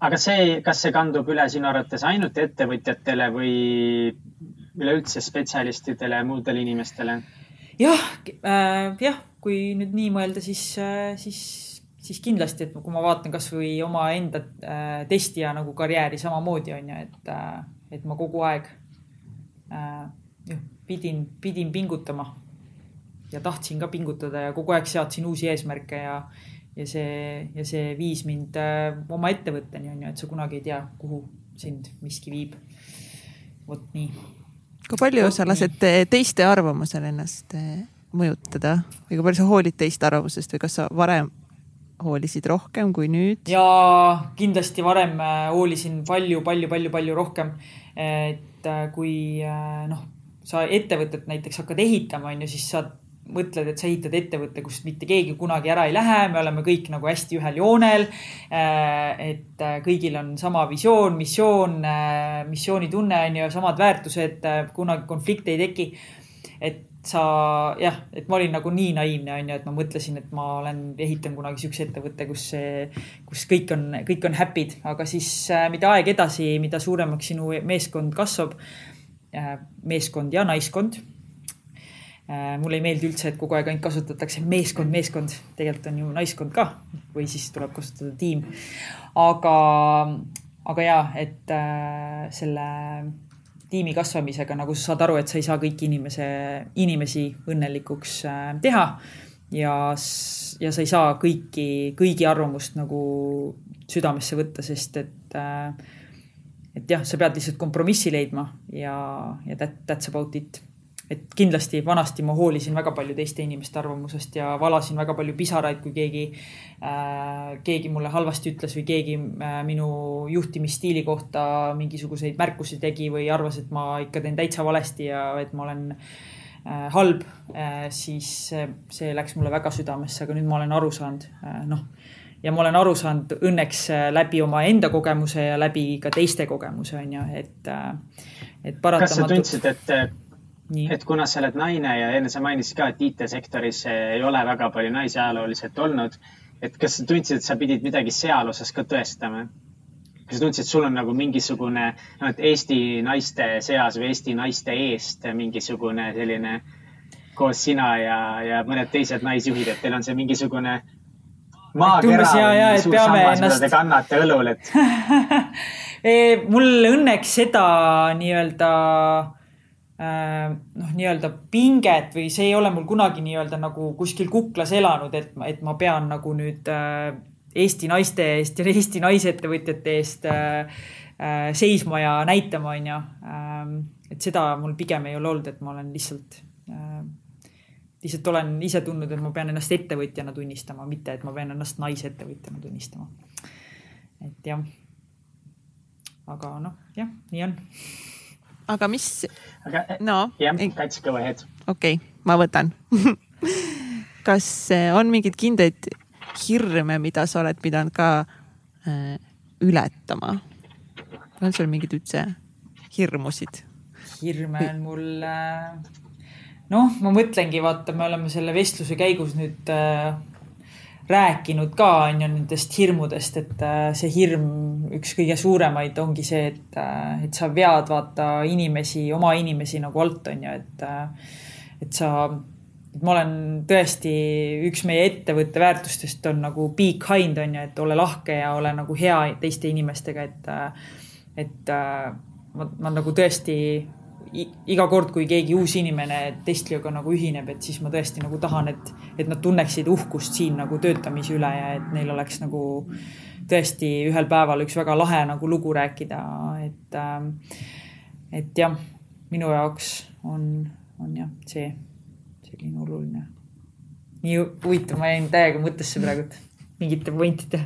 aga see, kas see kandub üle sinu arvates ainult ettevõtjatele või üleüldse spetsialistidele ja muudele inimestele? jah äh,, jah, kui nüüd nii mõelda, siis äh,, siis, siis kindlasti, et kui ma vaatan kasvõi omaenda äh, testija nagu karjääri samamoodi on ju, et äh,, et ma kogu aeg äh, jah, pidin, pidin pingutama ja tahtsin ka pingutada ja kogu aeg seadsin uusi eesmärke ja, ja see, ja see viis mind äh, oma ettevõtteni on ju, et sa kunagi ei tea, kuhu sind miski viib. vot nii. Kui palju sa lased nii. teiste arvamusel ennast äh, mõjutada või kui palju sa hoolid teiste arvamusest või kas sa varem hoolisid rohkem kui nüüd? ja kindlasti varem äh, hoolisin palju, palju, palju, palju rohkem. et kui noh, sa ettevõtet näiteks hakkad ehitama, on ju, siis sa mõtled, et sa ehitad ettevõtte, kust mitte keegi kunagi ära ei lähe, me oleme kõik nagu hästi ühel joonel. Äh, et äh, kõigil on sama visioon, missioon, äh, missioonitunne on ju, samad väärtused, kunagi konflikte ei teki. et sa jah, et ma olin nagu nii naiivne on ju, et ma mõtlesin, et ma olen, ehitan kunagi siukse ettevõtte, kus kus kõik on, kõik on happy'd, aga siis mida aeg edasi, mida suuremaks sinu meeskond kasvab, meeskond ja naiskond mulle ei meeldi üldse, et kogu aeg ainult kasutatakse meeskond, meeskond, tegelikult on ju naiskond ka või siis tuleb kasutada tiim. aga, aga ja, et äh, selle tiimi kasvamisega, nagu sa saad aru, et sa ei saa kõiki inimese, inimesi õnnelikuks äh, teha. ja, ja sa ei saa kõiki, kõigi arvamust nagu südamesse võtta, sest et äh, et jah, sa pead lihtsalt kompromissi leidma ja, ja that, that's about it et kindlasti vanasti ma hoolisin väga palju teiste inimeste arvamusest ja valasin väga palju pisaraid, kui keegi äh,, keegi mulle halvasti ütles või keegi äh, minu juhtimisstiili kohta mingisuguseid märkusi tegi või arvas, et ma ikka teen täitsa valesti ja et ma olen äh, halb äh,, siis see läks mulle väga südamesse, aga nüüd ma olen aru saanud äh,, noh ja ma olen aru saanud õnneks äh, läbi omaenda kogemuse ja läbi ka teiste kogemuse on ju, et, äh, et paratamatult. kas sa tundsid, et et kuna sa oled naine ja enne sa mainisid ka, et IT-sektoris ei ole väga palju naisi ajalooliselt olnud, et kas sa tundsid, et sa pidid midagi seal osas ka tõestama? kas sa tundsid, et sul on nagu mingisugune, noh, et Eesti naiste seas või Eesti naiste eest mingisugune selline koos sina ja, ja mõned teised naisjuhid, et teil on see mingisugune maakera suur sammas, mida te kannate õlul, et (laughs) mul õnneks seda nii-öelda noh, nii-öelda pinget või see ei ole mul kunagi nii-öelda nagu kuskil kuklas elanud, et, et ma pean nagu nüüd äh, Eesti naiste eest ja Eesti naisettevõtjate eest äh, seisma ja näitama, onju. Ähm, et seda mul pigem ei ole olnud, et ma olen lihtsalt, lihtsalt olen ise tundnud, et ma pean ennast ettevõtjana tunnistama, mitte et ma pean ennast naisettevõtjana tunnistama. et jah. aga noh, jah, nii on aga mis? eh, no, jah, Kats, go ahead. okei okay,, ma võtan (laughs) kas eh, on mingeid kindlaid hirme, mida sa oled pidanud ka äh, ületama? on sul mingeid üldse hirmusid? hirme on mul äh,, noh, ma mõtlengi, vaata, me oleme selle vestluse käigus nüüd äh, rääkinud ka on ju nendest hirmudest, et äh, see hirm, üks kõige suuremaid ongi see, et, äh, et sa vead vaata inimesi, oma inimesi nagu alt on ju, et, äh, et sa, et ma olen tõesti, üks meie ettevõtte väärtustest on nagu be kind on ju, et ole lahke ja ole nagu hea teiste inimestega, et, et ma, ma nagu tõesti iga kord, kui keegi uus inimene Testlioga nagu ühineb, et siis ma tõesti nagu tahan, et, et nad tunneksid uhkust siin nagu töötamise üle ja et neil oleks nagu tõesti ühel päeval üks väga lahe nagu lugu rääkida, et, ähm, et jah, minu jaoks on, on jah, see selline oluline. nii huvitav, ma jäin täiega mõttesse praegu mingite pointide,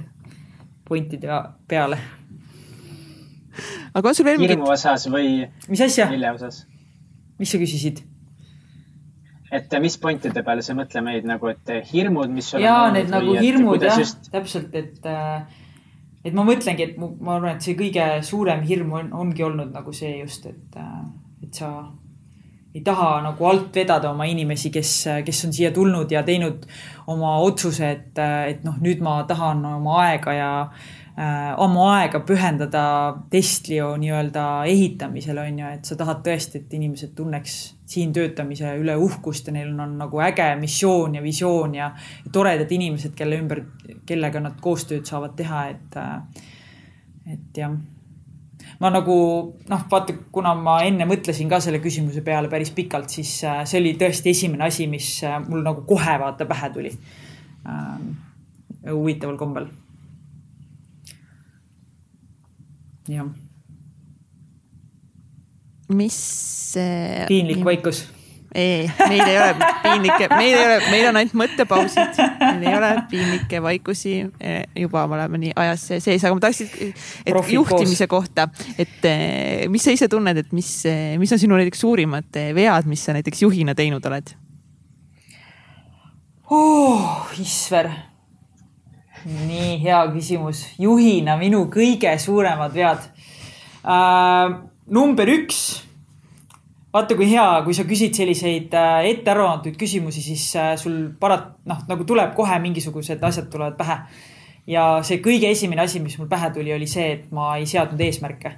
pointide peale aga on sul veel mingit? hirmu osas või? mis asja? mille osas? mis sa küsisid? et mis pointide peale sa mõtle meid nagu, et hirmud, mis sul ja, on olnud? Need nagu hirmud jah just..., täpselt, et, äh, et ma mõtlengi, et ma arvan, et see kõige suurem hirm on, ongi olnud nagu see just, et, äh, et sa ei taha nagu alt vedada oma inimesi, kes, kes on siia tulnud ja teinud oma otsuse, et, et noh, nüüd ma tahan oma aega ja Äh, oma aega pühendada Testlio nii-öelda ehitamisele on ju, et sa tahad tõesti, et inimesed tunneks siin töötamise üle uhkust ja neil on, on nagu äge missioon ja visioon ja, ja toredad inimesed, kelle ümber, kellega nad koostööd saavad teha, et, äh, et jah ma nagu noh, vaata, kuna ma enne mõtlesin ka selle küsimuse peale päris pikalt, siis äh, see oli tõesti esimene asi, mis mul nagu kohe vaata pähe tuli huvitaval kombel. Jah. mis äh,. piinlik vaikus ei, meil ei ole piinlikke, meil ei ole, meil on ainult mõttepausid, meil ei ole piinlikke vaikusi. juba me oleme nii ajas sees, aga ma tahaks, et Profik juhtimise koos. kohta, et eh, mis sa ise tunned, et mis, mis on sinu näiteks suurimad vead, mis sa näiteks juhina teinud oled oh,? Isver, nii hea küsimus, juhina minu kõige suuremad vead uh,. number üks vaata, kui hea, kui sa küsid selliseid äh, ettearvamatuid küsimusi, siis äh, sul parat-, noh, nagu tuleb kohe mingisugused asjad tulevad pähe. ja see kõige esimene asi, mis mul pähe tuli, oli see, et ma ei seadnud eesmärke.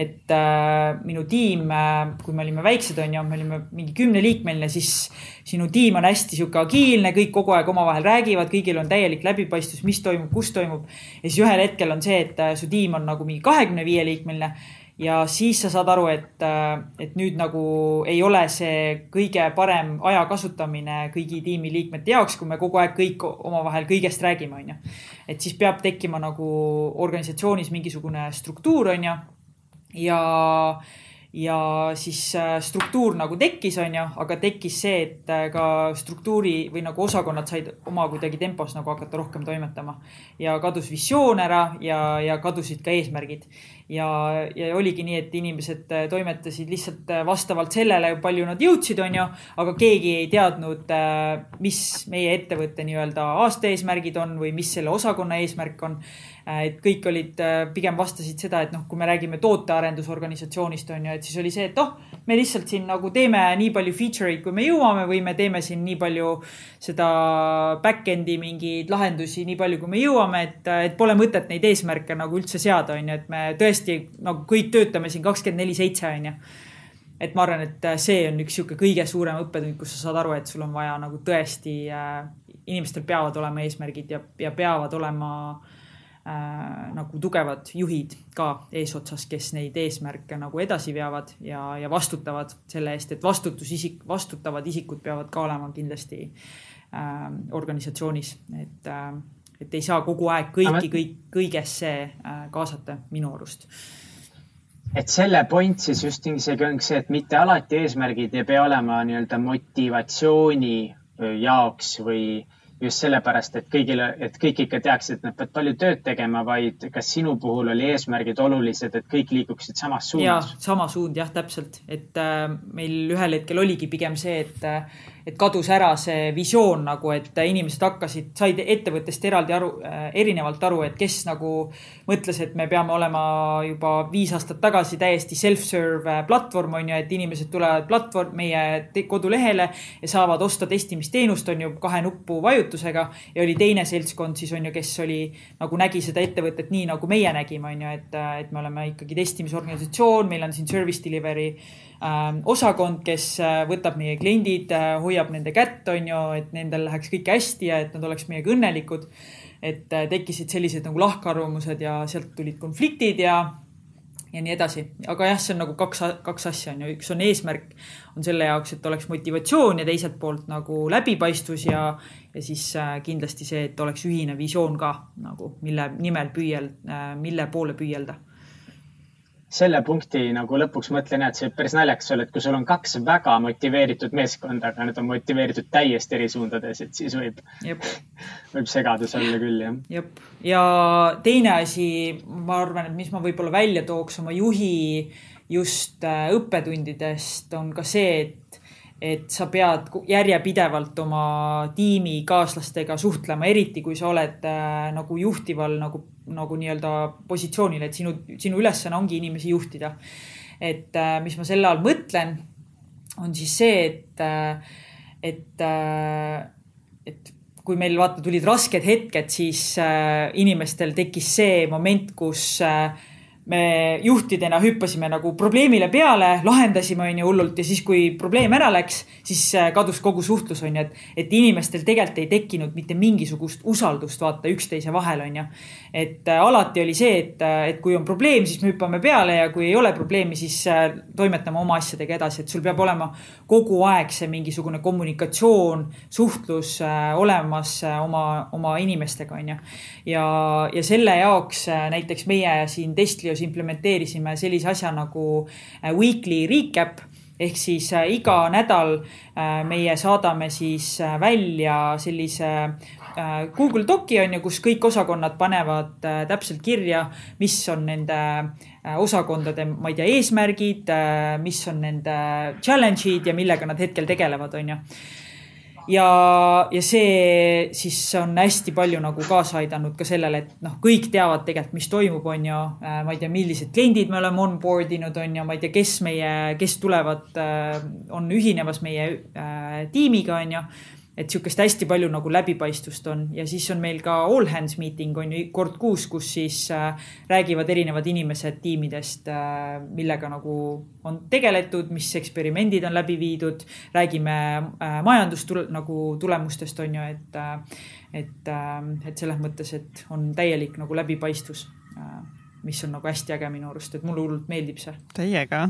Et äh, minu tiim äh,, kui me olime väiksed, on ju, me olime mingi kümneliikmeline, siis sinu tiim on hästi sihuke agiilne, kõik kogu aeg omavahel räägivad, kõigil on täielik läbipaistvus, mis toimub, kus toimub. ja siis ühel hetkel on see, et äh, su tiim on nagu mingi kahekümne viie liikmeline ja siis sa saad aru, et, äh, et nüüd nagu ei ole see kõige parem aja kasutamine kõigi tiimiliikmete jaoks, kui me kogu aeg kõik omavahel kõigest räägime, onju. et siis peab tekkima nagu organisatsioonis mingisugune struktuur, onju. Ja, ja siis äh, struktuur nagu tekkis, onju, aga tekkis see, et äh, ka struktuuri või nagu osakonnad said oma kuidagi tempos nagu hakata rohkem toimetama. ja kadus visioon ära ja, ja kadusid ka eesmärgid ja, ja oligi nii, et inimesed äh, toimetasid lihtsalt vastavalt sellele, palju nad jõudsid, onju, aga keegi ei teadnud, mis meie ettevõtte nii-öelda aasta eesmärgid on või mis selle osakonna eesmärk on. Et kõik olid, pigem vastasid seda, et noh, kui me räägime tootearendusorganisatsioonist on ju, et siis oli see, et oh, me lihtsalt siin nagu teeme nii palju feature eid, kui me jõuame või me teeme siin nii palju seda back-end'i mingeid lahendusi, nii palju, kui me jõuame, et, et pole mõtet neid eesmärke nagu üldse seada, on ju, et me tõesti nagu kõik töötame siin kakskümmend neli seitse, on ju. et ma arvan, et see on üks sihuke kõige suurem õppetund, kus sa saad aru, et sul on vaja nagu tõesti äh,, inimestel peavad olema eesmärgid ja, ja peavad olema äh, nagu tugevad juhid ka eesotsas, kes neid eesmärke nagu edasi veavad ja, ja vastutavad selle eest, et vastutusisik, vastutavad isikud peavad ka olema kindlasti äh, organisatsioonis, et äh, et ei saa kogu aeg kõiki, kõik, kõigesse äh, kaasata minu arust. et selle point siis just isegi ongi see, et mitte alati eesmärgid ei pea olema nii-öelda motivatsiooni jaoks või just sellepärast, et kõigile, et kõik ikka teaksid, et nad peavad palju tööd tegema, vaid kas sinu puhul oli eesmärgid olulised, et kõik liiguksid samas suunas? sama suund jah, täpselt, et äh, meil ühel hetkel oligi pigem see, et äh, et kadus ära see visioon nagu, et inimesed hakkasid, said ettevõttest eraldi aru äh,, erinevalt aru, et kes nagu mõtles, et me peame olema juba viis aastat tagasi täiesti self-serve platvorm on ju, et inimesed tulevad platvorm, meie kodulehele ja saavad osta testimisteenust on ju kahe nupu vajutusega. ja oli teine seltskond siis on ju, kes oli nagu nägi seda ettevõtet nii nagu meie nägime, on ju, et, et me oleme ikkagi testimisorganisatsioon, meil on siin service delivery osakond, kes äh, võtab meie kliendid, äh, hoiab nende kätt, on ju, et nendel läheks kõik hästi ja et nad oleks meiega õnnelikud. et äh, tekkisid sellised nagu lahkarvamused ja sealt tulid konfliktid ja, ja nii edasi. aga jah, see on nagu kaks, kaks asja on ju, üks on eesmärk, on selle jaoks, et oleks motivatsioon ja teiselt poolt nagu läbipaistvus ja, ja siis kindlasti see, et oleks ühine visioon ka nagu, mille nimel püüel, mille poole püüelda selle punkti nagu lõpuks mõtlen, et see päris naljakas olla, et kui sul on kaks väga motiveeritud meeskonda, aga nad on motiveeritud täiesti eri suundades, et siis võib, (laughs) võib segadus olla küll, jah. jep, ja teine asi, ma arvan, et mis ma võib-olla välja tooks oma juhi just äh, õppetundidest, on ka see, et et sa pead järjepidevalt oma tiimikaaslastega suhtlema, eriti kui sa oled äh, nagu juhtival nagu, nagu nii-öelda positsioonil, et sinu, sinu ülesanne ongi inimesi juhtida. et äh, mis ma selle all mõtlen, on siis see, et äh,, et äh,, et kui meil vaata tulid rasked hetked, siis inimestel tekkis see moment, kus äh, me juhtidena hüppasime nagu probleemile peale, lahendasime, on ju, hullult ja siis, kui probleem ära läks, siis äh, kadus kogu suhtlus, on ju, et, et inimestel tegelikult ei tekkinud mitte mingisugust usaldust vaata üksteise vahel, on ju. et äh, alati oli see, et, äh, et kui on probleem, siis me hüppame peale ja kui ei ole probleemi, siis toimetame oma asjadega edasi, et sul peab olema kogu aeg see mingisugune kommunikatsioon, suhtlus olemas oma, oma inimestega, on ju. ja, ja selle jaoks näiteks meie siin Testlios implementeerisime sellise asja nagu äh, weekly recap. Ehk siis äh, iga nädal äh, meie saadame siis välja sellise Google Doci on ju, kus kõik osakonnad panevad täpselt kirja, mis on nende osakondade, ma ei tea, eesmärgid, mis on nende challenge'id ja millega nad hetkel tegelevad, on ju ja, ja see siis on hästi palju nagu kaasa aidanud ka sellele, et noh, kõik teavad tegelikult, mis toimub, on ju. Äh, ma ei tea, millised kliendid me oleme onboard inud, on ju, ma ei tea, kes meie, kes tulevad, äh, on ühinemas meie äh, tiimiga, on ju et sihukest hästi palju nagu läbipaistvust on ja siis on meil ka all hands meeting on ju kord kuus, kus siis äh, räägivad erinevad inimesed tiimidest äh,, millega nagu on tegeletud, mis eksperimendid on läbi viidud. räägime äh, majandustule nagu tulemustest on ju, et et et selles mõttes, et on täielik nagu läbipaistvus mis on nagu hästi äge minu arust, et mulle hullult meeldib see. Täiega.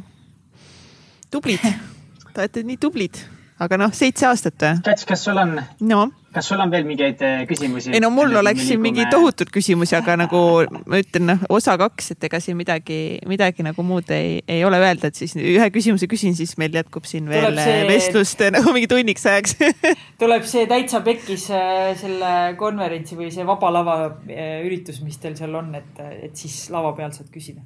tublid (laughs) Te olete nii tublid aga noh, seitse aastat või? Kats, kas sul on no., kas sul on veel mingeid eh, küsimusi? ei no mul oleks siin mingi tohutud küsimusi, aga nagu ma ütlen, noh, osa kaks, et ega siin midagi, midagi nagu muud ei, ei ole öelda, et siis ühe küsimuse küsin, siis meil jätkub siin veel see... vestlust (laughs) nagu mingi tunniks ajaks (laughs) tuleb see täitsa pekkis eh, selle konverentsi või see Vaba Lava üritus, mis teil seal on, et, et siis lava peal saad küsida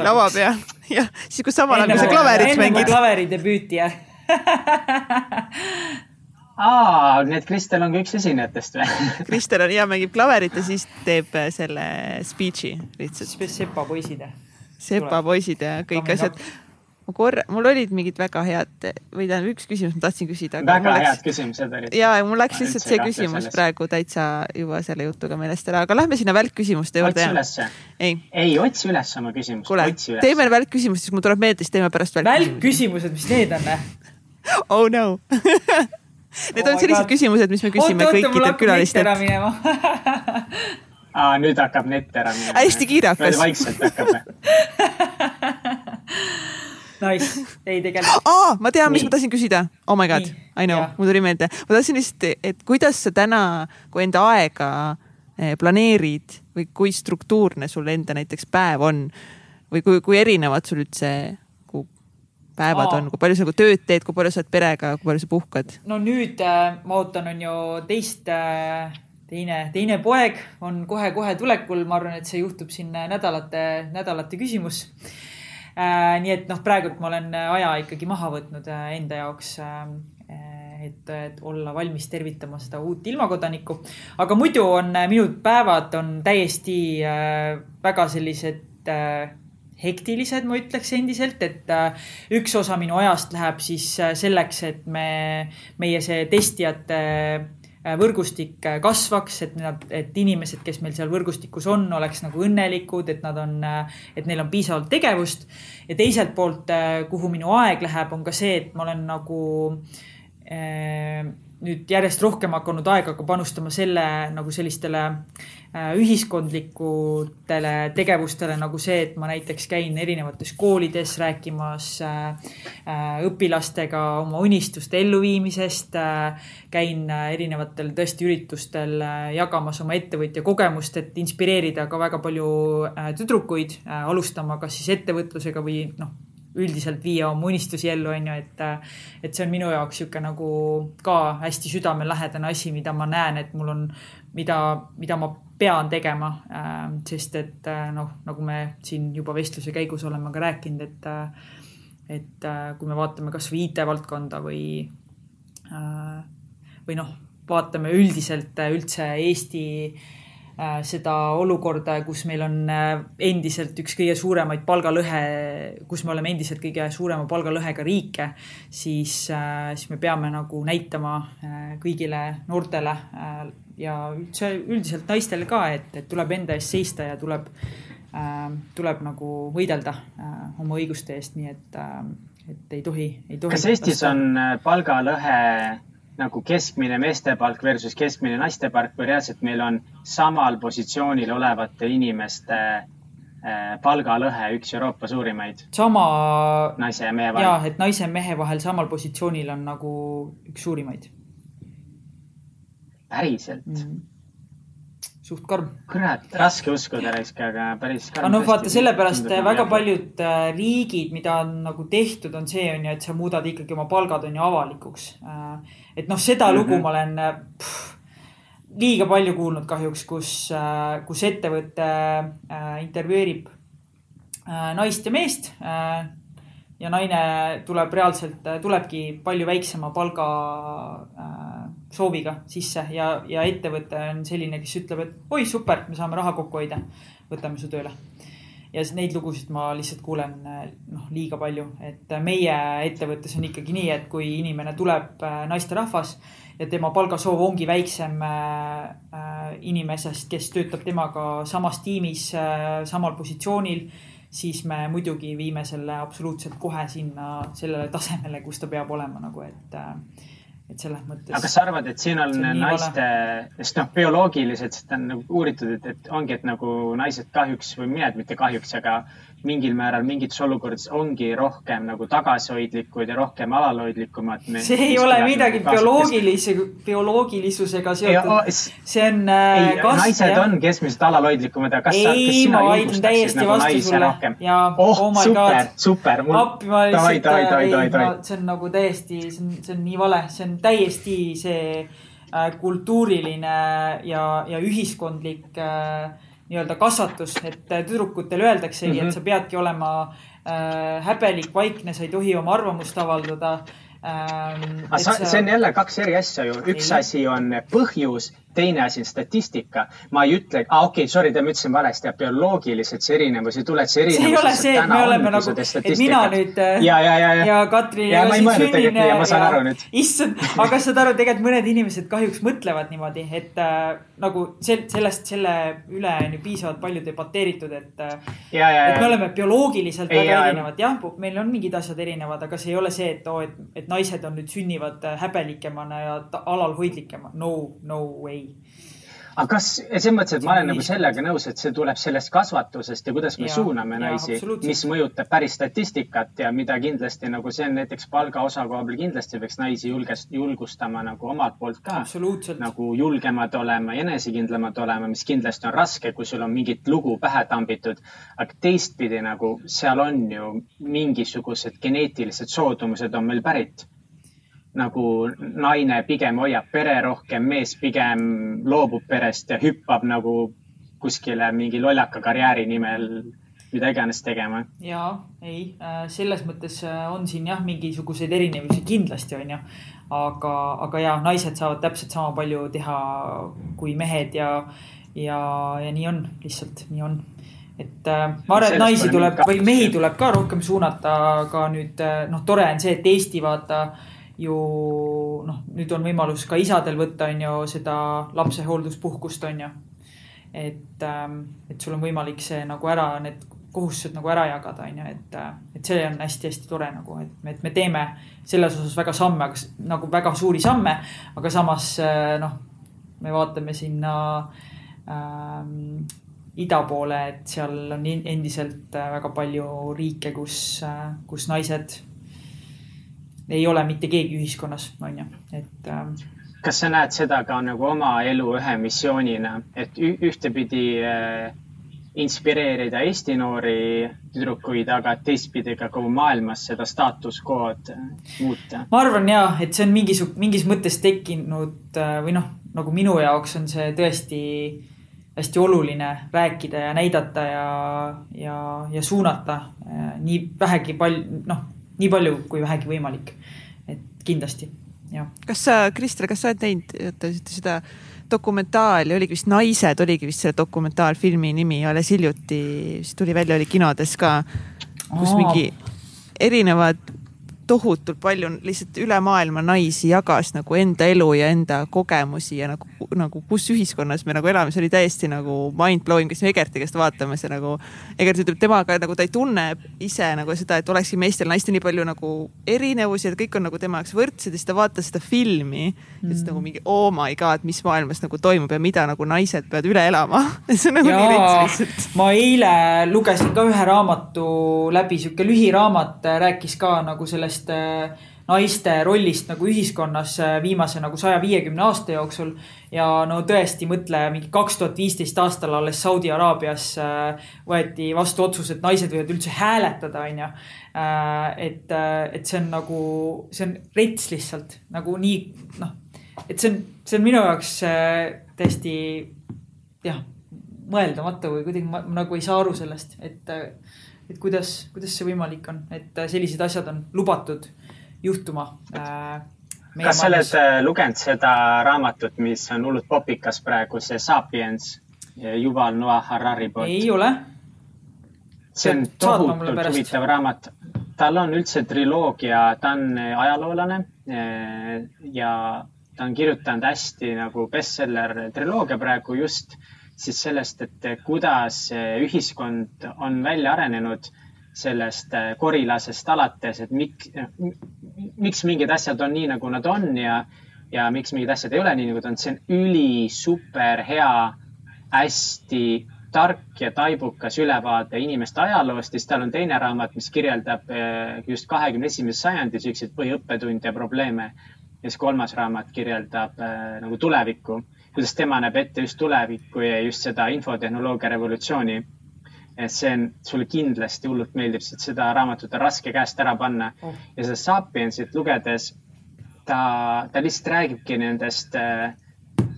lava peal, (laughs) jah, siis kui samal ajal kui sa klaverit mängid. klaveri debüüti, jah (laughs) aa, nii et Kristel on ka üks esinejatest või? (laughs) Kristel on ja mängib klaverit ja siis teeb äh, selle speech'i lihtsalt. sepa poisid. sepa poisid ja kõik Kamme asjad ma korra, mul olid mingid väga head või tähendab üks küsimus ma tahtsin küsida. väga läks, head küsimused olid. ja mul läks lihtsalt see küsimus sellest. praegu täitsa juba selle jutuga meelest ära, aga lähme sinna välkküsimuste juurde. otsi ülesse. ei, ei, otsi üles oma küsimust. kuule, teeme välkküsimust, siis mul tuleb meelde, siis teeme pärast välkküsimused. välkküsimused, mis need on? (laughs) oh no (laughs) Need oh on sellised God. küsimused, mis me küsime oot, kõikidelt külalistelt. (laughs) aa, nüüd hakkab nett ära minema. hästi kiire hakkas. vaikselt hakkab Nice, ei tegelikult. aa, ma tean, mis Nii. ma tahtsin küsida. Oh my god, I know, mul tuli meelde. ma tahtsin lihtsalt, et kuidas sa täna, kui enda aega eh, planeerid või kui struktuurne sul enda näiteks päev on või kui, kui erinevad sul üldse päevad Aa. on, kui palju sa nagu tööd teed, kui palju sa oled perega, kui palju sa puhkad? no nüüd äh, ma ootan, on ju teist äh, teine, teine poeg on kohe-kohe tulekul, ma arvan, et see juhtub siin nädalate, nädalate küsimus äh,. nii et noh, praegult ma olen aja ikkagi maha võtnud äh, enda jaoks äh, et, et olla valmis tervitama seda uut ilmakodanikku. aga muidu on minu päevad on täiesti äh, väga sellised äh, hektilised, ma ütleks endiselt, et äh, üks osa minu ajast läheb siis äh, selleks, et me, meie see testijate äh, võrgustik kasvaks, et nad, et inimesed, kes meil seal võrgustikus on, oleks nagu õnnelikud, et nad on, et neil on piisavalt tegevust. ja teiselt poolt, kuhu minu aeg läheb, on ka see, et ma olen nagu nüüd järjest rohkem hakanud aega ka panustama selle nagu sellistele äh, ühiskondlikutele tegevustele nagu see, et ma näiteks käin erinevates koolides rääkimas äh, äh, õpilastega oma unistuste elluviimisest. käin erinevatel tõesti üritustel jagamas oma ettevõtja kogemust, et inspireerida ka väga palju tüdrukuid alustama kas siis ettevõtlusega või noh üldiselt viia oma unistusi ellu, on ju, et, et see on minu jaoks niisugune nagu ka hästi südamelähedane asi, mida ma näen, et mul on, mida, mida ma pean tegema. sest et noh, nagu me siin juba vestluse käigus oleme ka rääkinud, et, et kui me vaatame kasvõi IT-valdkonda või, või noh, vaatame üldiselt üldse Eesti Äh, seda olukorda, kus meil on äh, endiselt üks kõige suuremaid palgalõhe, kus me oleme endiselt kõige suurema palgalõhega riike, siis, äh, siis me peame nagu näitama kõigile noortele ja üldse üldiselt naistele ka, et, et tuleb enda eest seista ja tuleb tuleb nagu võidelda oma õiguste eest, nii et, et ei tohi, ei tohi. kas Eestis on palgalõhe nagu keskmine meeste palk versus keskmine naiste palk või reaalselt meil on samal positsioonil olevate inimeste äh, palgalõhe üks Euroopa suurimaid? sama. naise ja mehe vahel. ja, et naise ja mehe vahel samal positsioonil on nagu üks suurimaid. Päriselt mm? suht karm. kurat, raske uskuda raisk, aga päris karm. aga noh, vaata sellepärast väga paljud äh, riigid, mida on nagu tehtud, on see on ju, et sa muudad ikkagi oma palgad on ju avalikuks. Äh, et noh, seda mm -hmm. lugu ma olen äh, pff, liiga palju kuulnud kahjuks, kus, kus ettevõte intervjueerib naist ja meest ja naine tuleb reaalselt, tulebki palju väiksema palga sooviga sisse ja, ja ettevõte on selline, kes ütleb, et oi, super, me saame raha kokku hoida, võtame su tööle. ja neid lugusid ma lihtsalt kuulen noh, liiga palju, et meie ettevõttes on ikkagi nii, et kui inimene tuleb äh, naisterahvas ja tema palgasoov ongi väiksem äh, äh, inimesest, kes töötab temaga samas tiimis, samal positsioonil siis me muidugi viime selle absoluutselt kohe sinna sellele tasemele, kus ta peab olema nagu, et et selles mõttes. aga kas sa arvad, et siin on, on naiste, sest noh, bioloogiliselt seda on nagu uuritud, et, et ongi, et nagu naised kahjuks või mõned mitte kahjuks, aga mingil määral mingites olukordades ongi rohkem nagu tagasihoidlikud ja rohkem alalhoidlikumad. see ei ole midagi bioloogilise, bioloogilisusega seotud. see on äh,. naised ja... on keskmiselt alalhoidlikumad, aga kas ei, sa, kas sina julgustaksid nagu naisi rohkem? oh, oh super, super. appi, ma lihtsalt, see on nagu täiesti, see on, see on nii vale, see on täiesti see äh, kultuuriline ja, ja ühiskondlik äh, nii-öelda kasvatus, et tüdrukutele öeldaksegi mm, -hmm. et mhm. sa peadki olema äh, häbelik, vaikne, sa ei tohi oma arvamust avaldada ähm,. sa, see on jälle kaks eri asja ju, üks ei. asi on põhjus teine asi on statistika. ma ei ütle, aa okei okay,, sorry, ma ütlesin valesti, ja bioloogiliselt see erinevus ei tule, et see erinevus. see ei ole see, et me oleme nagu, et mina nüüd äh, ja, ja, ja, ja. ja Katrin. ja ma ei mõelnud tegelikult nii ja ma saan aru nüüd. issand, aga saad aru, tegelikult mõned inimesed kahjuks mõtlevad niimoodi, et äh, nagu sel-, sellest, selle üle on ju piisavalt palju debateeritud, et äh,. et me oleme bioloogiliselt väga ja, erinevad, jah, meil on mingid asjad erinevad, aga see ei ole see, et oo oh,, et, et naised on nüüd sünnivad äh, häbelikemana ja alalhoidlikemana. No, no way ei aga kas, selles mõttes, et ma olen nagu sellega nõus, et see tuleb sellest kasvatusest ja kuidas me ja, suuname ja, naisi, mis mõjutab päris statistikat ja mida kindlasti nagu see on näiteks palga osakaalu peal kindlasti peaks naisi julgest, julgustama nagu omalt poolt ka. nagu julgemad olema ja enesekindlamad olema, mis kindlasti on raske, kui sul on mingit lugu pähe tambitud. aga teistpidi nagu seal on ju mingisugused geneetilised soodumused on meil pärit nagu naine pigem hoiab pere rohkem, mees pigem loobub perest ja hüppab nagu kuskile mingi lollaka karjääri nimel mida iganes tegema. ja ei, äh, selles mõttes äh, on siin jah, mingisuguseid erinevusi kindlasti on ju, aga, aga ja naised saavad täpselt sama palju teha kui mehed ja, ja, ja nii on, lihtsalt nii on. Et äh, ma arvan, et naisi tuleb või mehi tuleb ka rohkem suunata, ka nüüd noh, tore on see, et Eesti vaata äh, ju noh, nüüd on võimalus ka isadel võtta, on ju, seda lapsehoolduspuhkust, on ju. et, ähm, et sul on võimalik see nagu ära, need kohustused nagu ära jagada, on ju, et, äh, et see on hästi-hästi tore nagu, et, et me teeme selles osas väga samme, nagu väga suuri samme, aga samas äh, noh, me vaatame sinna ähm, ida poole, et seal on endiselt äh, väga palju riike, kus, kus naised ei ole mitte keegi ühiskonnas, on ju, et ähm.... kas sa näed seda ka nagu oma elu ühe missioonina, et ühtepidi äh, inspireerida Eesti noori tüdrukuid, aga teistpidi ka kogu maailmas seda staatus quo'd muuta? ma arvan ja, et see on mingis, mingis mõttes tekkinud äh, või noh, nagu minu jaoks on see tõesti hästi oluline rääkida ja näidata ja, ja, ja suunata äh, nii vähegi palju, noh nii palju kui vähegi võimalik. et kindlasti, jah. kas sa, Kristel, kas sa oled näinud, oota, seda dokumentaali, oligi vist Naised, oligi vist selle dokumentaalfilmi nimi alles hiljuti, vist tuli välja, oli kinodes ka, kus Aa. mingi erinevad tohutult palju lihtsalt üle maailma naisi jagas nagu enda elu ja enda kogemusi ja nagu, nagu kus ühiskonnas me nagu elame, see oli täiesti nagu mind blowing, kes me Egerti käest vaatame, see nagu. Egert ütleb temaga nagu ta ei tunne ise nagu seda, et olekski meestel-naistel nii palju nagu erinevusi, et kõik on nagu tema jaoks võrdsed ja siis ta vaatas seda filmi mm.. ja siis nagu mingi oh my god, mis maailmas nagu toimub ja mida nagu naised peavad üle elama (laughs) see on nagu ja, nii rets lihtsalt. ma eile lugesin ka ühe raamatu läbi, sihuke lühiraamat rääkis ka nagu sellest äh, naiste rollist nagu ühiskonnas äh, viimase nagu saja viiekümne aasta jooksul. ja no tõesti, mõtle mingi kaks tuhat viisteist aastal alles Saudi Araabias äh, võeti vastu otsus, et naised võivad üldse hääletada, onju. et, et see on nagu, see on rets lihtsalt nagu nii, noh, et see on, see on minu jaoks täiesti jah, mõeldamatu või kuidagi ma nagu ei saa aru sellest, et et kuidas, kuidas see võimalik on, et äh, sellised asjad on lubatud juhtuma äh,. kas sa oled äh, lugenud seda raamatut, mis on hullult popikas praegu, see Sapiens, Yuval Noah Harari poolt? ei ole. see on tohutult huvitav raamat. tal on üldse triloogia, ta on äh, ajaloolane ja ta on kirjutanud hästi nagu bestseller triloogia praegu just siis sellest, et kuidas ühiskond on välja arenenud sellest äh, korilasest alates, et miks, miks mingid asjad on nii, nagu nad on ja, ja miks mingid asjad ei ole nii, nagu ta on, see on üli super hea, hästi tark ja taibukas ülevaade inimeste ajaloost. Ja siis tal on teine raamat, mis kirjeldab äh, just kahekümne esimese sajandi siukseid põhiõppetunde ja probleeme. ja siis kolmas raamat kirjeldab äh, nagu tulevikku kuidas tema näeb ette just tulevikku ja just seda infotehnoloogia revolutsiooni. et see on, sulle kindlasti hullult meeldib, sest seda raamatut on raske käest ära panna oh. ja seda Sapiensit lugedes ta, ta lihtsalt räägibki nendest äh,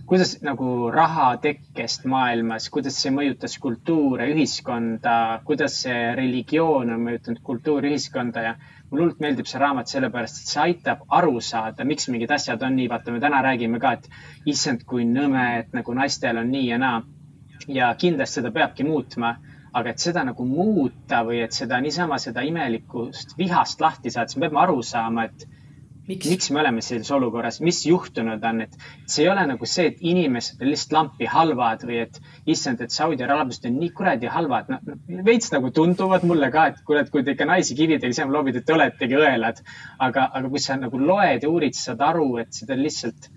kuidas nagu raha tekkest maailmas, kuidas see mõjutas kultuure, ühiskonda, kuidas see religioon on mõjutanud kultuuri, ühiskonda ja mulle hullult meeldib see raamat sellepärast, et see aitab aru saada, miks mingid asjad on nii. vaata, me täna räägime ka, et issand, kui nõme, et nagu naistel on nii ja naa. ja kindlasti seda peabki muutma, aga et seda nagu muuta või et seda niisama, seda imelikust vihast lahti saada, siis me peame aru saama, et miks, miks me oleme sellises olukorras, mis juhtunud on, et see ei ole nagu see, et inimesed on lihtsalt lampi halvad või et issand, et Saudi Araabiast on nii kuradi halvad no,. No, veits nagu tunduvad mulle ka, et et kui te ikka naisi kividega seal loobite, te oletegi õelad. aga, aga kui sa nagu loed ja uurid, saad aru, et seda lihtsalt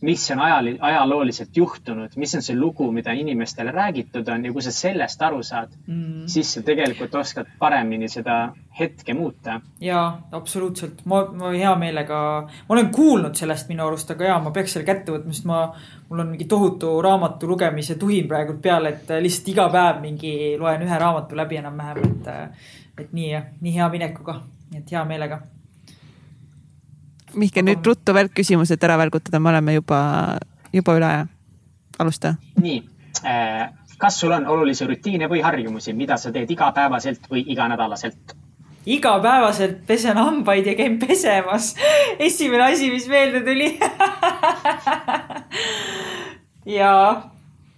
mis on ajal, ajalooliselt juhtunud, mis on see lugu, mida inimestele räägitud on ja kui sa sellest aru saad mm., siis sa tegelikult oskad paremini seda hetke muuta. ja absoluutselt, ma, ma hea meelega, ma olen kuulnud sellest minu arust, aga ja ma peaks selle kätte võtma, sest ma, mul on mingi tohutu raamatu lugemise tuhin praegult peal, et lihtsalt iga päev mingi loen ühe raamatu läbi enam-vähem, et, et nii, nii hea minekuga, nii et hea meelega Mihkel, nüüd ruttu veel küsimused ära välgutada, me oleme juba, juba üle aja. alusta. nii, äh, kas sul on olulisi rutiine või harjumusi, mida sa teed igapäevaselt või iganädalaselt? igapäevaselt pesen hambaid ja käin pesemas. (laughs) esimene asi, mis meelde tuli (laughs) ja,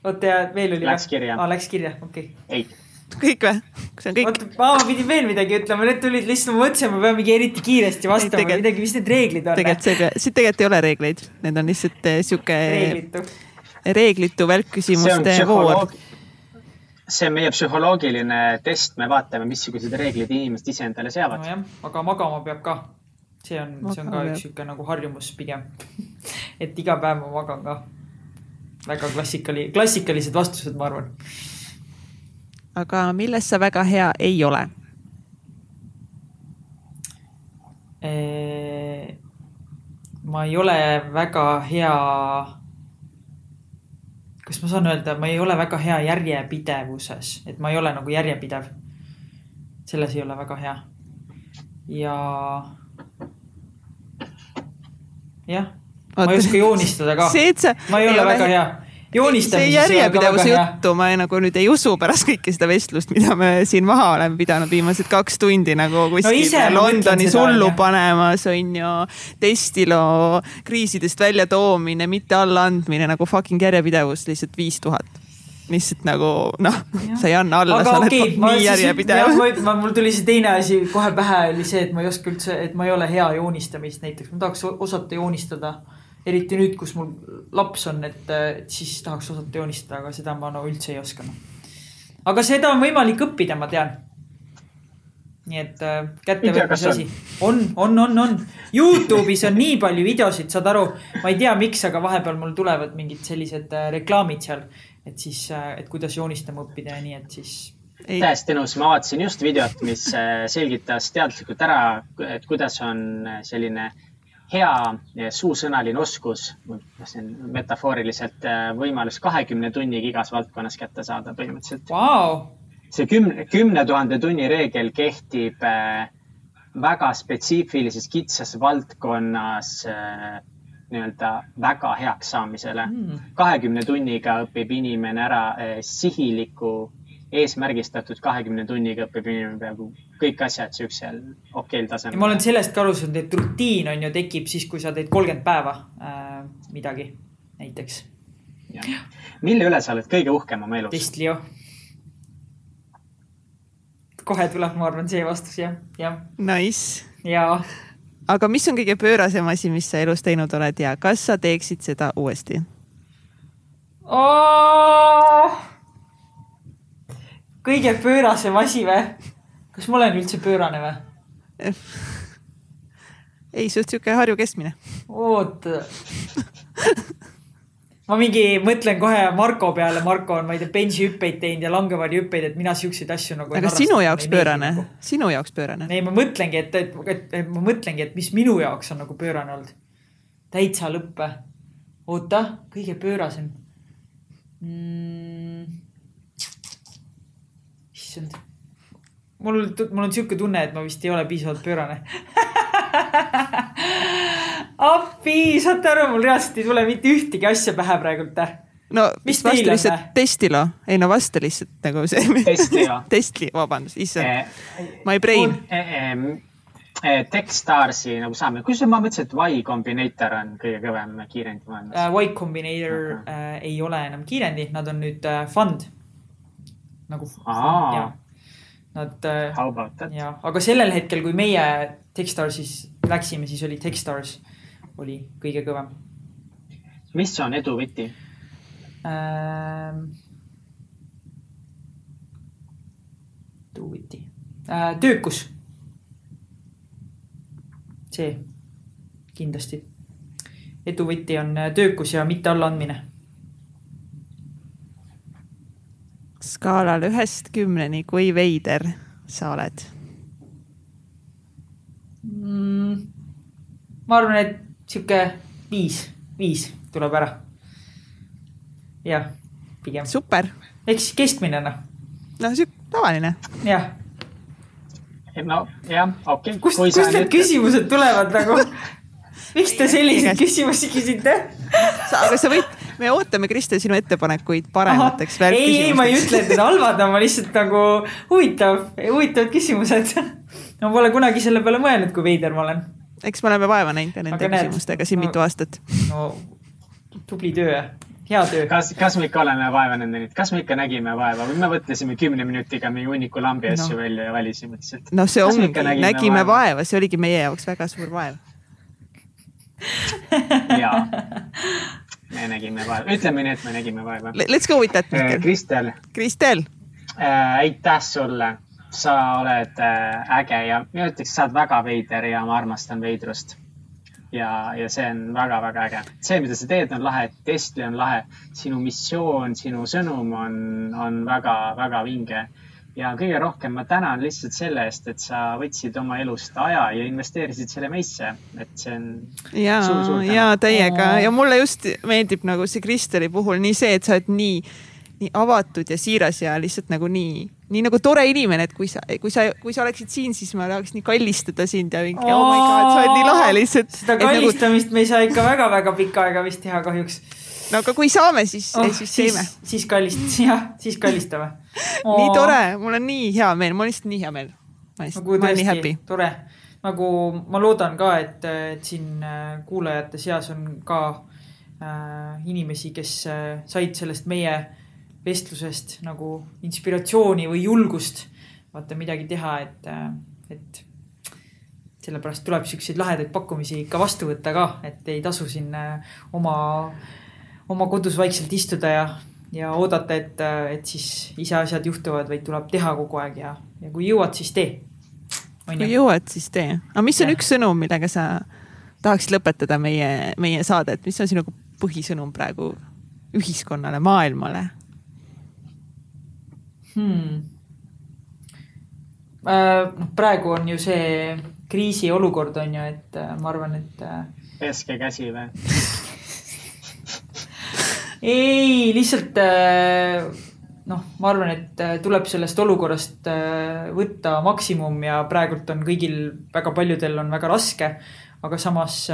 oota ja veel oli. Läks kirja. Läks kirja, okei okay.. ei kõik või? see on kõik? oota, ma pidin veel midagi ütlema, need tulid lihtsalt, ma mõtlesin, ma pean mingi eriti kiiresti vastama midagi, mis need reeglid on? tegelikult see, siin tegelikult ei ole reegleid, need on lihtsalt eh, sihuke reeglitu, reeglitu välkküsimuste voor. see on meie psühholoogiline test, me vaatame, missuguseid reegleid inimesed ise endale seavad. nojah, aga magama peab ka. see on, see on ka üks sihuke nagu harjumus pigem (laughs) et iga päev ma magan ka. väga klassikali, klassikalised vastused, ma arvan aga milles sa väga hea ei ole? ma ei ole väga hea. kas ma saan öelda, ma ei ole väga hea järjepidevuses, et ma ei ole nagu järjepidev. selles ei ole väga hea. ja. jah, ma ei oska joonistada ka. ma ei ole väga hea see järjepidevuse juttu ma ei, nagu nüüd ei usu pärast kõike seda vestlust, mida me siin maha oleme pidanud viimased kaks tundi nagu kuskil no Londonis hullu panemas on ju. testilo kriisidest väljatoomine, mitte allaandmine nagu fucking järjepidevus lihtsalt viis tuhat lihtsalt nagu noh, sa ei anna alla, sa oled okay, nii järjepidev. mul tuli see teine asi kohe pähe oli see, et ma ei oska üldse, et ma ei ole hea joonistamist näiteks, ma tahaks osata joonistada. Eriti nüüd, kus mul laps on, et siis tahaks osata joonistada, aga seda ma no üldse ei oska no.. aga seda on võimalik õppida, ma tean nii et äh, kättevõtmise asi. on, on, on, on. Youtube'is on nii palju videosid, saad aru, ma ei tea, miks, aga vahepeal mul tulevad mingid sellised äh, reklaamid seal. et siis äh,, et kuidas joonistama õppida ja nii, et siis. täiesti nõus, ma vaatasin just videot, mis selgitas teadlikult ära, et kuidas on selline hea suusõnaline oskus, see on metafooriliselt äh, võimalus kahekümne tunniga igas valdkonnas kätte saada põhimõtteliselt wow see kümne, kümne tuhande tunni reegel kehtib äh, väga spetsiifilises kitsas valdkonnas nii-öelda väga heaks saamisele. Hmm. kahekümne tunniga õpib inimene ära sihiliku, eesmärgistatud kahekümne tunniga õpib inimene peaaegu kõik asjad siuksel okeil tasemel. ma olen sellest ka aru saanud, et rutiin on ju tekib siis, kui sa teed kolmkümmend päeva äh, midagi näiteks. mille üle sa oled kõige uhkem oma elus? Testlio kohe tuleb, ma arvan, see vastus jah, jah. Nice. jaa. aga mis on kõige pöörasem asi, mis sa elus teinud oled ja kas sa teeksid seda uuesti oh!? Kõige pöörasem asi või? kas ma olen üldse pöörane või? (laughs) ei, sa oled sihuke Harju keskmine. oota ma mingi mõtlen kohe Marko peale, Marko on, ma ei tea, bensihüppeid teinud ja langevarjuhüppeid, et mina siukseid asju nagu. aga sinu jaoks pöörane, nagu. sinu jaoks pöörane? ei, ma mõtlengi, et, et, et, et ma mõtlengi, et mis minu jaoks on nagu pöörane olnud. täitsa lõppe. oota, kõige pöörasem mm.. Issand. mul, mul on sihuke tunne, et ma vist ei ole piisavalt pöörane (laughs) appi, saate aru, mul reaalselt ei tule mitte ühtegi asja pähe praegult. no mis vasta lihtsalt testilo, ei no vasta lihtsalt nagu see. testilo (laughs) testli, vabandust, issand eh,, my brain eh,. Eh, Techstarsi nagu saame, kusjuures ma mõtlesin, et Y Combinator on kõige kõvem kiirendi maailmas uh,. Y Combinator uh, ei ole enam kiirendi, nad on nüüd uh, fund. Nagu. Nad uh,. jah, aga sellel hetkel, kui meie Techstarsis läksime, siis oli Techstars oli kõige kõvem. mis on edu võti ähm,? edu võti äh,, töökus. see kindlasti. edu võti on äh, töökus ja mitte allaandmine. Skaalal ühest kümneni, kui veider sa oled mm,? ma arvan, et sihuke viis, viis tuleb ära. jah, pigem. super. eks keskmine noh. no sihuke tavaline. jah. no jah, okei okay.. kust, kust need küsimused tulevad nagu miks te selliseid küsimusi küsite? aga sa võid, me ootame, Kristel, sinu ettepanekuid paremateks ei, ei, ma ei ütle, et need halvad on, ma lihtsalt nagu huvitav, huvitavad küsimused ma pole kunagi selle peale mõelnud, kui veider ma olen eks me oleme vaeva näinud ja nende Aga küsimustega siin no, mitu aastat. no tubli töö, hea töö. kas, kas me ikka oleme vaeva näinud, kas me ikka nägime vaeva või me mõtlesime kümne minutiga mingi hunniku lambi no. asju välja ja valisime lihtsalt? no see ongi, nägime, nägime vaeva, vaeva., see oligi meie jaoks väga suur vaev jaa, (laughs) me nägime vaeva, ütleme nii, et me nägime vaeva. Let's go with that, Mihkel. Kristel. Kristel äh,. aitäh sulle sa oled äh, äge ja mina ütleks, sa oled väga veider ja ma armastan veidrust. ja, ja see on väga-väga äge. see, mida sa teed, on lahe, Tesla on lahe, sinu missioon, sinu sõnum on, on väga-väga vinge. Ja kõige rohkem ma tänan lihtsalt selle eest, et sa võtsid oma elust aja ja investeerisid selle meisse, et see on. ja, ja täiega ja mulle just meeldib nagu see Kristeli puhul nii see, et sa oled nii, nii avatud ja siiras ja lihtsalt nagu nii nii nagu tore inimene, et kui sa, kui sa, kui sa oleksid siin, siis ma tahaks nii kallistada sind ja mingi oh my god, sa oled nii lahe lihtsalt. seda nagu kallistamist nagu... me ei saa ikka väga-väga pikka aega vist teha kahjuks. no aga kui saame, siis oh,, siis teeme. siis kallist-, jah, siis kallistame. Nii tore, mul on nii hea meel, mul on lihtsalt nii hea meel. ma lihtsalt ma olen nii happy. tore, nagu ma loodan ka, et, et siin äh, kuulajate seas on ka äh, inimesi, kes äh, said sellest meie vestlusest nagu inspiratsiooni või julgust vaata midagi teha, et, et sellepärast tuleb siukseid lahedaid pakkumisi ikka vastu võtta ka, et ei tasu siin äh, oma, oma kodus vaikselt istuda ja, ja oodata, et, et siis ise asjad juhtuvad, vaid tuleb teha kogu aeg ja, ja kui jõuad, siis tee. kui jõuad, siis tee. aga mis on ja. üks sõnum, millega sa tahaksid lõpetada meie, meie saadet, mis on sinu põhisõnum praegu ühiskonnale, maailmale hmm.? noh, praegu on ju see kriisiolukord on ju, et äh, ma arvan, et. Äh, peske käsi või (laughs) ei, lihtsalt äh, noh, ma arvan, et tuleb sellest olukorrast võtta maksimum ja praegult on kõigil, väga paljudel on väga raske. aga samas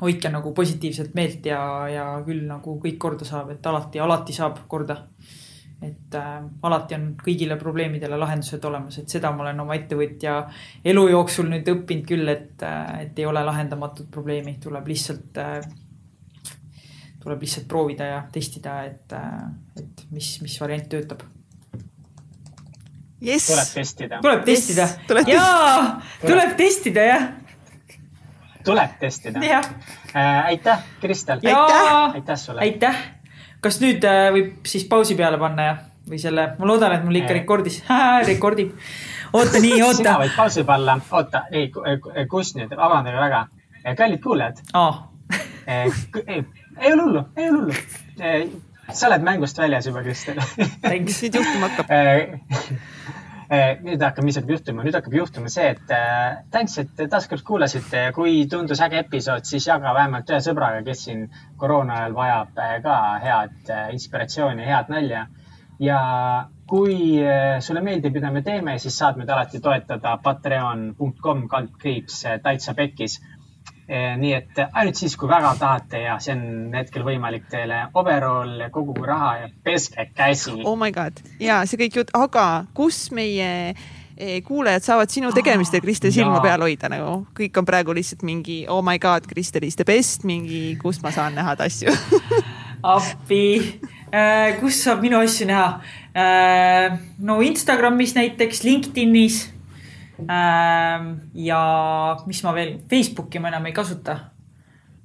hoidke nagu positiivset meelt ja, ja küll nagu kõik korda saab, et alati, alati saab korda et äh, alati on kõigile probleemidele lahendused olemas, et seda ma olen oma ettevõtja elu jooksul nüüd õppinud küll, et, äh, et ei ole lahendamatut probleemi, tuleb lihtsalt äh,, tuleb lihtsalt proovida ja testida, et äh,, et mis, mis variant töötab yes.. tuleb testida. tuleb testida yes.. jaa, tuleb testida jah. tuleb testida. Äh, aitäh, Kristel. aitäh, aitäh sulle. aitäh kas nüüd äh, võib siis pausi peale panna ja, või selle, ma loodan, et mul ikka rekordis, (laughs) rekordib. oota nii, (laughs) oota. sina võid pausi panna, oota, ei, kus nüüd, vabandage väga. kallid kuulajad oh.. Ei, ole hullu, ei ole hullu. sa oled mängust väljas juba, Kristel. nüüd juhtuma hakkab Eh, nüüd hakkab, mis hakkab juhtuma, nüüd hakkab juhtuma see, et äh, thanks, et taaskord kuulasite ja kui tundus äge episood, siis jaga vähemalt ühe sõbraga, kes siin koroona ajal vajab äh, ka head äh, inspiratsiooni, head nalja. ja kui äh, sulle meeldib, mida me teeme, siis saad meid alati toetada patreon.com kaldkriips täitsa pekkis nii et ainult siis, kui väga tahate ja see on hetkel võimalik teile, overall, koguge raha ja peske käsi. oh my god. Ja see kõik jutt, aga kus meie eh, kuulajad saavad sinu tegemistel Kristel silma peal hoida nagu, kõik on praegu lihtsalt mingi oh my god, Kristel is the best, mingi, kus ma saan näha asju? (laughs) Appi. Kus saab minu asju näha? Äh,? no Instagramis näiteks, LinkedInis ja mis ma veel, Facebooki ma enam ei kasuta.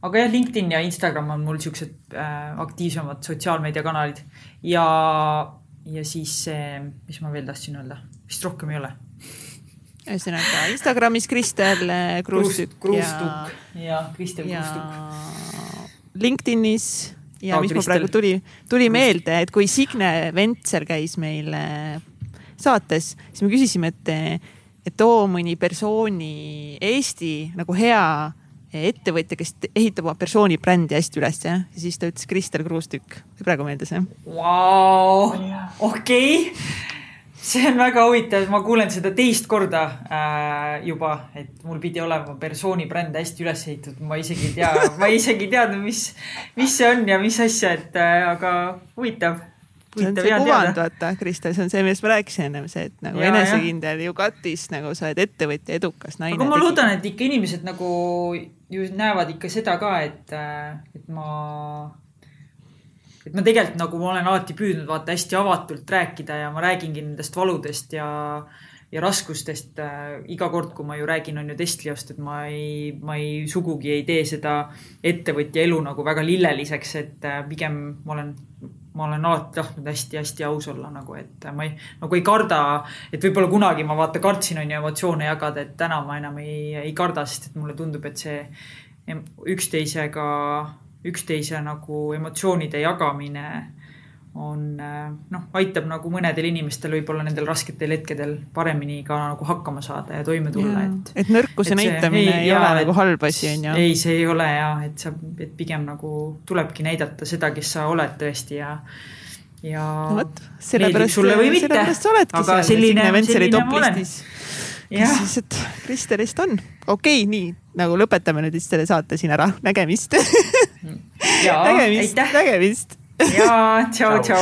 aga jah, LinkedIn ja Instagram on mul siuksed äh, aktiivsemad sotsiaalmeediakanalid ja, ja siis mis ma veel tahtsin öelda, vist rohkem ei ole ühesõnaga Instagramis Kristel äh, Kruustuk ja, ja Kristel Kruustuk. LinkedInis ja Aa, mis Kristel. mul praegu tuli, tuli meelde, et kui Signe Ventser käis meil äh, saates, siis me küsisime, et et too mõni persooni Eesti nagu hea ettevõtja, kes ehitab oma persooni brändi hästi üles ja siis ta ütles Kristel Kruustükk, praegu meeldis jah wow.? okei okay., see on väga huvitav, ma kuulen seda teist korda äh, juba, et mul pidi olema persooni bränd hästi üles ehitatud, ma isegi ei tea, ma isegi ei teadnud, mis, mis see on ja mis asja, et äh, aga huvitav see on see kuvand, vaata, Krista, see on see, millest ma rääkisin ennem, see, et nagu ja, enesekindel ju katis, nagu sa oled ettevõtja, edukas naine. aga ma loodan, et ikka inimesed nagu ju näevad ikka seda ka, et, et ma, et ma tegelikult nagu ma olen alati püüdnud vaata hästi avatult rääkida ja ma räägingi nendest valudest ja ja raskustest äh, iga kord, kui ma ju räägin, on ju Testliost, et ma ei, ma ei sugugi ei tee seda ettevõtja elu nagu väga lilleliseks, et äh, pigem ma olen ma olen alati tahtnud hästi-hästi aus olla nagu, et ma ei, nagu ei karda, et võib-olla kunagi ma vaata kartsin on ju emotsioone jagada, et täna ma enam ei, ei karda, sest et mulle tundub, et see üksteisega, üksteise nagu emotsioonide jagamine on noh, aitab nagu mõnedel inimestel võib-olla nendel rasketel hetkedel paremini ka nagu hakkama saada ja toime tulla, et. et nõrkuse et see, näitamine ei, ei ole nagu halb asi, on ju. ei, see ei ole ja, et sa, et pigem nagu tulebki näidata seda, kes sa oled tõesti ja ja no vot, sellepärast, sellepärast sa oledki seal Signe Ventseri top listis. kes siis, et Kristelist on. okei okay,, nii nagu lõpetame nüüd vist selle saate siin ära, nägemist (laughs) nägemist, nägemist 哎呀瞧瞧